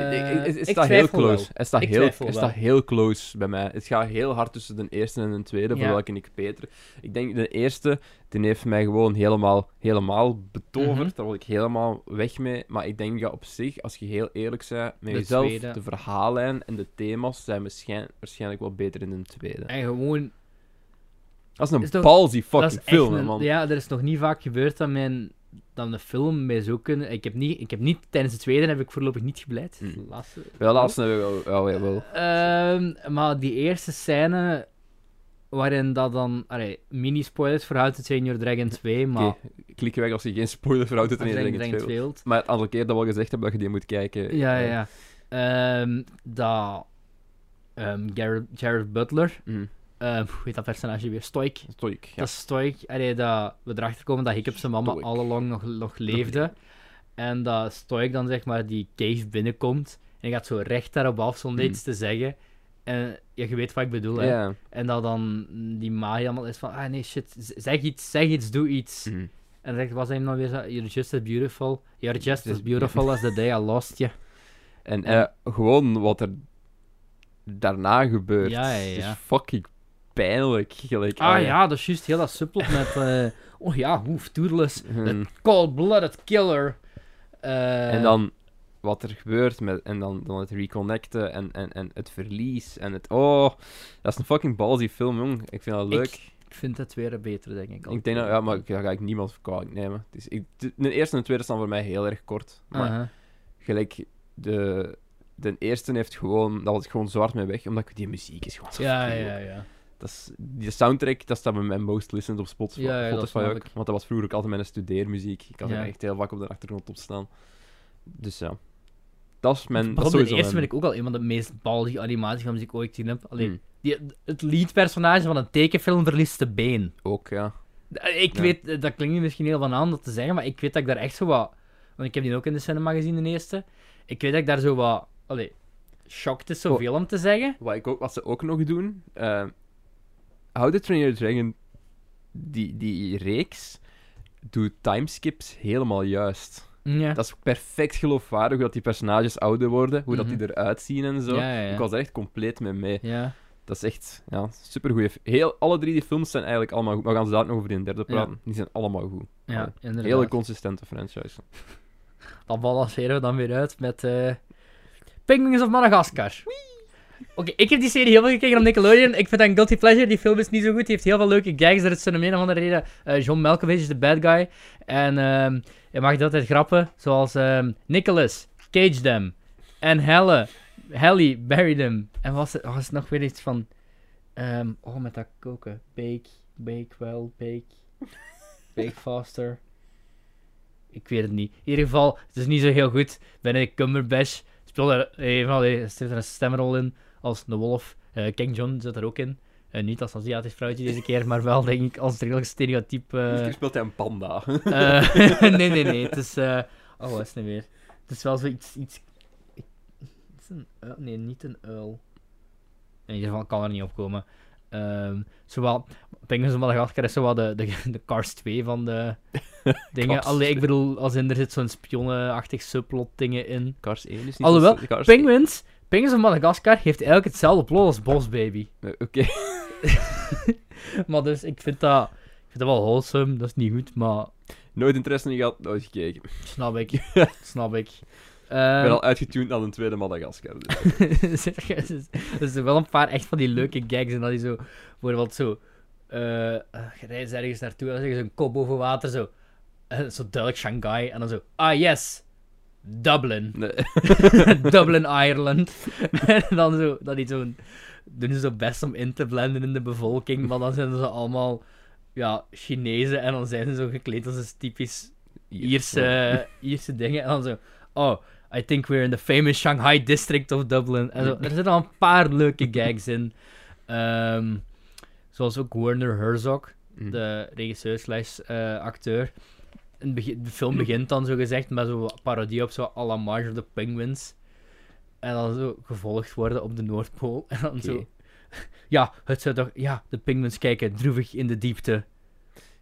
het, staat heel close. wel. Het staat, Ik heel, het wel. staat heel close bij mij. Het gaat heel hard tussen de eerste en de tweede, voor Ja. welke ik beter. Ik denk de eerste, die heeft mij gewoon helemaal, helemaal betoverd. Mhm. Daar word ik helemaal weg mee. Maar ik denk dat op zich, als je heel eerlijk bent met De jezelf, tweede. de verhaallijn en de thema's zijn waarschijn- waarschijnlijk wel beter in de tweede. En gewoon... Dat is een Is toch- dat fucking film, een- man. Ja, er is nog niet vaak gebeurd dat mijn... Dan de film mij zo kunnen... Ik heb niet... Ik heb niet tijdens de tweede heb ik voorlopig niet gebleid. Mm. De laatste... Wel, laatst hebben we wel, wel, wel. Ehm, maar die eerste scène waarin dat dan... Allee, mini-spoilers voor How to Train Your Dragon 2, maar... Klik weg als je geen spoiler voor How to Train Dragon Your 2 Dragon wilt. 2 wilt. Maar het aantal keer dat we al gezegd hebben dat je die moet kijken. Ja, eh, ja, ja. Ehm, dat... ehm, Jared Butler... Mm, hoe heet dat personage weer? Stoik. stoik, ja. Dat is Stoik. Allee, dat we erachter komen dat Hiccup zijn mama Stoik. all along nog, nog leefde. En dat Stoik dan zeg maar die cave binnenkomt. En gaat zo recht daarop af zonder Hmm. iets te zeggen. En ja, je weet wat ik bedoel, hè. En dat dan die Maya allemaal is van, ah nee, shit, zeg iets, zeg iets, doe iets. Mhm. En dan zegt, was hij nou weer zo, you're just as beautiful, you're just as beautiful as the day I lost you. [LAUGHS] En eh, gewoon wat er daarna gebeurt, Ja, ja, ja. is fucking pijnlijk. Gelijk, Ah ah, ja, dat is juist heel dat subplot met, eh, oh ja, hoef, toerless, Hmm. cold-blooded killer. Eh, En dan wat er gebeurt met, en dan, dan het reconnecten en, en, en het verlies en het. Oh, dat is een fucking ballsy film, jong. Ik vind dat leuk. Ik vind het weer beter, denk ik. Ik, denk dat, ja, maar daar ga ik niemand kwalijk nemen. Het is, ik, de, eerste en de tweede staan voor mij heel erg kort. Maar gelijk, de, de eerste heeft gewoon, dat was gewoon zwart mee weg, omdat die muziek is gewoon zo Ja, ja, ja. Dat is, die soundtrack, dat staat bij mijn most listened op Spotify, Ja, ja, Spotify snap ook. ik. Want dat was vroeger ook altijd mijn studeermuziek. Ik had Ja. er echt heel vaak op de achtergrond op staan. Dus ja. Dat is mijn... Dat is de eerste vind ik ook al een van de meest baldige animatiefilms die ik ooit gezien heb. Alleen, Hmm, die, het leadpersonage van een tekenfilm verliest de been. ook, ja. Ik Ja. weet, dat klinkt misschien heel van aan dat te zeggen, maar ik weet dat ik daar echt zo wat... Want ik heb die ook in de cinema gezien, de eerste. Ik weet dat ik daar zo wat... Allee, shocked is zoveel om te zeggen. Wat, ik ook, wat ze ook nog doen... eh How to Train Your Dragon, die, die reeks, doet timeskips helemaal juist. Ja. Dat is perfect geloofwaardig, hoe dat die personages ouder worden, hoe Mhm. dat die eruit zien en zo. Ja, ja, ja. Ik was er echt compleet mee mee. Ja. Dat is echt ja, supergoeie. f- Heel, alle drie die films zijn eigenlijk allemaal goed. Maar we gaan ze daar nog over in de derde praten. Die zijn allemaal goed. Ja, Allee. Hele consistente franchise. [LAUGHS] Dan balanceren we dan weer uit met eh Penguins of Madagascar. Oké, ik heb die serie heel veel gekeken op Nickelodeon. Ik vind dat een guilty pleasure. Die film is niet zo goed. Die heeft heel veel leuke gags. Er is een een of andere reden. eh, John Malkovich is de bad guy. En ehm je mag altijd grappen. Zoals ehm, Nicholas, cage them. En Helle, Helly, bury them. En was het, was het nog weer iets van... ehm, oh, met dat koken. Bake, bake well, bake... Bake faster. Ik weet het niet. In ieder geval, het is niet zo heel goed. Benedict Cumberbatch speelt er, zit er een stemrol in als de wolf. Eh, King John zit er ook in. Eh, niet als Aziatisch vrouwtje deze keer, maar wel denk ik als redelijk stereotyp. eh, Hier speelt hij een panda. eh, [LAUGHS] [LAUGHS] nee, nee, nee. Het is. eh, oh, wat is het nu weer? Het is wel zoiets. Iets... Het is een uil. Nee, niet een uil. In ieder geval kan er niet op komen. Ehm zowel. Penguins of Madagascar is zowel de, de, de Cars 2 van de [LAUGHS] dingen. Allee, ik 2. bedoel, als in er zit zo'n spionnenachtig subplot dingen in. Cars 1 is niet Alhoewel, Penguins, Penguins of Madagascar heeft eigenlijk hetzelfde plot als Boss Baby. 1. [LAUGHS] Eh, Oké. Maar dus, ik vind dat, ik vind dat wel wholesome. Dat is niet goed, maar Nooit interesse in gehad, nooit gekeken. Snap ik. [LAUGHS] Snap ik. Ik ben Ehm, al uitgetuned aan een tweede Madagascar. Dus. [LAUGHS] er zijn wel een paar echt van die leuke gags en dat hij zo, bijvoorbeeld zo, eh je rijdt ergens naartoe en dan zeggen ze een kop boven water, zo, eh, zo duidelijk Shanghai, en dan zo, ah yes, Dublin, Nee. [LAUGHS] Dublin, Ireland. en [LAUGHS] dan zo, dat die zo, doen ze zo best om in te blenden in de bevolking, maar dan zijn ze allemaal, ja, Chinezen en dan zijn ze zo gekleed als een typisch Ierse, Ierse dingen. En dan zo, oh, I think we're in the famous Shanghai district of Dublin. En zo, er zitten al een paar leuke gags in. Ehm, zoals ook Werner Herzog, Mhm. de regisseur slash eh, acteur. De film [CLEARS THROAT] begint dan zo gezegd met zo'n parodie op zo à la March of the Penguins. En dan zo gevolgd worden op de Noordpool. [LAUGHS] En dan zo... [LAUGHS] Ja, het zou toch... Ja, de penguins kijken droevig in de diepte.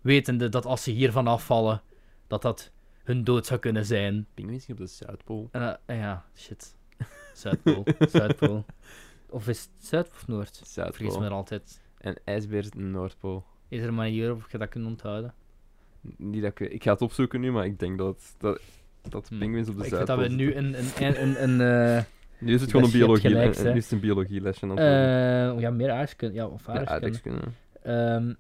Wetende dat als ze hiervan afvallen, dat dat hun dood zou kunnen zijn. Pinguïns op de Zuidpool. En, ja, shit. Zuidpool. [LAUGHS] Zuidpool. Of is het Zuid of Noord? Ik vergis me Zuidpool. er altijd. En ijsbeer de Noordpool. Is er een manier waarop je dat kunt onthouden? Niet dat ik, ik ga het opzoeken nu, maar ik denk dat, dat, dat Hm. pinguïns op de Ik vind Zuidpool dat we nu een... een, een, een, eh, Nu is het gewoon een biologie, gelijk, eh, nu is het een biologielesje aan het worden. eh, ja, meer aardrijkskunde. Ja, of Ja, aardrijkskunde. aardrijkskunde. Ehm,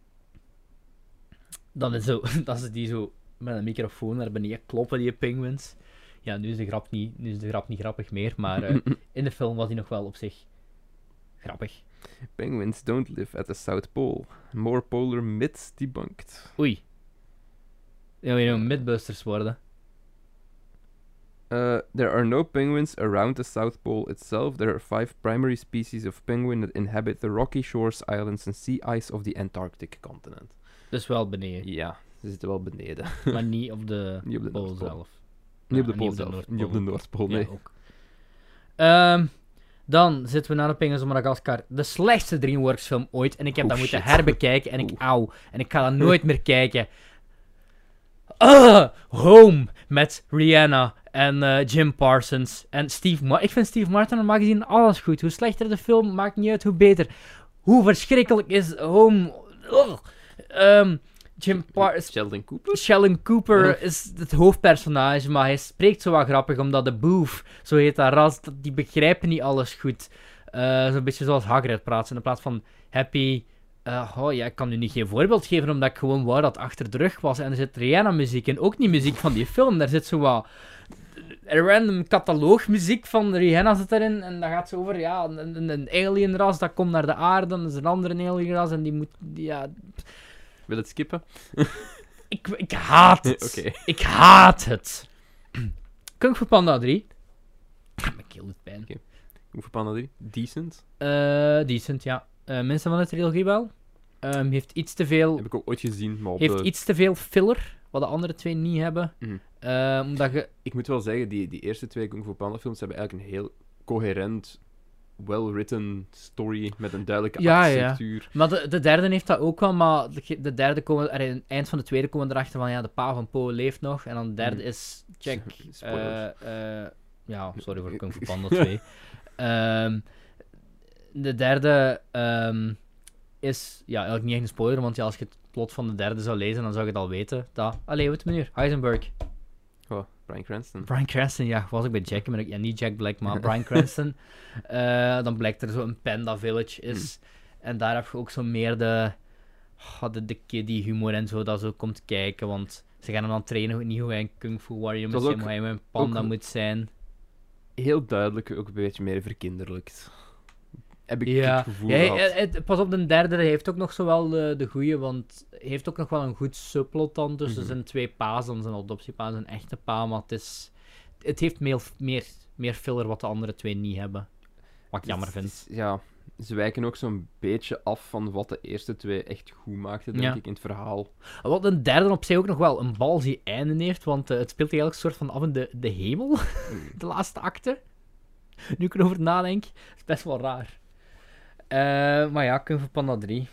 dan is zo, [LAUGHS] dat ze die zo met een microfoon naar beneden kloppen, die penguins. Ja, nu is de grap niet, nu is de grap niet grappig meer, maar eh, [LAUGHS] in de film was die nog wel op zich grappig. Penguins don't live at the South Pole. More polar myths debunked. Oei. Ja, we gaan Mythbusters worden. Uh, there are no penguins around the South Pole itself. There are five primary species of penguin that inhabit the rocky shores, islands, and sea ice of the Antarctic continent. Dus wel beneden, Ja, ze zitten wel beneden. [LAUGHS] maar niet op de, Niet op de pool zelf. Niet op de Pool zelf. Niet op de Noordpool, nee. Ja. Ehm, dan zitten we naar de Penguins op Madagascar. De slechtste DreamWorks film ooit. En ik heb Oh, dat moeten shit. herbekijken. En ik, Oeh. auw. En ik ga dat nooit meer kijken. Home met Rihanna en eh, Jim Parsons en Steve Martin. Ik vind Steve Martin normaal gezien alles goed. Hoe slechter de film, maakt niet uit hoe beter. Hoe verschrikkelijk is Home. Ehm, Jim [LAUGHS] Parsons. Sheldon Cooper? Sheldon Cooper Ja. is het hoofdpersonage, maar hij spreekt zo wat grappig, omdat de boef, zo heet dat ras, die begrijpen niet alles goed. Eh Zo'n beetje zoals Hagrid praat, in plaats van happy... eh, oh ja, ik kan nu niet geen voorbeeld geven, omdat ik gewoon wou dat achter de rug was. En er zit Rihanna-muziek in, ook niet muziek van die film. Daar zit zo wat random cataloogmuziek van Rihanna zit erin. En dat gaat zo over, ja, een, een, alienras dat komt naar de aarde, dan is er een andere alienras en die moet... die- Ja, Wil het skippen? [LAUGHS] ik, ik haat het. [LAUGHS] Ik haat het. [CLEARS THROAT] Kung Fu Panda 3. Mijn keel doet pijn. Hoeveel Panda 3? Decent. Eh, decent, ja. Eh mensen van de trilogie wel. Ehm, heeft iets te veel... Heb ik ook ooit gezien, maar op Heeft de... iets te veel filler, wat de andere twee niet hebben. Mhm. Ehm, omdat je... Ik moet wel zeggen, die, die eerste twee Kung Fu Panda films hebben eigenlijk een heel coherent, well-written story met een duidelijke Ja, ja. Maar de, de derde heeft dat ook wel, maar de, de derde komen... er- aan het eind van de tweede komen we erachter van, ja, de pa van Po leeft nog. En dan de derde Mhm. is... Check. [LAUGHS] Spoilers. Eh, eh, ja, sorry voor [LAUGHS] Kung Fu Panda 2. [LAUGHS] Ehm, de derde ehm, is ja, eigenlijk niet echt een spoiler, want ja, als je het plot van de derde zou lezen, dan zou je het al weten. Dat, allee, wat meneer? Heisenberg. Oh, Bryan Cranston. Brian Cranston, ja, was ik bij Jack, maar ik, ja, niet Jack Black, maar [LAUGHS] Brian Cranston. Eh, dan blijkt er zo een Panda Village is. En daar heb je ook zo meer de, oh, de, de kiddie humor en zo, dat zo komt kijken, want ze gaan hem dan trainen, niet hoe hij een kung fu warrior moet zijn, hoe hij een panda ook- moet zijn. Heel duidelijk, ook een beetje meer verkinderlijkt. Heb ik Ja, het gevoel Ja, gehad. pas op, de derde heeft ook nog zo wel de, de goeie, want hij heeft ook nog wel een goed subplot dan tussen Mhm. zijn twee pa's, dan zijn adoptiepa en zijn echte pa, maar het is... Het heeft meer, meer, meer filler wat de andere twee niet hebben. Wat ik jammer vind. is- Ja, ze wijken ook zo'n beetje af van wat de eerste twee echt goed maakten, denk Ja. ik, in het verhaal. Wat de derde op zich ook nog wel een balzie einde heeft, want eh, het speelt eigenlijk een soort van af in de, de hemel, [LAUGHS] de laatste acte. Nu ik erover nadenk, is best wel raar. Eh, maar ja, Kung Fu Panda 3.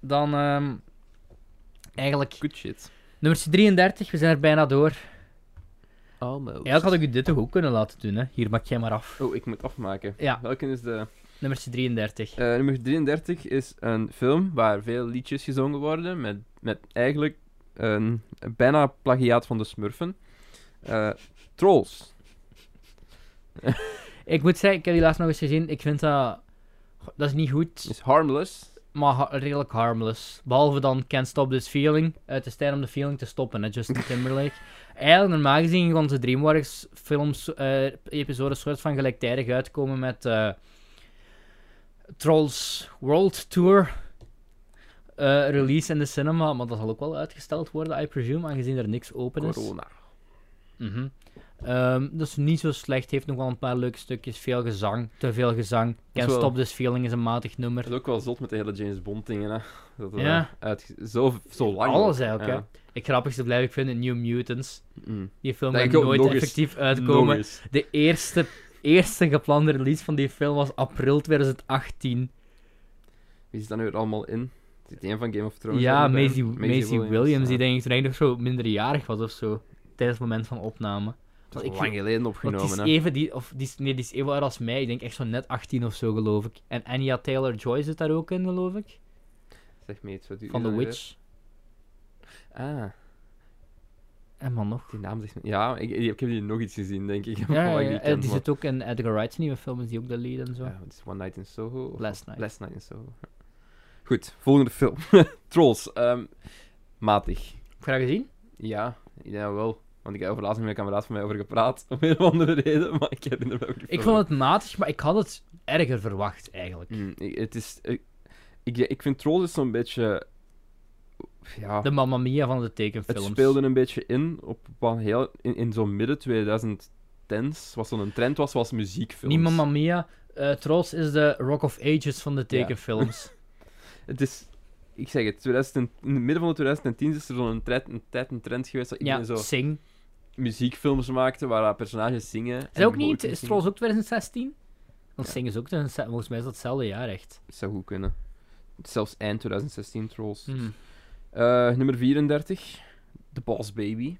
Dan, ehm, eigenlijk, Good shit. nummer 33, we zijn er bijna door. Almost. Eigenlijk had ik u dit toch ook kunnen laten doen, hè. Hier, maak jij maar af. Oh, ik moet afmaken. Ja. Welke is de... Nummer 33. Eh, nummer 33 is een film waar veel liedjes gezongen worden, met, met eigenlijk een, een bijna plagiaat van de Smurfen. Eh, Trolls. [LAUGHS] Ik moet zeggen, ik heb die laatst nog eens gezien. Ik vind dat... Dat is niet goed, Is harmless. maar ha- redelijk harmless. Behalve dan Can't Stop This Feeling. Het is tijd om de feeling te stoppen, hè, Justin [LAUGHS] Timberlake. Eigenlijk, normaal gezien, gaan onze DreamWorks films, episodes soort van gelijktijdig uitkomen met eh, Trolls World Tour. eh, release in de cinema, maar dat zal ook wel uitgesteld worden, I presume, aangezien er niks open is. Corona. Ehm, dat is niet zo slecht. Heeft nog wel een paar leuke stukjes. Veel gezang. Te veel gezang. Can't wel- Stop This Feeling is een matig nummer. Dat is ook wel zot met de hele James Bond dingen, hè. Dat het, Ja. eh, zo, zo lang. Alles eigenlijk, Ja. hè. Ik grappigste blijf ik vinden New Mutants. Mm. Die film gaat nooit eens- effectief uitkomen. De eerste, eerste geplande release van die film was april 2018. Wie is daar nu allemaal in? Zit een van Game of Thrones? ja, erbij? Maisie, Maisie Williams, die ja. denk ik toen eigenlijk nog zo minderjarig was of zo. Tijdens het moment van opname. Dat ik is lang geleden opgenomen, die is even, die, of die is, nee, die is even oud als mij. Ik denk echt zo net 18 of zo, geloof ik. En Anya Taylor-Joy zit daar ook in, geloof ik. Zeg me iets. Wat Van The Witch. Ah, En man nog. die naam zegt me... Ja, ik, ik heb die nog iets gezien, denk ik. [LAUGHS] Ja, ja, ik ja, die eh, ken, die maar- zit ook in Edgar Wright's nieuwe film, is die ook de lead en zo. Ja, wat is One Night in Soho? of- Last Night. Last Night in Soho. Goed, volgende film. [LAUGHS] Trolls. ehm, matig. Heb je dat gezien? Ja, ik dat wel. Want ik heb over laatst met mijn kameraad van mij over gepraat. Om een of andere reden, maar ik herinner me ook die Ik vond het matig, maar ik had het erger verwacht, eigenlijk. Mm, ik- het is... Ik, ik, ik vind Trolls is zo'n beetje... Ja... De Mamma Mia van de Het tekenfilms. speelde een beetje in op wat heel, in, in zo'n midden 2010s, wat zo'n trend was, was muziekfilms. Niet Mamma Mia. eh Trolls is de Rock of Ages van de tekenfilms. [LAUGHS] Het is, ik zeg het, 2000, in het midden van de 2010 is er zo'n tijd een, tijd een trend geweest dat ja, zo Sing. Muziekfilms maakte waar personages zingen. Is ook niet? Is zingen. Trolls ook 2016? Want Ja. Sing is ook 2016. Volgens mij is dat hetzelfde jaar, echt. Dat zou goed kunnen. Zelfs eind 2016 Trolls. Hmm. Eh, nummer 34, The Boss Baby.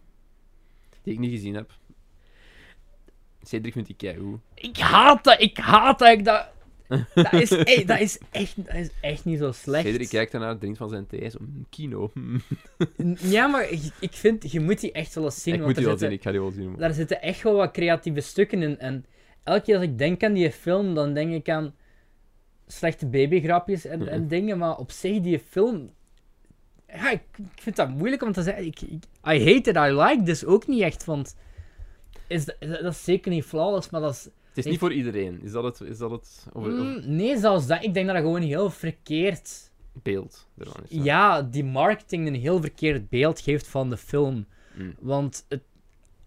Die ik niet gezien heb. Cedric vindt die keigoed. Ik haat dat, ik haat dat. Ik dat... Dat is, e- dat, is echt, dat is echt niet zo slecht. Cedric kijkt ernaar, drinkt van zijn thee, zo, mm, kino. Ja, maar ik, ik vind, je moet die echt wel eens zien. ik want moet die wel zien, ik ga die wel zien. daar zitten echt wel wat creatieve stukken in. En elke keer als ik denk aan die film, dan denk ik aan slechte babygrapjes en, en dingen. Maar op zich, die film... Ja, ik, ik vind dat moeilijk om te zeggen. Ik, ik, I hate it, I like this ook niet echt, want... Is dat, dat is zeker niet flawless, maar dat is... Het is niet voor iedereen. Is dat het, is dat het of, Mm, nee, zelfs dat. Ik denk dat dat gewoon heel verkeerd... beeld ervan is? Ja, die marketing een heel verkeerd beeld geeft van de film. Mm. Want het,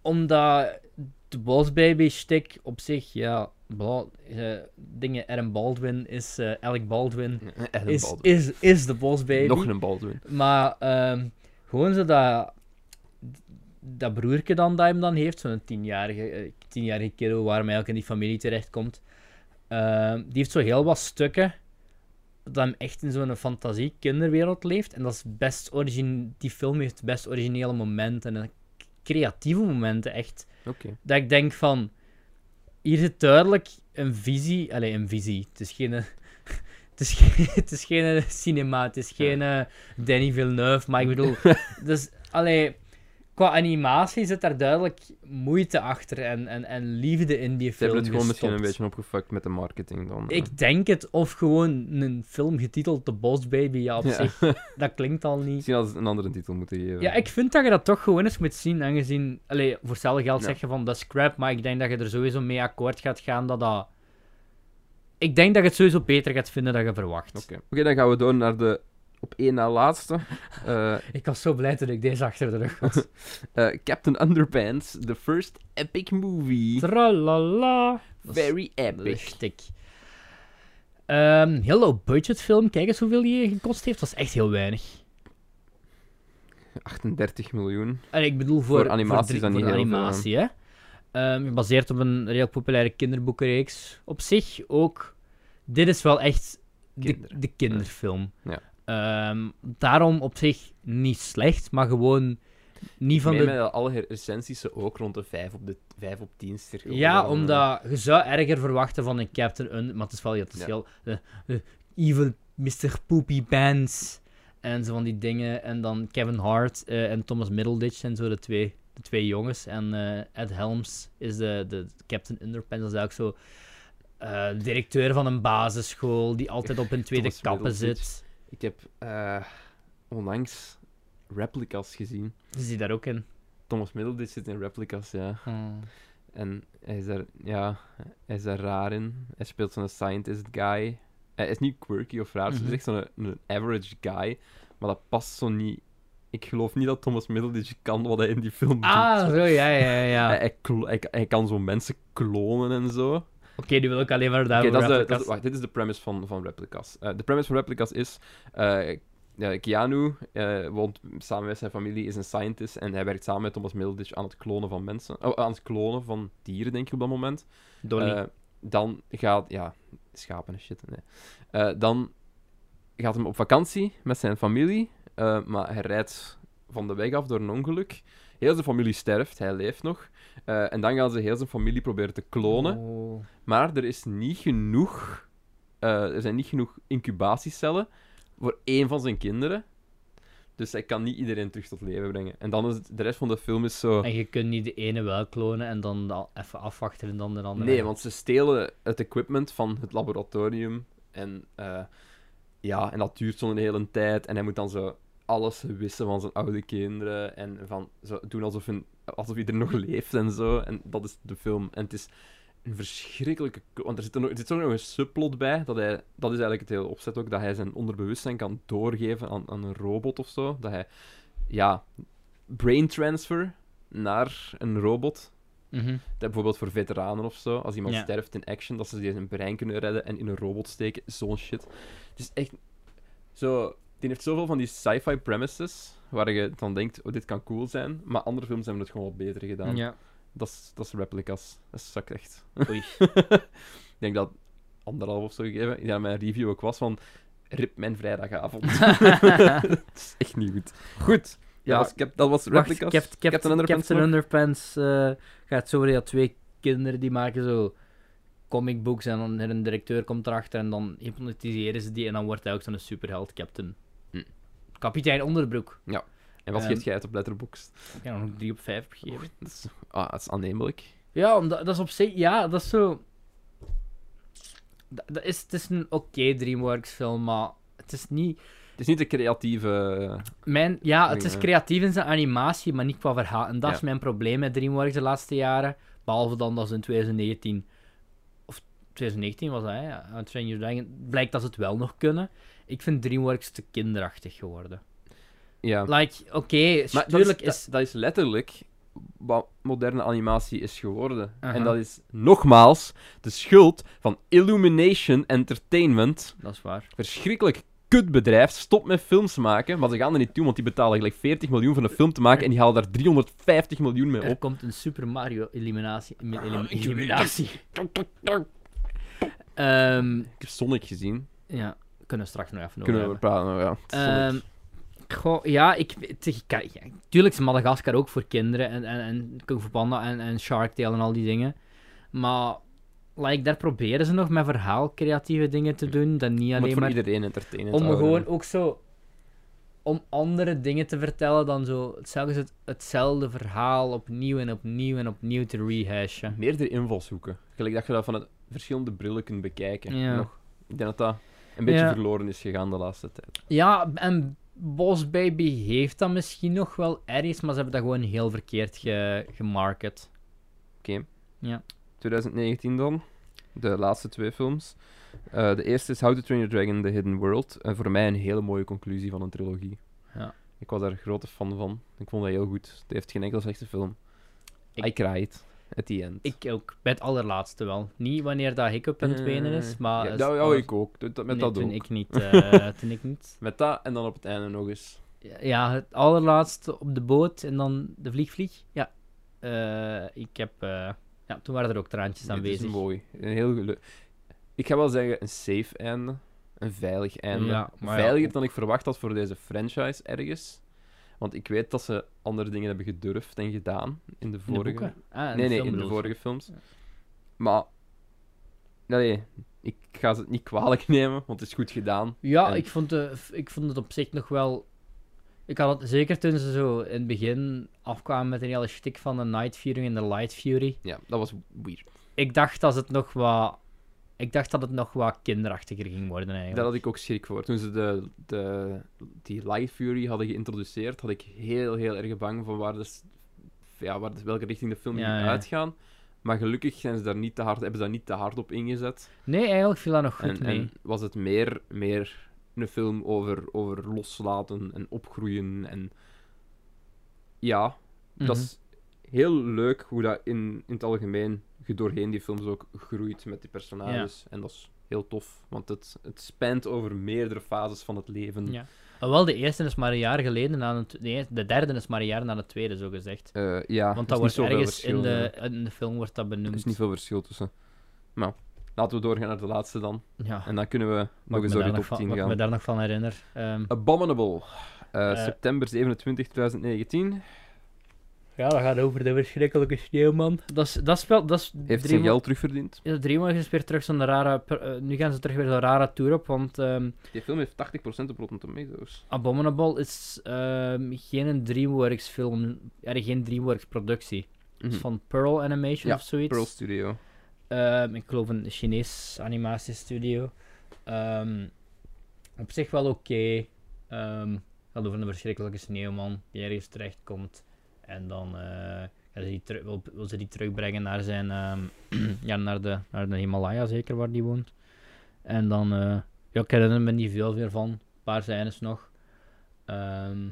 omdat de Boss Baby stick op zich, ja, bla, eh, dingen, Aaron Baldwin is, eh Alec Baldwin, een is, Baldwin. is, is de Boss Baby. Nog een Baldwin. Maar ehm, gewoon zo dat, dat broertje dan dat hem dan heeft, zo'n tienjarige, eh, tienjarige kerel waar hij ook in die familie terechtkomt, ehm, die heeft zo heel wat stukken dat hem echt in zo'n fantasie kinderwereld leeft. En dat is best origin die film heeft best originele momenten en creatieve momenten, echt. Dat ik denk van, hier zit duidelijk een visie, allee, een visie, het is geen... [LAUGHS] Het is, geen, het is geen cinema, het is geen eh, Danny Villeneuve, maar ik bedoel, [LAUGHS] dus, allee, qua animatie zit daar duidelijk moeite achter en, en, en liefde in die Ze film hebben het gewoon misschien een beetje opgefuckt met de marketing dan. Ik denk het, of gewoon een film getiteld The Boss Baby, ja, op Ja. zich, [LAUGHS] dat klinkt al niet. Misschien als een andere titel moeten geven. Ja, ik vind dat je dat toch gewoon eens moet zien, aangezien... Allee, voor hetzelfde geld Ja. zeg je van, dat is crap, maar ik denk dat je er sowieso mee akkoord gaat gaan dat dat... Ik denk dat je het sowieso beter gaat vinden dan je verwacht. Oké, Oké, dan gaan we door naar de op één na laatste. [LAUGHS] Eh, Ik was zo blij toen ik deze achter de rug had. [LAUGHS] eh, Captain Underpants, the first epic movie. Tralala. Dat Very epic. Ehm heel low budget film. Kijk eens hoeveel die gekost heeft. Dat is echt heel weinig. 38 miljoen. En ik bedoel voor, Voor animatie drie- dat voor niet heel veel, animatie, hè. Ehm, gebaseerd op een redelijk populaire kinderboekenreeks. Op zich ook. Dit is wel echt de, de kinderfilm. Ja. Ehm, daarom op zich niet slecht, maar gewoon niet van de... met alle recensies ze ook rond de 5 op, de 5 op 10 cirkel. Ja, omdat je zou erger verwachten van een Captain Un, maar het is wel, ja, het is Ja. heel... eh, evil Mr. Poopy Bands. En zo van die dingen. En dan Kevin Hart eh, en Thomas Middleditch zijn zo de twee, de twee jongens. En Ed Helms is de, de Captain Underpants. Dat is ook zo directeur van een basisschool die altijd op een tweede kappen zit. Ik heb eh, onlangs replicas gezien. Is die daar ook in? Thomas Middleditch zit in replicas, ja. Hmm. En hij is daar, ja, hij is daar raar in. Hij speelt zo'n scientist guy. Hij is niet quirky of raar, Mhm. hij is echt zo'n average guy. Maar dat past zo niet. Ik geloof niet dat Thomas Middleditch kan wat hij in die film Ah, doet. zo, ja, ja, ja. [LAUGHS] Hij kan zo mensen klonen en zo. Oké, nu wil ik alleen maar Oké, daarover dat is de, dat is- wacht, dit is de premise van, van Replicas. Eh, de premise van Replicas is... eh, Keanu eh, woont samen met zijn familie, is een scientist en hij werkt samen met Thomas Middleditch aan het klonen van mensen. Oh, aan het klonen van dieren, denk ik, op dat moment. Donnie. Dan gaat... Ja, schapen en shit, nee. Dan gaat hem op vakantie met zijn familie, maar hij rijdt van de weg af door een ongeluk. Heel zijn familie sterft, hij leeft nog. Eh, en dan gaan ze heel zijn familie proberen te klonen. Oh. Maar er is niet genoeg. eh, er zijn niet genoeg incubatiecellen voor één van zijn kinderen. Dus hij kan niet iedereen terug tot leven brengen. En dan is het, de rest van de film is zo. En je kunt niet de ene wel klonen en dan even afwachten en dan de andere. Nee, want ze stelen het equipment van het laboratorium. En eh, ja, en dat duurt zo'n hele tijd. En hij moet dan zo alles wissen van zijn oude kinderen. En van zo doen alsof, een, alsof hij er nog leeft en zo. En dat is de film. En het is een verschrikkelijke... Want er zit, er nog, er zit ook nog een subplot bij. Dat, hij, dat is eigenlijk het hele opzet ook. Dat hij zijn onderbewustzijn kan doorgeven aan, aan een robot of zo. Dat hij, ja, brain transfer naar een robot. Mhm. Dat bijvoorbeeld voor veteranen of zo, als iemand Ja. sterft in action, dat ze die zijn brein kunnen redden en in een robot steken. Zo'n shit. Het is echt zo. Die heeft zoveel van die sci-fi premises waar je dan denkt: oh, dit kan cool zijn. Maar andere films hebben het gewoon wat beter gedaan. Ja. Dat is, dat is replicas. Dat sukt echt. Oei. [LAUGHS] Ik denk dat anderhalf of zo gegeven. Dat mijn review ook was van. Rip mijn vrijdagavond. [LAUGHS] [LAUGHS] dat is echt niet goed. Goed. Ja, Ja. dat, was, Cap- dat was Wacht, replicas. Cap- Cap- Captain Underpants Captain? Underpants eh, gaat zo dat twee kinderen die maken zo comicbooks en dan een directeur komt erachter en dan hypnotiseren ze die en dan wordt hij ook zo'n superheld captain. Kapitein Onderbroek. En wat Ehm, geeft jij uit op Letterboxd? Ik heb nog 3 op 5 gegeven. Dat is, ah, dat is aannemelijk. Ja, omdat, dat is op zich... Ja, dat is zo... Dat, dat is, het is een oké DreamWorks film, maar het is niet... Het is niet de creatieve... Mijn, ja, het is Ja. creatief in zijn animatie, maar niet qua verhaal. En dat Ja. is mijn probleem met DreamWorks de laatste jaren. Behalve dan dat ze in 2019... Of 2019 was dat, hè? Ja. Blijkt dat ze het wel nog kunnen. Ik vind DreamWorks te kinderachtig geworden. Ja. Like, oké, dat is, dat, is... letterlijk wat moderne animatie is geworden. En dat is nogmaals de schuld van Illumination Entertainment. Dat is waar. Verschrikkelijk kutbedrijf. Stop met films maken. Maar ze gaan er niet toe, want die betalen gelijk 40 miljoen voor een film te maken. En die halen daar 350 miljoen mee Er op. komt een Super Mario eliminatie. elim- Ah, elim- eliminatie. Ehm, Ik heb Sonic gezien. ja, kunnen we straks nog even over Kunnen we hebben. praten? Ja. Ehm, goh, ja, ik, het- ik, kan- ja, tuurlijk is Madagaskar ook voor kinderen en, en, en Kung Fu Panda en, en Shark Tale en al die dingen. Maar like, daar proberen ze nog met verhaal creatieve dingen te doen, dan niet alleen voor maar iedereen entertainend om houden. gewoon ook zo om andere dingen te vertellen dan zo telkens het, hetzelfde verhaal opnieuw en opnieuw en opnieuw te rehashen. Meerdere invalshoeken. Gelijk dat je dat vanuit verschillende brillen kunt bekijken. Ja. Nog. Ik denk dat dat een beetje Ja. verloren is gegaan de laatste tijd. Ja, en Boss Baby heeft dat misschien nog wel ergens, maar ze hebben dat gewoon heel verkeerd ge gemarket. 2019 dan. De laatste twee films. Eh, de eerste is How to Train Your Dragon, The Hidden World. En voor mij een hele mooie conclusie van een trilogie. Ja. Ik was daar grote fan van. Ik vond dat heel goed. Het heeft geen enkele slechte film. Ik- I cried. At the end. Ik ook, bij het allerlaatste wel. Niet wanneer dat Hiccup aan het wenen is, maar... Ja, is- dat, maar- ik ook. Met nee, dat toen ook. ik niet. eh, [LAUGHS] toen ik niet. Met dat en dan op het einde nog eens. Ja, het allerlaatste op de boot en dan de vliegvlieg. Ja. Eh, ik heb... eh, ja, toen waren er ook traantjes Het is aanwezig. mooi. Een heel gelu- Ik ga wel zeggen, een safe einde. Een veilig einde. Ja, maar ja, Veiliger dan ik verwacht had voor deze franchise ergens. Want ik weet dat ze andere dingen hebben gedurfd en gedaan in de In de vorige... Ah, in nee, de nee, in de vorige films. Ja. Maar nee, ik ga ze het niet kwalijk [LAUGHS] nemen, want het is goed gedaan. Ja, En- ik, vond de, ik vond het op zich nog wel... Ik had het, zeker toen ze zo in het begin afkwamen met een hele shtick van de Night Fury en de Light Fury. Ja, dat was weird. Ik dacht dat het nog wat... Ik dacht dat het nog wat kinderachtiger ging worden eigenlijk. Daar had ik ook schrik voor. Toen ze de, de, die Light Fury hadden geïntroduceerd, had ik heel, heel erg bang van waar de, ja, waar de, welke richting de film ging ja. uitgaan. Maar gelukkig zijn ze daar niet te hard, hebben ze daar niet te hard op ingezet. Nee, eigenlijk viel dat nog goed En, mee. en was het meer, meer een film over, over loslaten en opgroeien. En ja, dat Mhm. is heel leuk hoe dat in, in het algemeen je doorheen die films ook groeit met die personages. En dat is heel tof, want het, het spant over meerdere fases van het leven. Ja. Alhoewel, de eerste is maar een jaar geleden tw- Nee, de derde is maar een jaar na de tweede, zo gezegd. Eh, ja, Want er dat is wordt ergens in de, in de film wordt dat Er benoemd. is niet veel verschil tussen. Maar laten we doorgaan naar de laatste dan. Ja, En dan kunnen we nog eens door daar de top van, 10 wat ik me gaan. daar nog van herinner. Ehm, Abominable. Eh, Eh. september 27, 2019. Ja, dat gaat over de verschrikkelijke sneeuwman. Dat is, dat is wel... Dat is Heeft zijn ma- geld terugverdiend. Ja, maanden is weer terug zo'n rare... eh, nu gaan ze terug weer zo'n rare tour op, want ehm, Die film heeft 80% op Rotten Tomatoes. Abominable is ehm, geen DreamWorks film, ja, geen DreamWorks productie. Het is Mhm. van Pearl Animation Ja, of zoiets. Pearl Studio. Ehm, ik geloof een Chinees animatiestudio. Ehm, op zich wel oké. Ehm, het gaat over een verschrikkelijke sneeuwman die ergens terechtkomt. En dan eh, gaan ze die wil, wil die terugbrengen naar zijn... ehm, [CLEARS THROAT] ja, naar de, naar de Himalaya zeker, waar die woont. En dan... eh, ja, ik herinner me niet veel meer van. Een paar scènes nog. Ehm,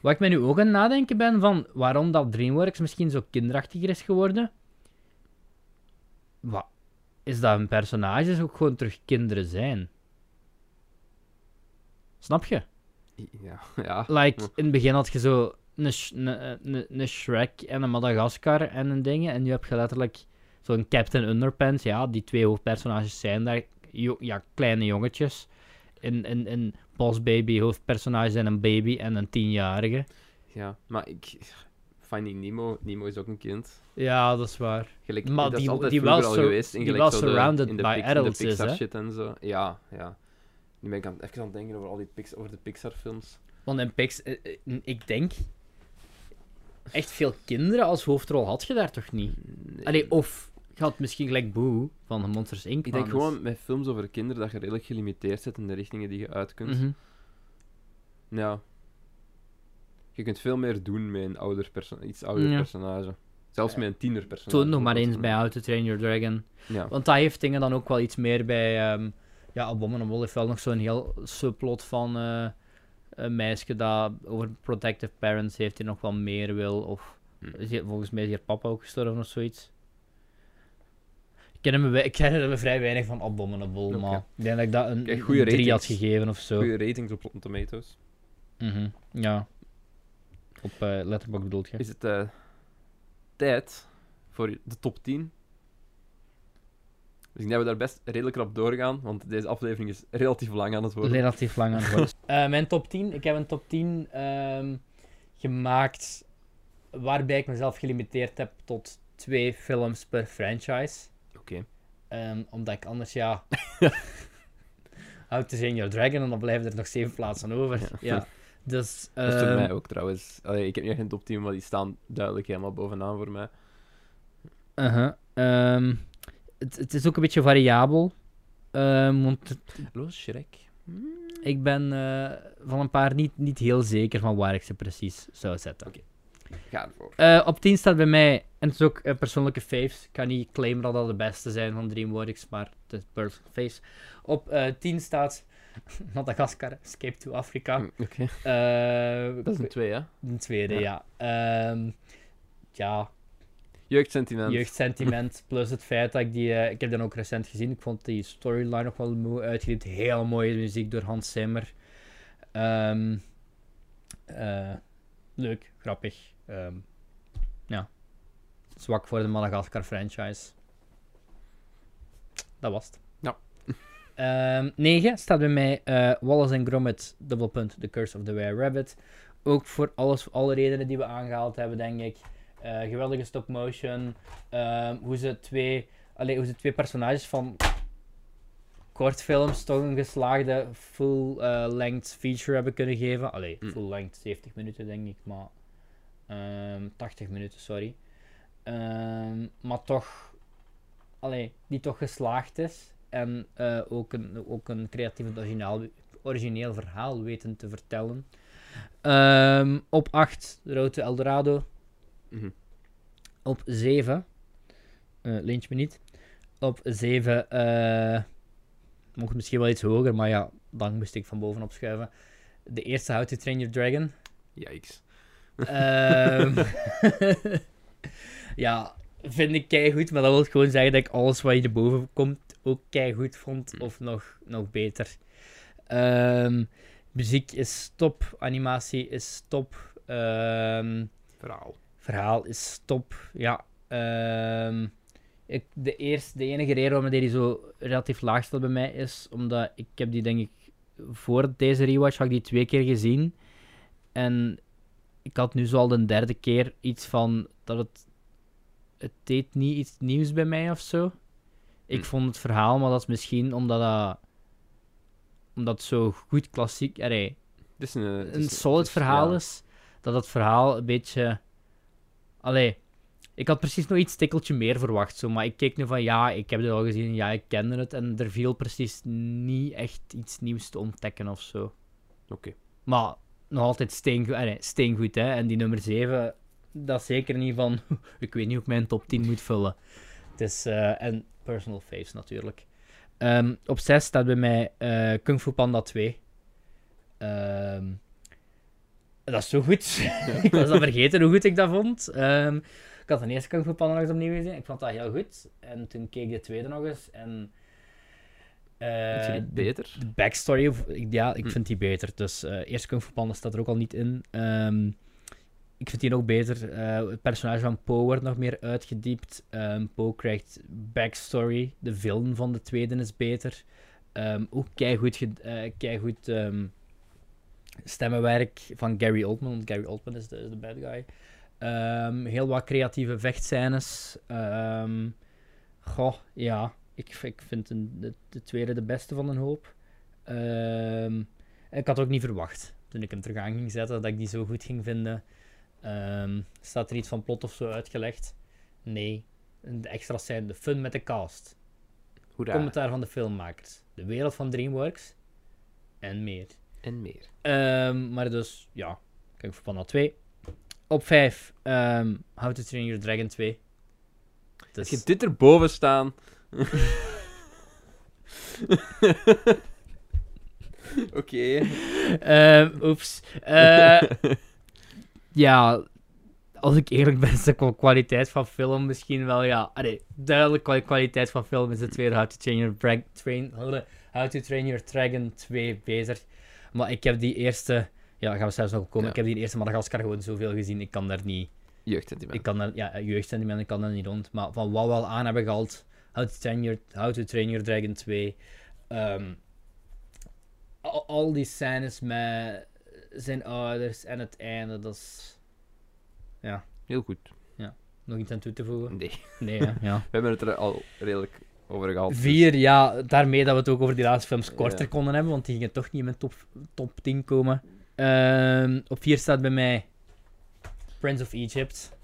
wat ik me nu ook aan het nadenken ben van waarom dat DreamWorks misschien zo kinderachtiger is geworden. Wat? Is dat hun personages ook gewoon terug kinderen zijn? Snap je? Ja, [LAUGHS] ja. Like, in het begin had je zo een, een, een, een Shrek en een Madagascar en een ding. En nu heb je letterlijk zo'n Captain Underpants. Ja, die twee hoofdpersonages zijn daar jo- ja, kleine jongetjes. In, in, in Boss Baby hoofdpersonage zijn een baby en een tienjarige. ja. Maar ik... Finding Nemo, Nemo is ook een kind. Ja, dat is waar. Gelijk, Maar dat is die- altijd die wel al geweest. in die gelijk wel zo de- surrounded in de by de adults is, shit en zo. Ja, ja. Nu ben ik aan, even aan het denken over al die Pix, over de Pixar films. Want in Pix, eh, eh, ik denk, echt veel kinderen als hoofdrol had je daar toch niet? Allee, of je had misschien gelijk Boo van Monsters Inc. Ik denk gewoon met films over kinderen dat je redelijk gelimiteerd zit in de richtingen die je uit kunt. Mhm. Ja. Je kunt veel meer doen met een ouder perso- iets ouder Ja. personage. Zelfs met een tiener personage. Toon nog maar eens bij How to Train Your Dragon. Ja. Want dat heeft dingen dan ook wel iets meer bij... ehm ja, Abominable heeft wel nog zo'n heel subplot van eh, een meisje dat over protective parents heeft die nog wel meer wil. Of Hm. volgens mij is hier papa ook gestorven of zoiets. Ik ken, me, ik ken me vrij weinig van Abominable, maar ik denk dat ik dat een, Kijk, een goede 3 had gegeven of zo. Goede ratings op Rotten Tomatoes. Mhm, Ja. Op eh Letterboxd bedoelt je? Is het eh, tijd voor de top 10? Dus ik denk dat we daar best redelijk rap doorgaan, want deze aflevering is relatief lang aan het worden. Relatief lang aan het worden. [LAUGHS] Eh, mijn top 10. Ik heb een top 10 ehm, gemaakt waarbij ik mezelf gelimiteerd heb tot twee films per franchise. Oké. Ehm, omdat ik anders, ja... [LAUGHS] How to Train Your Dragon en dan blijven er nog zeven plaatsen over. Ja. Ja. Dus, Dat is voor ehm, mij ook trouwens. Allee, ik heb niet echt een top 10, maar die staan duidelijk helemaal bovenaan voor mij. uh-huh. Ehm, het, het is ook een beetje variabel. Ehm, want het- Hallo, Shrek. ik ben eh, van een paar niet, niet heel zeker van waar ik ze precies zou zetten. Ga ervoor. Eh, op 10 staat bij mij, en het is ook een persoonlijke faves. Ik kan niet claimen dat dat de beste zijn van DreamWorks, maar het is persoonlijke faves. Op eh 10 staat [LAUGHS] Madagascar, Escape to Africa. Hm, Oké. Dat is een 2, hè? een tweede, ja. Ja. Ehm, ja, Jeugdsentiment. jeugdsentiment, [LAUGHS] plus het feit dat ik die... eh, ik heb dan ook recent gezien, ik vond die storyline nog wel mooi uitgeliefd. Heel mooie muziek door Hans Zimmer. Ehm, eh, leuk, grappig. Ehm, ja. Zwak voor de Madagascar franchise. Dat was het. Ja. [LAUGHS] Ehm 9 staat bij mij eh, Wallace and Gromit, dubbelpunt, The Curse of the Were Rabbit. Ook voor alles, alle redenen die we aangehaald hebben, denk ik. Eh, geweldige stop-motion. ehm, hoe ze twee allee, hoe ze twee personages van kortfilms toch een geslaagde full-length feature hebben kunnen geven. Allee, Mm. full-length 70 minuten denk ik, maar ehm 80 minuten, sorry. Ehm, maar toch, allee, die toch geslaagd is en eh, ook, een, ook een creatief en originaal, origineel verhaal weten te vertellen. Op 8, Road to Eldorado. Mhm. Op 7, eh lintje me niet. Op 7, eh mocht misschien wel iets hoger, maar ja, dan moest ik van bovenop schuiven. De eerste How to Train Your Dragon. Yikes. Ehm, [LAUGHS] ja, vind ik keigoed, maar dat wil gewoon zeggen dat ik alles wat je erboven komt ook keigoed vond, Hm. of nog, nog beter. Ehm, muziek is top, animatie is top, ehm, Verhaal. Verhaal is top, ja. Ehm, ik, de, eerste, de enige reden waarom die zo relatief laag staat bij mij is omdat ik heb die denk ik voor deze rewatch had ik die twee keer gezien. En ik had nu zo al de derde keer iets van dat het. Het deed niet iets nieuws bij mij of zo. Ik Hm. vond het verhaal, maar dat is misschien omdat dat. Omdat het zo goed klassiek. Allee, Het is een, het is een het solid is- verhaal ja. is. Dat het verhaal een beetje. Allee, ik had precies nog iets tikkeltje meer verwacht. Zo, maar ik keek nu van ja, ik heb het al gezien, ja, ik kende het. En er viel precies niet echt iets nieuws te ontdekken of zo. Oké. Maar nog altijd steengoed, hè. En die nummer 7, dat is zeker niet van. [LAUGHS] ik weet niet hoe ik mijn top 10 moet vullen. Het is. eh, en personal faves natuurlijk. Ehm, op 6 staat bij mij eh, Kung Fu Panda 2. Ehm, dat is zo goed. [LAUGHS] ik was al vergeten hoe goed ik dat vond. Ehm, ik had de eerste Kung Fu Panda nog eens opnieuw gezien. Ik vond dat heel goed. En toen keek ik de tweede nog eens. En, eh, Vind je die de- beter? de backstory, ja, ik Hm. vind die beter. Dus eh eerst Kung Fu Panda staat er ook al niet in. Ehm, ik vind die nog beter. Eh, het personage van Poe wordt nog meer uitgediept. Ehm Poe krijgt backstory. De film van de tweede is beter. Ehm ook keigoed, eh, keigoed ehm, stemmenwerk van Gary Oldman. Want Gary Oldman is de, is de bad guy. Ehm, heel wat creatieve vechtscènes. Ehm goh, ja. Ik, ik vind een, de, de tweede de beste van een hoop. Ehm, ik had ook niet verwacht, toen ik hem terug aan ging zetten, dat ik die zo goed ging vinden. Staat er iets van plot of zo uitgelegd? Nee. De extra's zijn de fun met de cast. Hoera. Commentaar van de filmmakers. De wereld van DreamWorks. En meer. En meer. Ehm, maar dus, ja. Kijk voor Panda 2. Op 5. ehm How to Train Your Dragon 2. Als Dus, je dit erboven staan... [LAUGHS] Oké. Ehm, oeps. Eh, ja, als ik eerlijk ben, is de kwa- kwaliteit van film misschien wel, ja. Allee, duidelijk kwa- kwaliteit van film is de tweede How to Train Your, Drag- Train, How to Train Your Dragon 2 beter. Maar ik heb die eerste, ja, gaan we zelfs nog komen. Ja. Ik heb die eerste Madagaskar gewoon zoveel gezien. Ik kan daar niet, Jeugdsentiment. ik kan daar, ja, jeugdsentiment, ik kan daar niet rond. Maar van wat we al aan hebben gehaald, How to Train Your, How to Train Your Dragon 2. ehm, al, al die scènes met zijn ouders en het einde, dat is Heel goed. nog iets aan toe te voegen. Nee. Nee, hè, ja. [LAUGHS] We hebben het er al redelijk over gehad. dus- Vier, ja, daarmee dat we het ook over die laatste films korter Ja. konden hebben, want die gingen toch niet in mijn top, top 10 komen. Ehm, op 4 staat bij mij Prince of Egypt.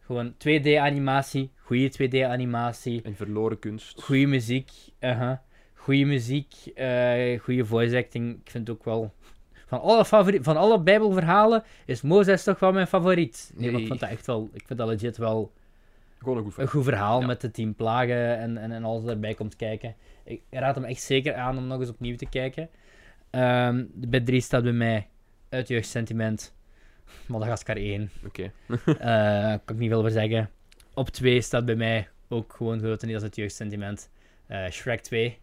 Gewoon 2D-animatie, goede 2D-animatie, Een verloren kunst. goede muziek, uh goede muziek, eh goede voice acting. Ik vind ook wel. Van alle, favori- van alle Bijbelverhalen is Mozes toch wel mijn favoriet. Nee, maar ik vind dat echt wel. Ik vind dat legit wel Gewoon een goed een verhaal. goed verhaal Ja. met de tien plagen en, en, en alles wat erbij komt kijken. Ik raad hem echt zeker aan om nog eens opnieuw te kijken. Ehm de bij 3 staat bij mij uit jeugdsentiment. [LAUGHS] Madagaskar 1. Oké. Eh kan ik niet veel over zeggen. Op 2 staat bij mij ook gewoon grotendeels het jeugdsentiment. Eh Shrek 2.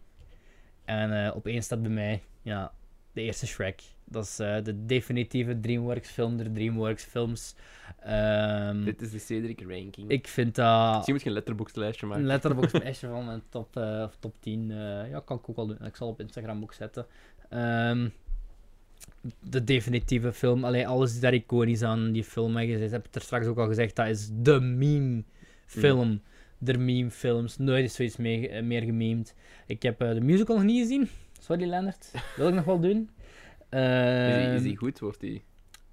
En eh, op 1 staat bij mij ja, de eerste Shrek. Dat is eh, de definitieve DreamWorks film der DreamWorks films. Ehm, Dit is de Cedric ranking. ik vind dat Misschien moet je een letterboxd lijstje een maken. letterbox [LAUGHS] lijstje van mijn top, eh, of top 10. eh, ja, kan ik ook wel doen. Ik zal op Instagram ook zetten. Ehm, de definitieve film. Alleen alles is daar iconisch aan die film. hè. Je hebt het er straks ook al gezegd. Dat is de meme film. der meme-films. Nooit is zoiets mee, meer gememd. Ik heb de musical nog niet gezien. Sorry, Leonard. Wil ik nog wel doen. Is die, is Ehm, die goed? Wordt die...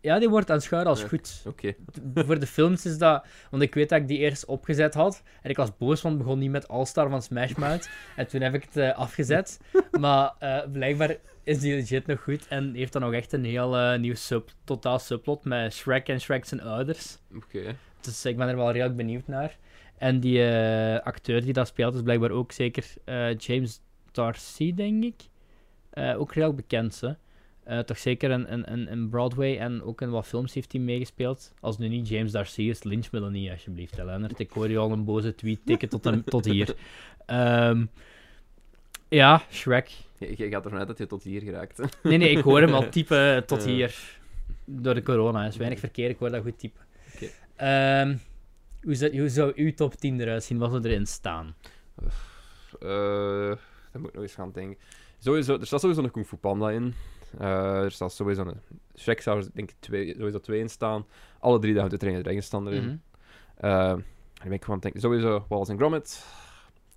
Ja, die wordt aanschouwen als Ja. goed. Oké. Voor de films is dat... Want ik weet dat ik die eerst opgezet had. En ik was boos, want het begon niet met All-Star van Smash Mouth. En toen heb ik het eh, afgezet. Maar eh, blijkbaar is die legit nog goed. En heeft dan nog echt een heel eh, nieuw sub, totaal subplot met Shrek en Shrek zijn ouders. Oké. Dus ik ben er wel redelijk benieuwd naar. En die acteur die dat speelt is blijkbaar ook zeker James Darcy, denk ik. Eh, ook redelijk bekend, hè. Eh, toch zeker een, een, een Broadway en ook in wat films heeft hij meegespeeld. Als nu niet James Darcy is, lynch me dan niet, alsjeblieft, hè, Leonard. Ik hoor je al een boze tweet tikken tot, tot hier. Ehm, ja, Shrek. Je, je gaat ervan uit dat je tot hier geraakt. hè? Nee, nee, ik hoor hem al [LAUGHS] typen tot Ja. hier. Door de corona. Is weinig verkeer, ik hoor dat goed typen. Ehm, hoe, zou, hoe zou uw top 10 eruit zien? Wat zou erin staan? Eh, daar moet ik nog eens gaan denken. Sowieso, er staat sowieso een Kung Fu Panda in. Eh, er staat sowieso een... Shrek zou er denk ik twee, sowieso twee in staan. Alle drie de How to Train Your Dragon staan erin. Ben ik gewoon het denken. Sowieso Wallace and Gromit.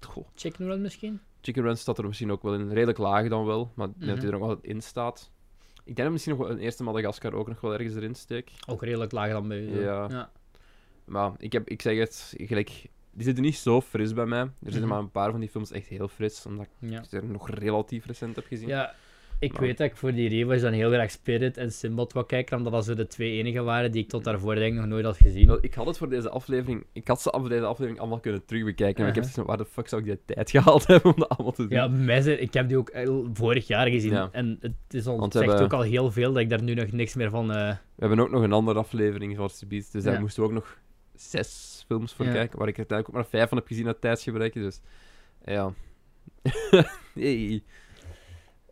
Goh, Chicken Run misschien? Chicken Run staat er misschien ook wel in. Redelijk laag dan wel, maar ik denk dat Mhm. hij er ook wel in staat. Ik denk dat misschien nog wel een eerste Madagaskar ook nog wel ergens erin steek. Ook redelijk lager dan bij u. Ja. ja. Maar ik, heb, ik zeg het, gelijk, die zitten niet zo fris bij mij. Er zitten Mhm. maar een paar van die films echt heel fris, omdat Ja. ik ze er nog relatief recent heb gezien. ja, ik Maar- weet dat ik voor die Revo's dan heel graag Spirit en Simbad wou kijken, omdat dat zo de twee enige waren die ik tot daarvoor denk ik nog nooit had gezien. Wel, ik had het voor deze aflevering, ik had ze af deze aflevering allemaal kunnen terugbekijken, maar ik heb Uh-huh. zoiets waar de fuck zou ik die tijd [LAUGHS] gehaald hebben om dat allemaal te doen? Ja, zijn- ik heb die ook vorig jaar gezien. Ja. En het is al, het zegt hebben- ook al heel veel dat ik daar nu nog niks meer van... eh, We hebben ook nog een andere aflevering van Beats, dus daar Ja. moesten we ook nog zes films voor Ja. kijken, waar ik er uiteindelijk ook maar vijf van heb gezien uit tijdsgebrek, dus ja. [LAUGHS] hey.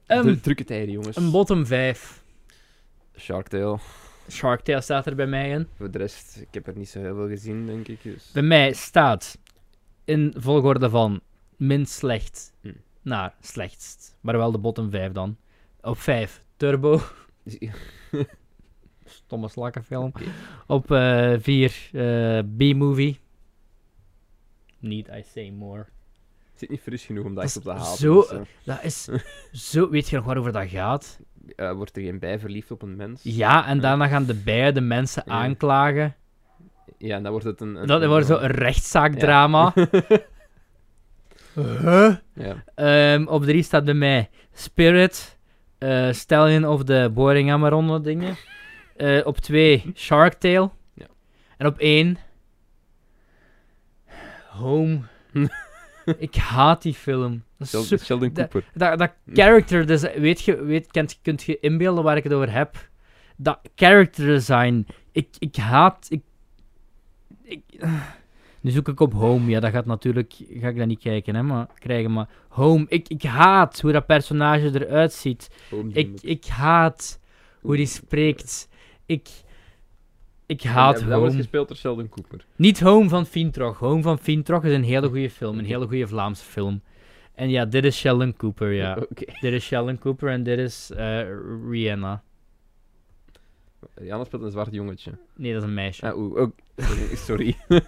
Ehm, Dru- Drukke tijden, jongens. een bottom 5. Shark Tale. Shark Tale staat er bij mij in. Voor de rest, ik heb er niet zo heel veel gezien, denk ik. Dus. Bij mij staat in volgorde van minst slecht Hm. naar slechtst. Maar wel de bottom 5 dan. Op 5 Turbo. [LAUGHS] Stomme slakkenfilm. Oké. Op 4 B-movie. Need I say more. Het zit niet fris genoeg om dat echt op te haten. zo- dus, eh, Dat is zo... Weet je nog waarover dat gaat? eh, wordt er geen bij verliefd op een mens? Ja, en daarna gaan de bijen de mensen Ja. aanklagen. Ja, en dan wordt het een... een Dat wordt zo een rechtszaakdrama. [LAUGHS] Huh? Ja. Ehm, op 3 staat bij mij Spirit, eh Stallion of de Boring Amaron dingen. Eh, op 2 Shark Tale. Ja. En op 1 Home. [LAUGHS] Ik haat die film. Dat, Sheldon dat- Cooper. dat, dat character, dus, weet je, weet, kunt, kunt je inbeelden waar ik het over heb? Dat character design. Ik, ik haat. Ik, ik, nu zoek ik op Home. Ja, dat gaat natuurlijk. Ga ik dat niet kijken, hè, maar, krijgen. Maar Home. Ik, ik haat hoe dat personage eruit ziet. Home Ik, ik haat hoe die spreekt. Ik. Ik haat dat- Dat Home. gespeeld door Sheldon Cooper. Niet Home van Fientrog. Home van Fientrog is een hele goede film. Een hele goede Vlaamse film. En ja, dit is Sheldon Cooper, ja. [LAUGHS] Dit is Sheldon Cooper en dit is eh, Rihanna. Rihanna speelt een zwart jongetje. Nee, dat is een meisje. Ah, [LAUGHS] sorry. [LAUGHS]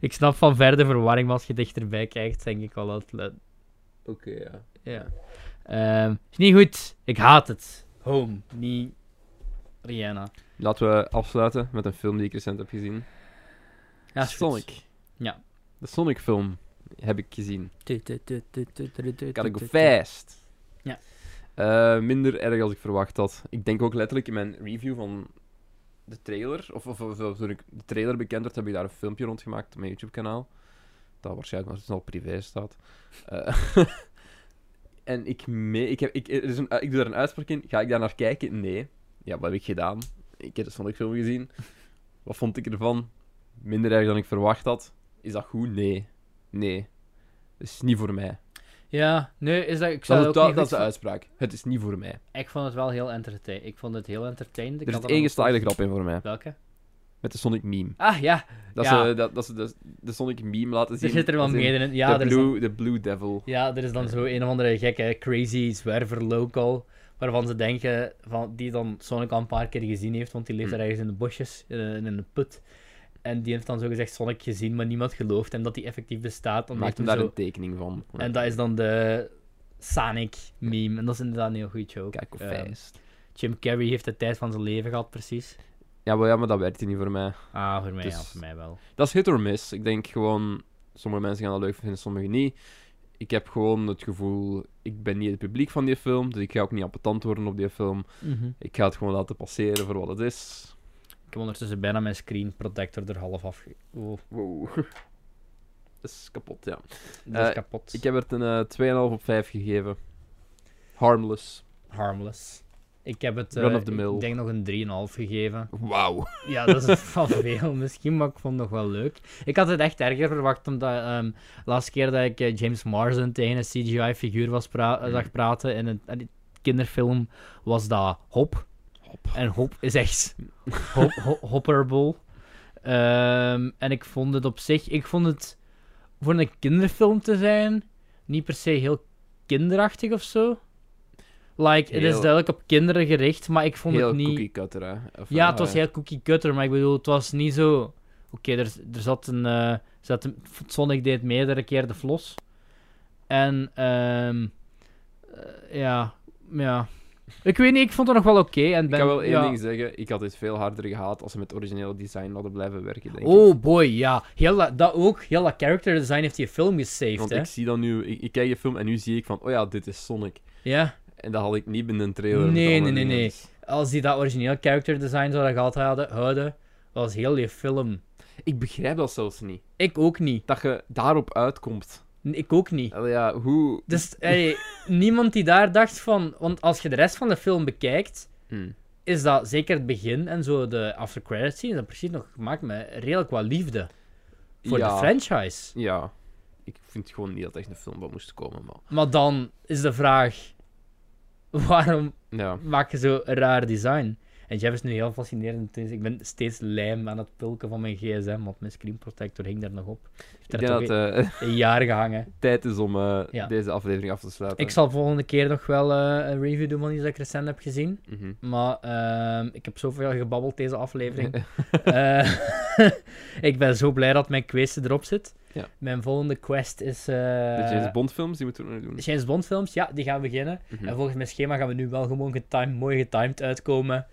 Ik snap van ver de verwarring, maar als je dichterbij kijkt, denk ik al dat Oké, ja. Ja. Ehm, is niet goed. Ik haat het. Home, niet Rihanna. Laten we afsluiten met een film die ik recent heb gezien. Ja, goed. Sonic. Ja. De Sonic film heb ik gezien. Go tu. fast. Ja. Eh, minder erg als ik verwacht had. Ik denk ook letterlijk in mijn review van de trailer, of, of, of, of toen ik de trailer bekend werd, heb ik daar een filmpje rond gemaakt op mijn YouTube-kanaal. Dat waarschijnlijk nog snel privé staat. Eh, [LAUGHS] en ik, mee, ik, heb, ik, er is een, ik doe daar een uitspraak in. Ga ik daar naar kijken? Nee. Ja, wat heb ik gedaan? Ik heb de Sonic film gezien. Wat vond ik ervan? Minder erg dan ik verwacht had. Is dat goed? Nee. Nee. Dat is niet voor mij. Ja, nee, is dat... Ik, zou Dat, is, ook dat, niet dat is de uitspraak. Het is niet voor mij. Ik vond het wel heel entertainend. Ik vond het heel entertainend. Ik Er er één geslaagde grap in voor mij. Welke? Met de Sonic meme. Ah, ja. Dat, Ja. ze, dat, dat ze de, de Sonic meme laten zien. Er zit er wel als in meer in. Ja, de, er dan- blue, de Blue Devil. Ja, er is dan zo een of andere gekke crazy zwerver local. Waarvan ze denken, van, die dan Sonic al een paar keer gezien heeft, want die leeft Hm. daar ergens in de bosjes, in een, in een put. En die heeft dan zo gezegd Sonic gezien, maar niemand gelooft hem dat hij effectief bestaat. Dan Maakt hem daar zo... een tekening van. En dat is dan de Sonic meme. En dat is inderdaad een heel goed joke. Kijk hoe Ehm. Jim Carrey heeft de tijd van zijn leven gehad, precies. Ja, maar, ja, maar dat werkt niet voor mij. Ah, voor mij, Dus- ja, voor mij wel. Dat is hit or miss. Ik denk gewoon, sommige mensen gaan dat leuk vinden, sommige niet. Ik heb gewoon het gevoel, ik ben niet het publiek van die film, dus ik ga ook niet appetant worden op die film. Ik ga het gewoon laten passeren voor wat het is. Ik heb ondertussen bijna mijn screen protector er half af. Oh, Wow. [LAUGHS] Dat is kapot, ja. dat is Eh, kapot. Ik heb het een eh 2,5 op 5 gegeven. Harmless. Harmless. Ik heb het, mill. ik denk nog een 3,5 gegeven. Wauw. Ja, dat is [LAUGHS] van veel misschien, maar ik vond het nog wel leuk. Ik had het echt erger verwacht, omdat ehm, de laatste keer dat ik eh, James Marsden tegen een CGI-figuur was pra- Mhm. zag praten in een, in die kinderfilm, was dat Hop. Hop. En Hop is echt [LAUGHS] hop. Ehm, en ik vond het op zich, ik vond het voor een kinderfilm te zijn, niet per se heel kinderachtig of zo. Like, het is duidelijk op kinderen gericht, maar ik vond Heel het niet... cookie cutter, hè. Of, Ja, eh, het was heel cookie cutter, maar ik bedoel, het was niet zo. Oké, er, er zat een. eh zat een Sonic deed meerdere keer de flos. En, ehm eh, ja, ja. Ik weet niet, ik vond het nog wel oké. en Ik ben, kan wel één ja. ding zeggen. Ik had dit veel harder gehaald als ze met originele design hadden blijven werken, denk ik. Oh boy, ja. Heel dat, dat ook, heel dat character design heeft die film gesaved, Want hè? ik zie dan nu... Ik, ik kijk de film en nu zie ik van... Oh ja, dit is Sonic. Ja. En dat had ik niet binnen een trailer. Nee, nee, nee, nee. Als die dat origineel character design zouden gehad hadden, houden, was heel die film. Ik begrijp dat zelfs niet. Ik ook niet. Dat je daarop uitkomt. Ik ook niet. Allee, ja, hoe... Dus niemand die daar dacht van. Want als je de rest van de film bekijkt, Hm. is dat zeker het begin en zo de after credits scene, is dat precies nog gemaakt met redelijk wat liefde voor Ja. de franchise. Ja. Ik vind gewoon niet dat echt een film van moest komen, maar... Maar dan is de vraag: waarom Ja. maak je zo raar design? En Jeff is nu heel fascinerend. Ik ben steeds lijm aan het pulken van mijn gsm, want mijn screen protector hing daar nog op. Heeft Ik denk dat het een jaar gehangen. [LAUGHS] tijd is om eh, Ja. deze aflevering af te sluiten. Ik zal volgende keer nog wel eh, een review doen van iets dat ik recent heb gezien. Mhm. Maar ehm, ik heb zoveel gebabbeld deze aflevering. [LAUGHS] Eh, [LAUGHS] ik ben zo blij dat mijn quest erop zit. Ja. Mijn volgende quest is... eh, de James Bond films, die moeten we nog doen. James Bond films, ja, die gaan beginnen. Mhm. En volgens mijn schema gaan we nu wel gewoon getimed, mooi getimed uitkomen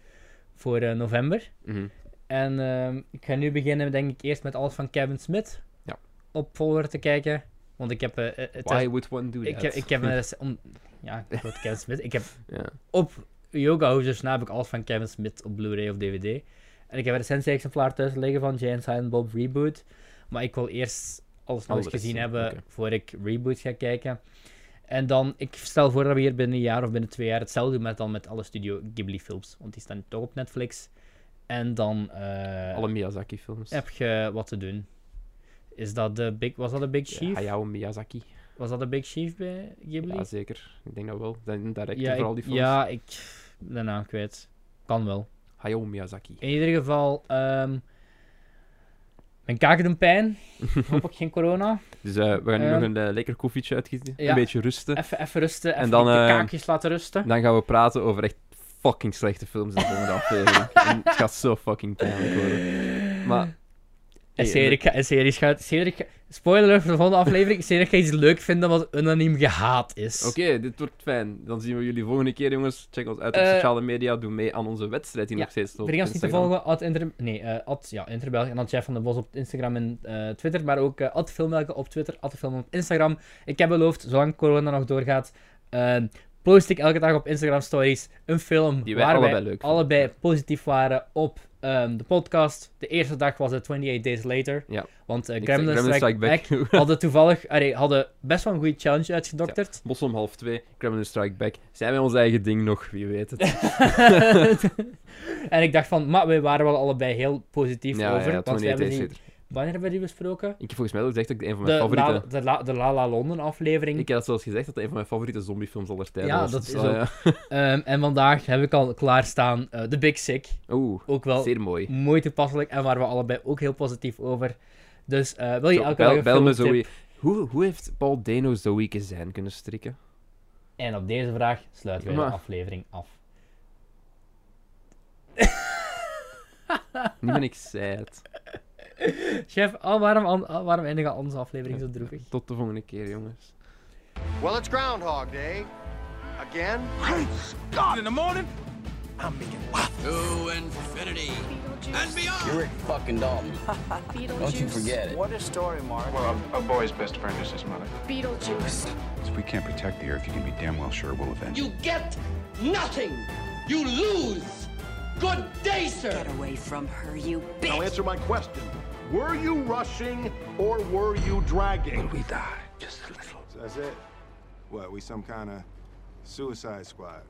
voor eh, november. Mhm. En ehm, ik ga nu beginnen, denk ik, eerst met alles van Kevin Smith Ja. op folder te kijken. Want ik heb... eh, eh, het Why would one do ik, that? heb, ik heb [LAUGHS] om, ja, ik Kevin Smith. Ik heb [LAUGHS] op Yoga Hosers na heb ik alles van Kevin Smith op Blu-ray of DVD. En ik heb een recensie-exemplaar thuis liggen van Jay and Silent Bob Reboot. Maar ik wil eerst alles nog eens gezien hebben voor ik Reboot ga kijken. En dan, ik stel voor dat we hier binnen een jaar of binnen twee jaar hetzelfde doen met, dan met alle Studio Ghibli-films. Want die staan toch op Netflix. En dan eh, Alle Miyazaki-films. heb je wat te doen. Is dat de Big, was dat de Big Ja, Chief? Hayao Miyazaki. Was dat de Big Chief bij Ghibli? Ja, zeker. Ik denk dat wel. Zijn director ja, voor al die films. ja, ik de naam kwijt. Kan wel. Hayao Miyazaki. In ieder geval, ehm, mijn kaken doen pijn. [LAUGHS] Hopelijk geen corona. Dus eh, we gaan nu nog een eh, lekker koffietje uitkiezen. ja. Een beetje rusten. Even, even rusten, even En dan, de eh, kaakjes laten rusten. Dan gaan we praten over echt fucking slechte films in de volgende aflevering. [LAUGHS] Het gaat zo fucking pijnlijk worden. Maar... En Cedric, en Cedric gaat... Cedric, spoiler voor de volgende aflevering. Cedric gaat iets leuk vinden wat unaniem gehaat is. Oké, dit wordt fijn. Dan zien we jullie volgende keer, jongens. Check ons uit op Eh, sociale media. Doe mee aan onze wedstrijd die ja, nog steeds loopt. Vergeet op ons niet te volgen. At Inter, nee, at, ja, Interbelg. En dan Jeff van den Bos op Instagram en eh, Twitter. Maar ook at Filmmelken op Twitter. At Film op Instagram. Ik heb beloofd, zolang corona nog doorgaat... post ik elke dag op Instagram stories een film Die wij waar allebei wij allebei positief waren op ehm, de podcast. De eerste dag was het 28 Days Later. Ja. Want uh, Strike, Back Back. hadden toevallig [LAUGHS] allee, hadden best wel een goede challenge uitgedokterd. Bos om half twee, Kremlin Strike Back. Zijn wij ons eigen ding nog? Wie weet het. [LAUGHS] en ik dacht van, maar wij waren wel allebei heel positief ja, over. ja, want we 28 hebben Days die, Later. Wanneer hebben we die besproken? Ik heb volgens mij al gezegd dat ik een van De mijn La, favoriete... de, La, de La La London aflevering. Ik heb dat zelfs gezegd dat het een van mijn favoriete zombiefilms aller tijden Ja, was. dat is ah, ook-. [LAUGHS] Ehm, en vandaag heb ik al klaarstaan eh The Big Sick. Oeh, Ook wel zeer mooi. mooi toepasselijk en waar we allebei ook heel positief over. Dus eh, wil je Zo, elke bel, dag bel me? Zoe. Hoe, hoe heeft Paul Dano Zoe zijn kunnen strikken? En op deze vraag sluiten wij Maar- de aflevering af. Nu ben ik sad. [LAUGHS] Chef, al waarom, al, oh, waarom eindigen onze aflevering zo droevig? Tot de volgende keer, jongens. Well, it's Groundhog Day. Again? Great God! In the morning, I'm making waffles. To infinity and beyond. You're Rick fucking Dalton. Beetlejuice. Don't you forget it. What a story, Mark. Well, a, a boy's best friend is his mother. Beetlejuice. If we can't protect the Earth, you can be damn well sure we'll avenge it. You get nothing. You lose. Good day, sir. Get away from her, you Now answer my question. Were you rushing or were you dragging? We die just a little. That's it? What, we some kind of suicide squad?